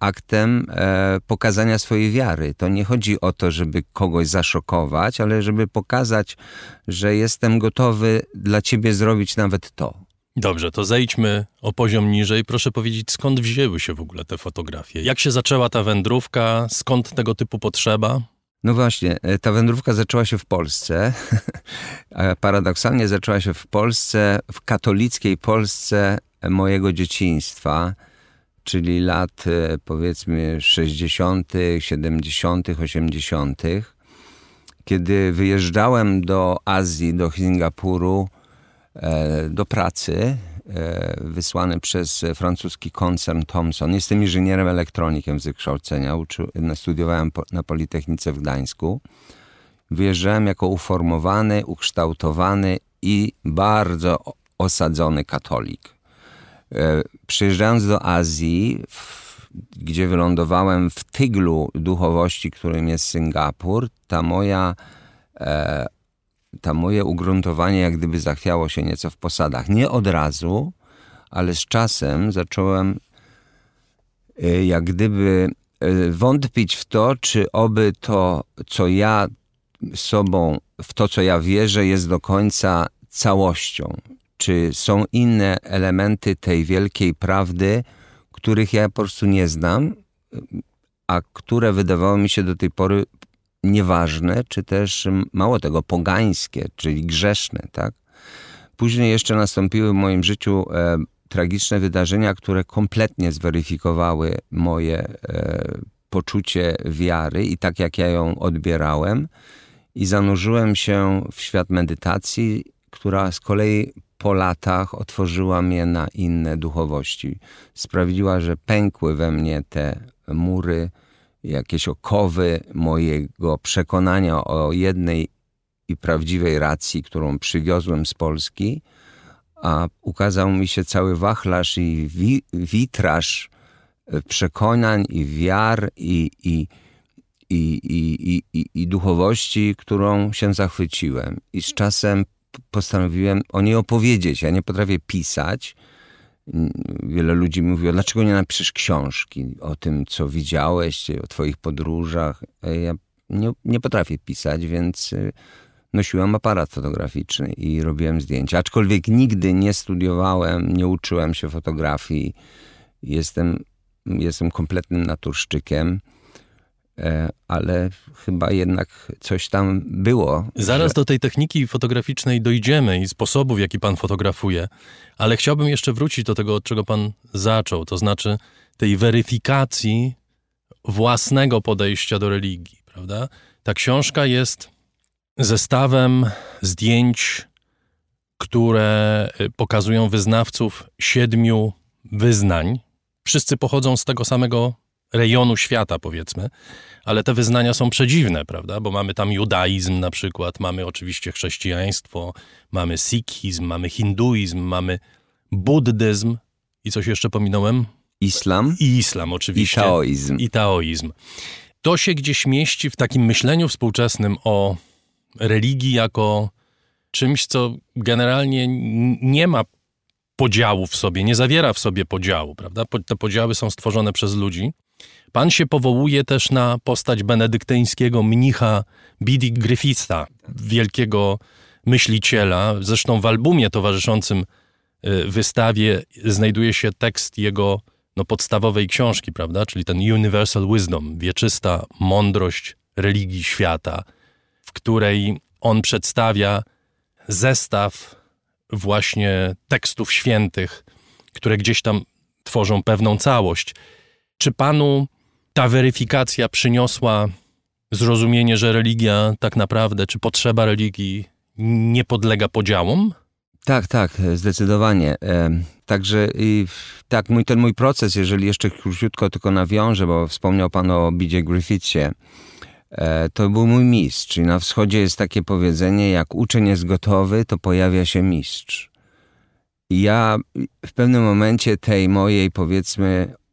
aktem e, pokazania swojej wiary. To nie chodzi o to, żeby kogoś zaszokować, ale żeby pokazać, że jestem gotowy dla ciebie zrobić nawet to. Dobrze, to zejdźmy o poziom niżej. Proszę powiedzieć, skąd wzięły się w ogóle te fotografie? Jak się zaczęła ta wędrówka? Skąd tego typu potrzeba? No właśnie, e, ta wędrówka zaczęła się w Polsce. (laughs) Paradoksalnie zaczęła się w Polsce, w katolickiej Polsce mojego dzieciństwa. czyli lat e, powiedzmy 60., 70., 80., kiedy wyjeżdżałem do Azji, do Singapuru, do pracy, e, wysłany przez francuski koncern Thomson. Jestem inżynierem elektronikiem z wykształcenia, studiowałem na Politechnice w Gdańsku. Wyjeżdżałem jako uformowany, ukształtowany i bardzo osadzony katolik. E, przyjeżdżając do Azji, gdzie wylądowałem w tyglu duchowości, którym jest Singapur, ta moja, e, ta moje ugruntowanie jak gdyby zachwiało się nieco w posadach. Nie od razu, ale z czasem zacząłem e, jak gdyby wątpić w to, czy oby to, co ja sobą, w to, co ja wierzę, jest do końca całością czy są inne elementy tej wielkiej prawdy, których ja po prostu nie znam, a które wydawały mi się do tej pory nieważne, czy też mało tego pogańskie, czyli grzeszne, tak? Później jeszcze nastąpiły w moim życiu e, tragiczne wydarzenia, które kompletnie zweryfikowały moje e, poczucie wiary i tak jak ja ją odbierałem. I zanurzyłem się w świat medytacji, która z kolei po latach otworzyła mnie na inne duchowości. Sprawiła, że pękły we mnie te mury, jakieś okowy mojego przekonania o jednej i prawdziwej racji, którą przywiozłem z Polski, a ukazał mi się cały wachlarz i wi witraż przekonań i wiar i, i, i, i, i, i duchowości, którą się zachwyciłem. I z czasem postanowiłem o niej opowiedzieć. Ja nie potrafię pisać. Wiele ludzi mówiło, dlaczego nie napiszesz książki o tym, co widziałeś, o twoich podróżach. E, ja nie, nie potrafię pisać, więc e, nosiłem aparat fotograficzny i robiłem zdjęcia. Aczkolwiek nigdy nie studiowałem, nie uczyłem się fotografii. Jestem, jestem kompletnym naturszczykiem. E, ale chyba jednak coś tam było. Zaraz że... do tej techniki fotograficznej dojdziemy i sposobu, w jaki pan fotografuje, ale chciałbym jeszcze wrócić do tego, od czego pan zaczął, to znaczy tej weryfikacji własnego podejścia do religii, prawda? Ta książka jest zestawem zdjęć, które y, pokazują wyznawców siedmiu wyznań. Wszyscy pochodzą z tego samego rejonu świata, powiedzmy, ale te wyznania są przedziwne, prawda? Bo mamy tam judaizm na przykład, mamy oczywiście chrześcijaństwo, mamy sikhizm, mamy hinduizm, mamy buddyzm i coś jeszcze pominąłem? Islam. I islam, oczywiście. I taoizm. I taoizm. To się gdzieś mieści w takim myśleniu współczesnym o religii jako czymś, co generalnie nie ma podziału w sobie, nie zawiera w sobie podziału, prawda? Te podziały są stworzone przez ludzi. Pan się powołuje też na postać benedyktyńskiego mnicha Bidi Griffitha, wielkiego myśliciela. Zresztą w albumie towarzyszącym y, wystawie znajduje się tekst jego no, podstawowej książki, prawda? Czyli ten Universal Wisdom, wieczysta mądrość religii świata, w której on przedstawia zestaw właśnie tekstów świętych, które gdzieś tam tworzą pewną całość. Czy panu ta weryfikacja przyniosła zrozumienie, że religia tak naprawdę, czy potrzeba religii nie podlega podziałom? Tak, tak, zdecydowanie. Także i tak, mój, ten mój proces, jeżeli jeszcze króciutko tylko nawiążę, bo wspomniał Pan o Bidzie Griffithsie, e, to był mój mistrz. Czyli na wschodzie jest takie powiedzenie, jak uczeń jest gotowy, to pojawia się mistrz. I ja w pewnym momencie tej mojej, powiedzmy, E,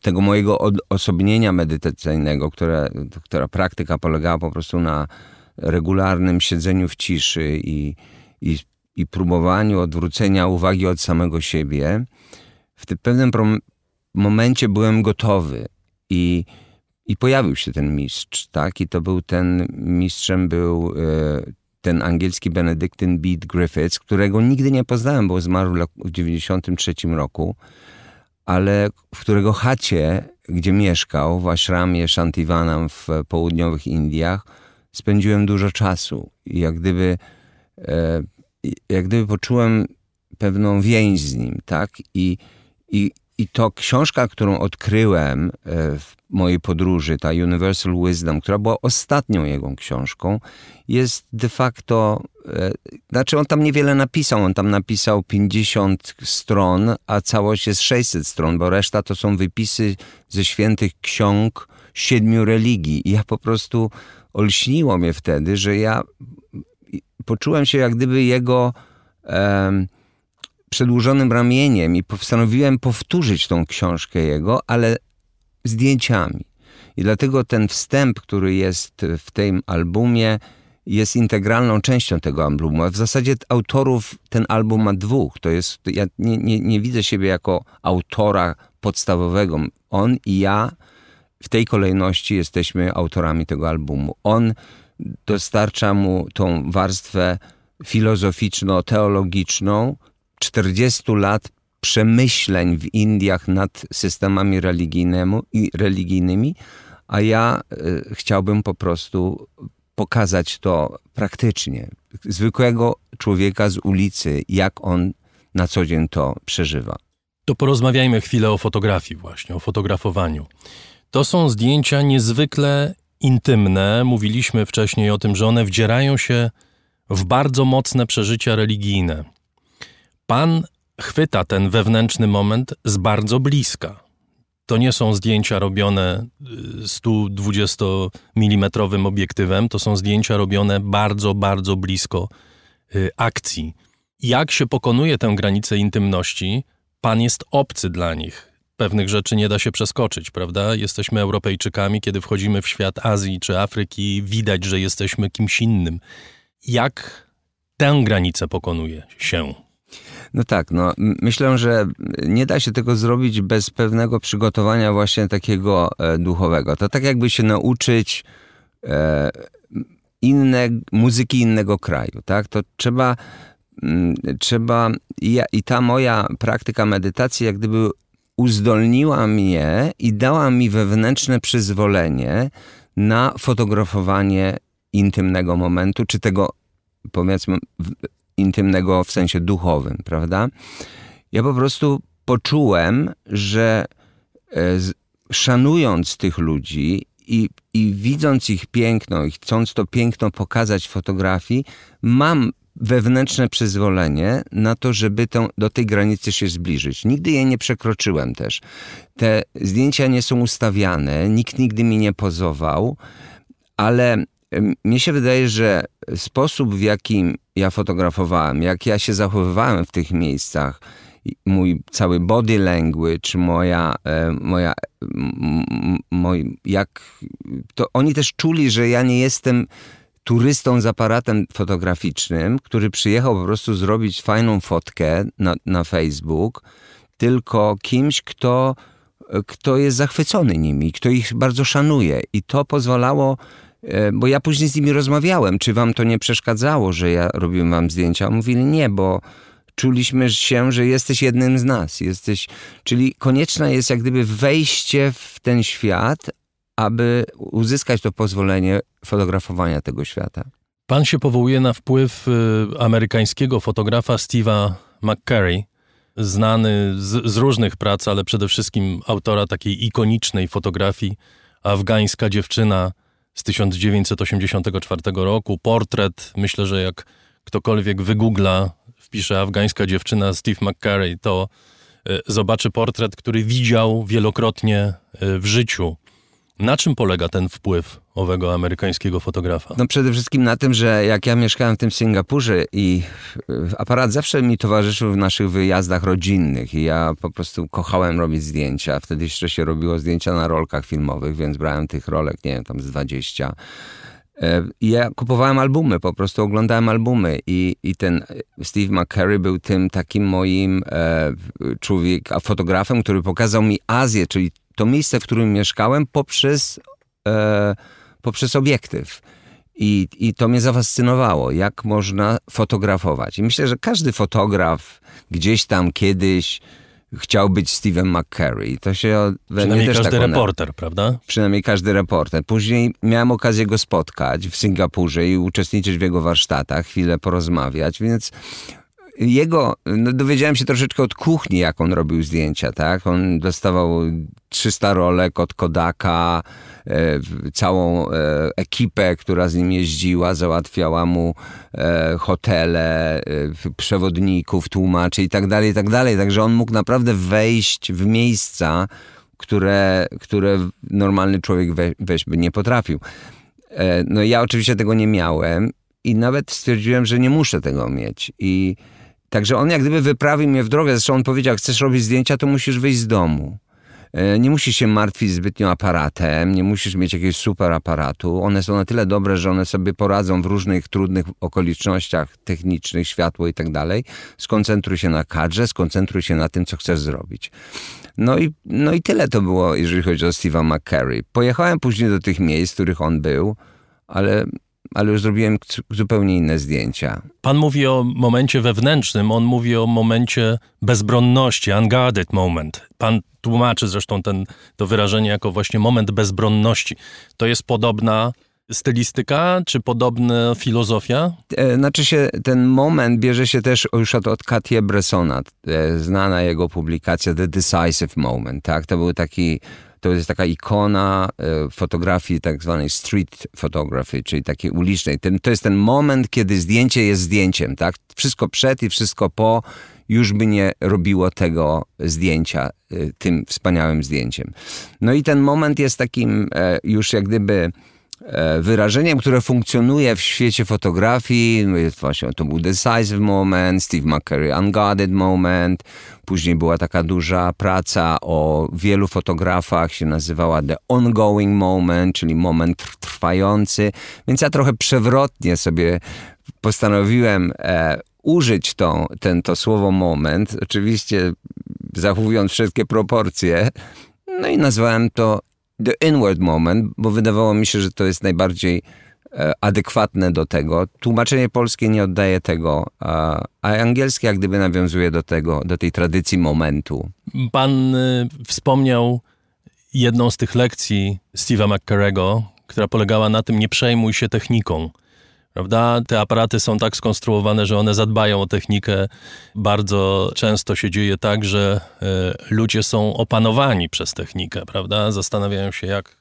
tego mojego osobnienia medytacyjnego, które, która praktyka polegała po prostu na regularnym siedzeniu w ciszy i, i, i próbowaniu odwrócenia uwagi od samego siebie, w tym pewnym momencie byłem gotowy i, i pojawił się ten mistrz, tak? I to był ten, mistrzem był e, ten angielski benedyktyn Beat Griffiths, którego nigdy nie poznałem, bo zmarł w 93 roku ale w którego chacie, gdzie mieszkał, w ashramie Shantivanam w południowych Indiach, spędziłem dużo czasu. I jak gdyby, e, jak gdyby poczułem pewną więź z nim, tak? I, i, I to książka, którą odkryłem w mojej podróży, ta Universal Wisdom, która była ostatnią jego książką, jest de facto, e, znaczy on tam niewiele napisał, on tam napisał 50 stron, a całość jest 600 stron, bo reszta to są wypisy ze świętych ksiąg siedmiu religii. I ja po prostu olśniło mnie wtedy, że ja poczułem się jak gdyby jego przedłużonym ramieniem i postanowiłem powtórzyć tą książkę jego, ale zdjęciami. I dlatego ten wstęp, który jest w tym albumie, jest integralną częścią tego albumu. W zasadzie autorów ten album ma dwóch. To jest, ja nie, nie, nie widzę siebie jako autora podstawowego. On i ja w tej kolejności jesteśmy autorami tego albumu. On dostarcza mu tą warstwę filozoficzno-teologiczną 40 lat przemyśleń w Indiach nad systemami religijnymi, a ja y, chciałbym po prostu pokazać to praktycznie. Zwykłego człowieka z ulicy, jak on na co dzień to przeżywa. To porozmawiajmy chwilę o fotografii właśnie, o fotografowaniu. To są zdjęcia niezwykle intymne. Mówiliśmy wcześniej o tym, że one wdzierają się w bardzo mocne przeżycia religijne. Pan chwyta ten wewnętrzny moment z bardzo bliska. To nie są zdjęcia robione 120 y, mm obiektywem, to są zdjęcia robione bardzo, bardzo blisko y, akcji. Jak się pokonuje tę granicę intymności, pan jest obcy dla nich. Pewnych rzeczy nie da się przeskoczyć, prawda? Jesteśmy Europejczykami, kiedy wchodzimy w świat Azji czy Afryki, widać, że jesteśmy kimś innym. Jak tę granicę pokonuje się? No tak, no myślę, że nie da się tego zrobić bez pewnego przygotowania właśnie takiego e, duchowego. To tak jakby się nauczyć e, inne, muzyki innego kraju, tak? To trzeba, trzeba ja, i ta moja praktyka medytacji jak gdyby uzdolniła mnie i dała mi wewnętrzne przyzwolenie na fotografowanie intymnego momentu, czy tego powiedzmy intymnego w sensie duchowym, prawda? Ja po prostu poczułem, że e, szanując tych ludzi i, i widząc ich piękno i chcąc to piękno pokazać w fotografii, mam wewnętrzne przyzwolenie na to, żeby tą, do tej granicy się zbliżyć. Nigdy jej nie przekroczyłem też. Te zdjęcia nie są ustawiane, nikt nigdy mi nie pozował, ale mnie się wydaje, że sposób, w jakim ja fotografowałem, jak ja się zachowywałem w tych miejscach, mój cały body language, moja, e, moja mój, jak, to oni też czuli, że ja nie jestem turystą z aparatem fotograficznym, który przyjechał po prostu zrobić fajną fotkę na, na Facebook, tylko kimś, kto, kto jest zachwycony nimi, kto ich bardzo szanuje. I to pozwalało E, bo ja później z nimi rozmawiałem, czy wam to nie przeszkadzało, że ja robiłem wam zdjęcia? Mówili nie, bo czuliśmy się, że jesteś jednym z nas. Jesteś, czyli konieczne jest jak gdyby wejście w ten świat, aby uzyskać to pozwolenie fotografowania tego świata. Pan się powołuje na wpływ y, amerykańskiego fotografa Steve'a McCurry, znany z, z różnych prac, ale przede wszystkim autora takiej ikonicznej fotografii Afgańska dziewczyna z 1984 roku. Portret, myślę, że jak ktokolwiek wygoogla, wpisze afgańska dziewczyna Steve McCurry, to e, zobaczy portret, który widział wielokrotnie e, w życiu. Na czym polega ten wpływ owego amerykańskiego fotografa? No przede wszystkim na tym, że jak ja mieszkałem w tym Singapurze i aparat zawsze mi towarzyszył w naszych wyjazdach rodzinnych i ja po prostu kochałem robić zdjęcia. Wtedy jeszcze się robiło zdjęcia na rolkach filmowych, więc brałem tych rolek, nie wiem, tam z 20. E, I ja kupowałem albumy, po prostu oglądałem albumy i, i ten Steve McCurry był tym takim moim e, człowiek, fotografem, który pokazał mi Azję, czyli to miejsce, w którym mieszkałem, poprzez, e, poprzez obiektyw. I, I to mnie zafascynowało, jak można fotografować. I myślę, że każdy fotograf gdzieś tam kiedyś chciał być Steven McCurry. To się we Przynajmniej też każdy tak reporter, prawda? Przynajmniej każdy reporter. Później miałem okazję go spotkać w Singapurze i uczestniczyć w jego warsztatach, chwilę porozmawiać, więc jego, no dowiedziałem się troszeczkę od kuchni, jak on robił zdjęcia, tak? On dostawał 300 rolek od Kodaka, e, całą e, ekipę, która z nim jeździła, załatwiała mu e, hotele, e, przewodników, tłumaczy i tak dalej, i tak dalej. Także on mógł naprawdę wejść w miejsca, które, które normalny człowiek we, wejść by nie potrafił. E, no ja oczywiście tego nie miałem i nawet stwierdziłem, że nie muszę tego mieć. I Także on jak gdyby wyprawił mnie w drogę. Zresztą on powiedział, chcesz robić zdjęcia, to musisz wyjść z domu. E, nie musisz się martwić zbytnio aparatem, nie musisz mieć jakiegoś super aparatu. One są na tyle dobre, że one sobie poradzą w różnych trudnych okolicznościach technicznych, światło i tak dalej. Skoncentruj się na kadrze, skoncentruj się na tym, co chcesz zrobić. No i, no i tyle to było, jeżeli chodzi o Steve'a McCurry. Pojechałem później do tych miejsc, w których on był, ale ale już zrobiłem zupełnie inne zdjęcia. Pan mówi o momencie wewnętrznym, on mówi o momencie bezbronności, unguarded moment. Pan tłumaczy zresztą ten, to wyrażenie jako właśnie moment bezbronności. To jest podobna stylistyka, czy podobna filozofia? E, znaczy się, ten moment bierze się też już od, od Katie Bressona, e, znana jego publikacja The Decisive Moment, tak? To był taki to jest taka ikona e, fotografii tak zwanej street photography, czyli takiej ulicznej. Ten, to jest ten moment, kiedy zdjęcie jest zdjęciem, tak? Wszystko przed i wszystko po już by nie robiło tego zdjęcia e, tym wspaniałym zdjęciem. No i ten moment jest takim e, już jak gdyby wyrażeniem, które funkcjonuje w świecie fotografii. Właśnie to był Decisive Moment, Steve McCurry Unguarded Moment. Później była taka duża praca o wielu fotografach, się nazywała The Ongoing Moment, czyli moment trwający. Więc ja trochę przewrotnie sobie postanowiłem e, użyć to, ten, to słowo moment, oczywiście zachowując wszystkie proporcje. No i nazwałem to The Inward Moment, bo wydawało mi się, że to jest najbardziej e, adekwatne do tego. Tłumaczenie polskie nie oddaje tego, a, a angielskie jak gdyby nawiązuje do tego, do tej tradycji momentu. Pan y, wspomniał jedną z tych lekcji Steve'a McCarego, która polegała na tym, nie przejmuj się techniką prawda? Te aparaty są tak skonstruowane, że one zadbają o technikę. Bardzo często się dzieje tak, że y, ludzie są opanowani przez technikę, prawda? Zastanawiają się, jak,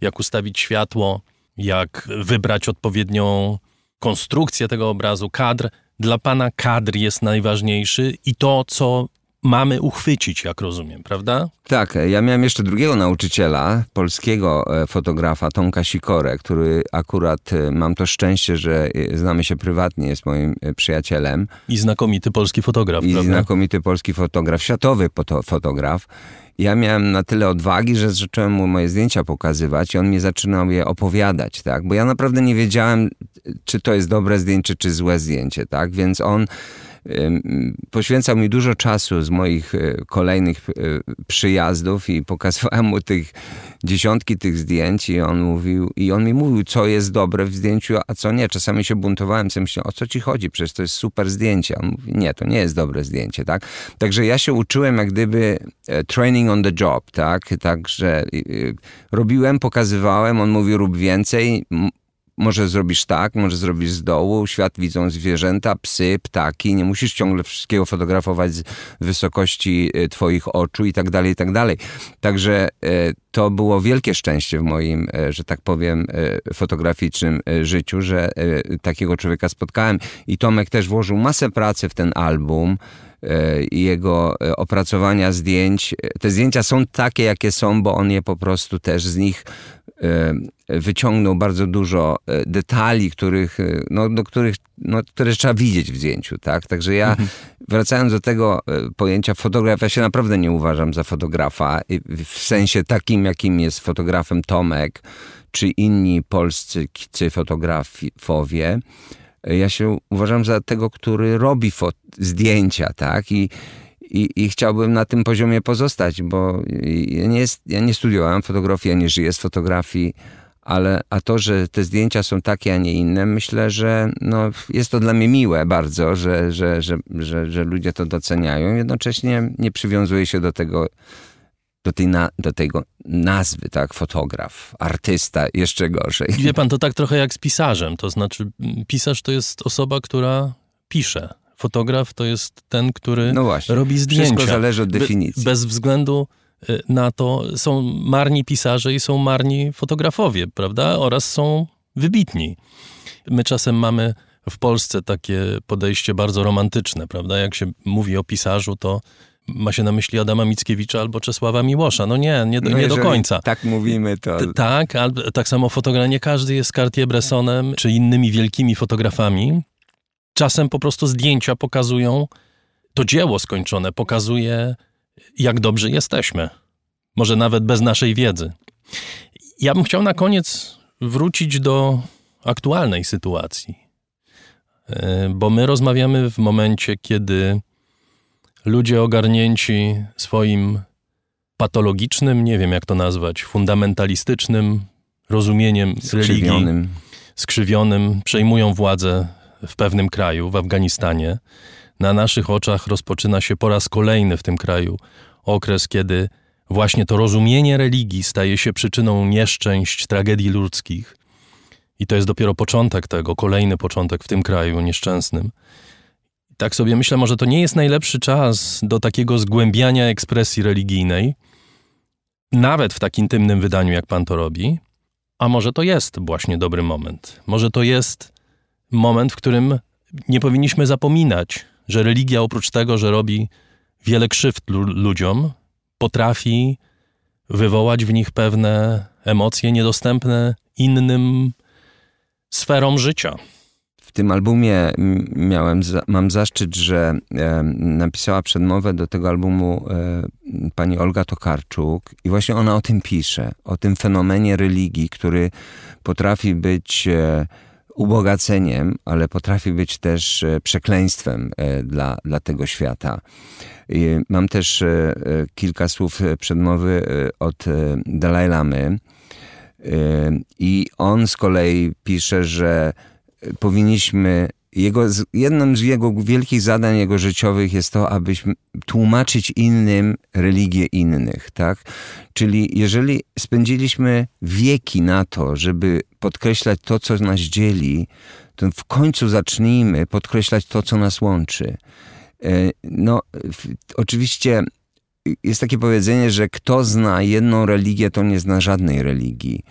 jak ustawić światło, jak wybrać odpowiednią konstrukcję tego obrazu, kadr. Dla pana kadr jest najważniejszy i to, co mamy uchwycić, jak rozumiem, prawda? Tak, ja miałem jeszcze drugiego nauczyciela, polskiego e, fotografa, Tomka Sikorę, który akurat e, mam to szczęście, że e, znamy się prywatnie, jest moim przyjacielem. I znakomity polski fotograf, I prawda? znakomity polski fotograf, światowy fotograf. Ja miałem na tyle odwagi, że zacząłem mu moje zdjęcia pokazywać i on mi zaczynał je opowiadać, tak? Bo ja naprawdę nie wiedziałem, czy to jest dobre zdjęcie, czy złe zdjęcie, tak? Więc on poświęcał mi dużo czasu z moich e, kolejnych e, przyjazdów i pokazywałem mu tych dziesiątki tych zdjęć i on mówił, i on mi mówił, co jest dobre w zdjęciu, a co nie. Czasami się buntowałem, co myślałem, o co ci chodzi, przecież to jest super zdjęcie. On mówi, nie, to nie jest dobre zdjęcie, tak? Także ja się uczyłem jak gdyby e, training on the job, tak? Także robiłem, pokazywałem, on mówił, rób więcej, może zrobisz tak, może zrobisz z dołu, świat widzą zwierzęta, psy, ptaki, nie musisz ciągle wszystkiego fotografować z wysokości e, twoich oczu i tak dalej, i tak dalej. Także e, to było wielkie szczęście w moim, e, że tak powiem, fotograficznym życiu, że takiego człowieka spotkałem i Tomek też włożył masę pracy w ten album i jego opracowania zdjęć. Te zdjęcia są takie, jakie są, bo on je po prostu też z nich wyciągnął bardzo dużo e, detali, których, e, no, do których, no, które trzeba widzieć w zdjęciu, tak? Także ja, mhm. wracając do tego e, pojęcia fotografa, ja się naprawdę nie uważam za fotografa, w sensie takim, jakim jest fotografem Tomek, czy inni polscy fotografowie. Ja się uważam za tego, który robi zdjęcia, tak? I, i, i, chciałbym na tym poziomie pozostać, bo ja nie, jest, ja nie studiowałem fotografii, ja nie żyję z fotografii, ale a to, że te zdjęcia są takie, a nie inne, myślę, że no, jest to dla mnie miłe bardzo, że, że, że, że, że ludzie to doceniają. Jednocześnie nie przywiązuję się do tego, do tej, na, do nazwy, tak, fotograf, artysta, jeszcze gorzej. Wie pan, to tak trochę jak z pisarzem, to znaczy pisarz to jest osoba, która pisze, Fotograf to jest ten, który no właśnie, robi zdjęcia. Wszystko zależy od definicji. Be, bez względu y, na to są marni pisarze i są marni fotografowie, prawda? Oraz są wybitni. My czasem mamy w Polsce takie podejście bardzo romantyczne, prawda? Jak się mówi o pisarzu, to ma się na myśli Adama Mickiewicza albo Czesława Miłosza. No nie, nie, do, no nie do końca. Tak mówimy to. T tak, ale tak samo fotograf, nie każdy jest Cartier-Bressonem czy innymi wielkimi fotografami. Czasem po prostu zdjęcia pokazują, to dzieło skończone pokazuje, jak dobrzy jesteśmy. Może nawet bez naszej wiedzy. Ja bym chciał na koniec wrócić do aktualnej sytuacji. E, bo my rozmawiamy w momencie, kiedy ludzie ogarnięci swoim patologicznym, nie wiem jak to nazwać, fundamentalistycznym rozumieniem skrzywionym. religii, skrzywionym, przejmują władzę w pewnym kraju, w Afganistanie. Na naszych oczach rozpoczyna się po raz kolejny w tym kraju okres, kiedy właśnie to rozumienie religii staje się przyczyną nieszczęść, tragedii ludzkich. I to jest dopiero początek tego, kolejny początek w tym kraju nieszczęsnym. Tak sobie myślę, może to nie jest najlepszy czas do takiego zgłębiania ekspresji religijnej, nawet w tak intymnym wydaniu, jak pan to robi. A może to jest właśnie dobry moment. Może to jest moment, w którym nie powinniśmy zapominać, że religia oprócz tego, że robi wiele krzywd ludziom, potrafi wywołać w nich pewne emocje niedostępne innym sferom życia. W tym albumie miałem, mam zaszczyt, że e, napisała przedmowę do tego albumu e, pani Olga Tokarczuk i właśnie ona o tym pisze, o tym fenomenie religii, który potrafi być e, ubogaceniem, ale potrafi być też e, przekleństwem e, dla, dla tego świata. Mam też e, kilka słów przedmowy od Dalaj Lamy i on z kolei pisze, że powinniśmy jego, jednym z jego wielkich zadań jego życiowych jest to, abyśmy tłumaczyć innym religię innych, tak? Czyli jeżeli spędziliśmy wieki na to, żeby podkreślać to, co nas dzieli, to w końcu zacznijmy podkreślać to, co nas łączy. E, no, oczywiście jest takie powiedzenie, że kto zna jedną religię, to nie zna żadnej religii.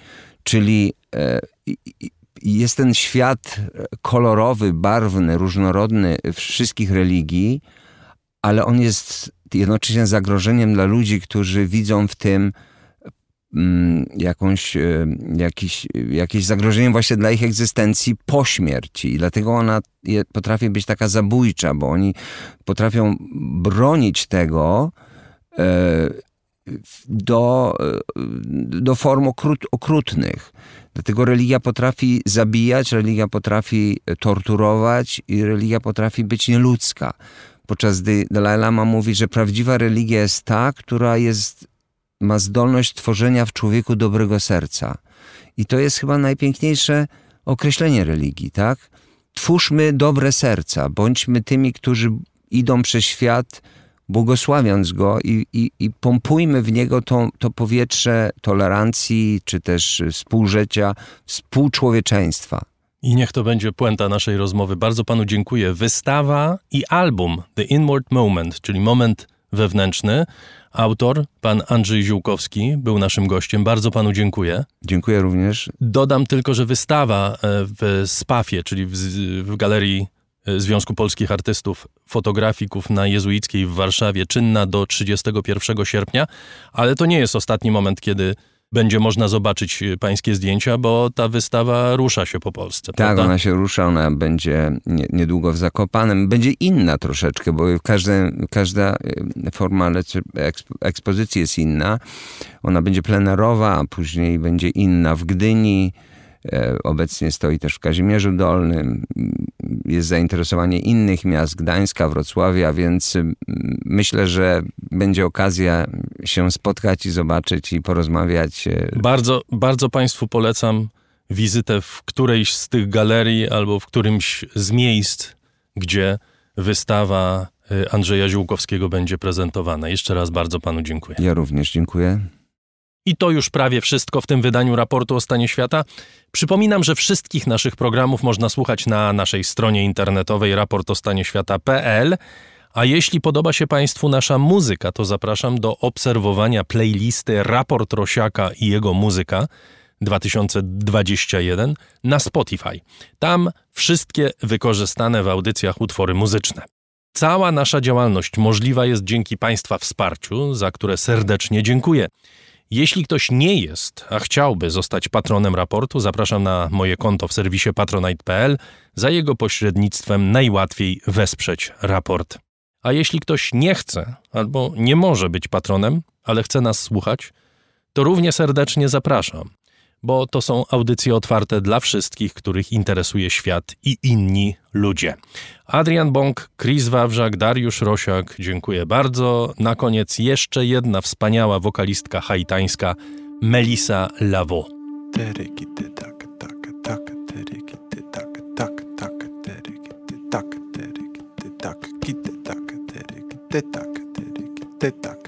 Czyli e, jest ten świat kolorowy, barwny, różnorodny wszystkich religii, ale on jest jednocześnie zagrożeniem dla ludzi, którzy widzą w tym mm, jakąś, e, jakiś, jakieś zagrożenie właśnie dla ich egzystencji po śmierci. I dlatego ona potrafi być taka zabójcza, bo oni potrafią bronić tego e, do, e, do form okrut, okrutnych. Dlatego religia potrafi zabijać, religia potrafi torturować i religia potrafi być nieludzka. Podczas gdy Dalai Lama mówi, że prawdziwa religia jest ta, która jest, ma zdolność tworzenia w człowieku dobrego serca. I to jest chyba najpiękniejsze określenie religii, tak? Twórzmy dobre serca, bądźmy tymi, którzy idą przez świat błogosławiąc go i, i, i pompujmy w niego to, to powietrze tolerancji, czy też współżycia, współczłowieczeństwa. I niech to będzie puenta naszej rozmowy. Bardzo panu dziękuję. Wystawa i album The Inward Moment, czyli moment wewnętrzny. Autor, pan Andrzej Ziółkowski, był naszym gościem. Bardzo panu dziękuję. Dziękuję również. Dodam tylko, że wystawa e, w Spafie, czyli w, w galerii Związku Polskich Artystów Fotografików na Jezuickiej w Warszawie, czynna do 31 sierpnia, ale to nie jest ostatni moment, kiedy będzie można zobaczyć e, pańskie zdjęcia, bo ta wystawa rusza się po Polsce. Tak, prawda? ona się rusza, ona będzie niedługo w Zakopanem. Będzie inna troszeczkę, bo każde, każda e, forma ekspozycji jest inna. Ona będzie plenerowa, a później będzie inna w Gdyni, E, obecnie stoi też w Kazimierzu Dolnym. Jest zainteresowanie innych miast, Gdańska, Wrocławia, więc myślę, że będzie okazja się spotkać i zobaczyć i porozmawiać. E, bardzo, bardzo Państwu polecam wizytę w którejś z tych galerii albo w którymś z miejsc, gdzie wystawa e, Andrzeja Ziółkowskiego będzie prezentowana. Jeszcze raz bardzo Panu dziękuję. Ja również dziękuję. I to już prawie wszystko w tym wydaniu raportu o stanie świata. Przypominam, że wszystkich naszych programów można słuchać na naszej stronie internetowej raportostanieświata.pl. A jeśli podoba się Państwu nasza muzyka, to zapraszam do obserwowania playlisty Raport Rosiaka i jego muzyka 2021 na Spotify. Tam wszystkie wykorzystane w audycjach utwory muzyczne. Cała nasza działalność możliwa jest dzięki Państwa wsparciu, za które serdecznie dziękuję. Jeśli ktoś nie jest, a chciałby zostać patronem raportu, zapraszam na moje konto w serwisie patronite.pl. Za jego pośrednictwem najłatwiej wesprzeć raport. A jeśli ktoś nie chce albo nie może być patronem, ale chce nas słuchać, to równie serdecznie zapraszam bo to są audycje otwarte dla wszystkich, których interesuje świat i inni ludzie. Adrian Bąk, Chris Wawrzak, Dariusz Rosiak, dziękuję bardzo. Na koniec jeszcze jedna wspaniała wokalistka haitańska, Melissa Lavo. pretend to be lost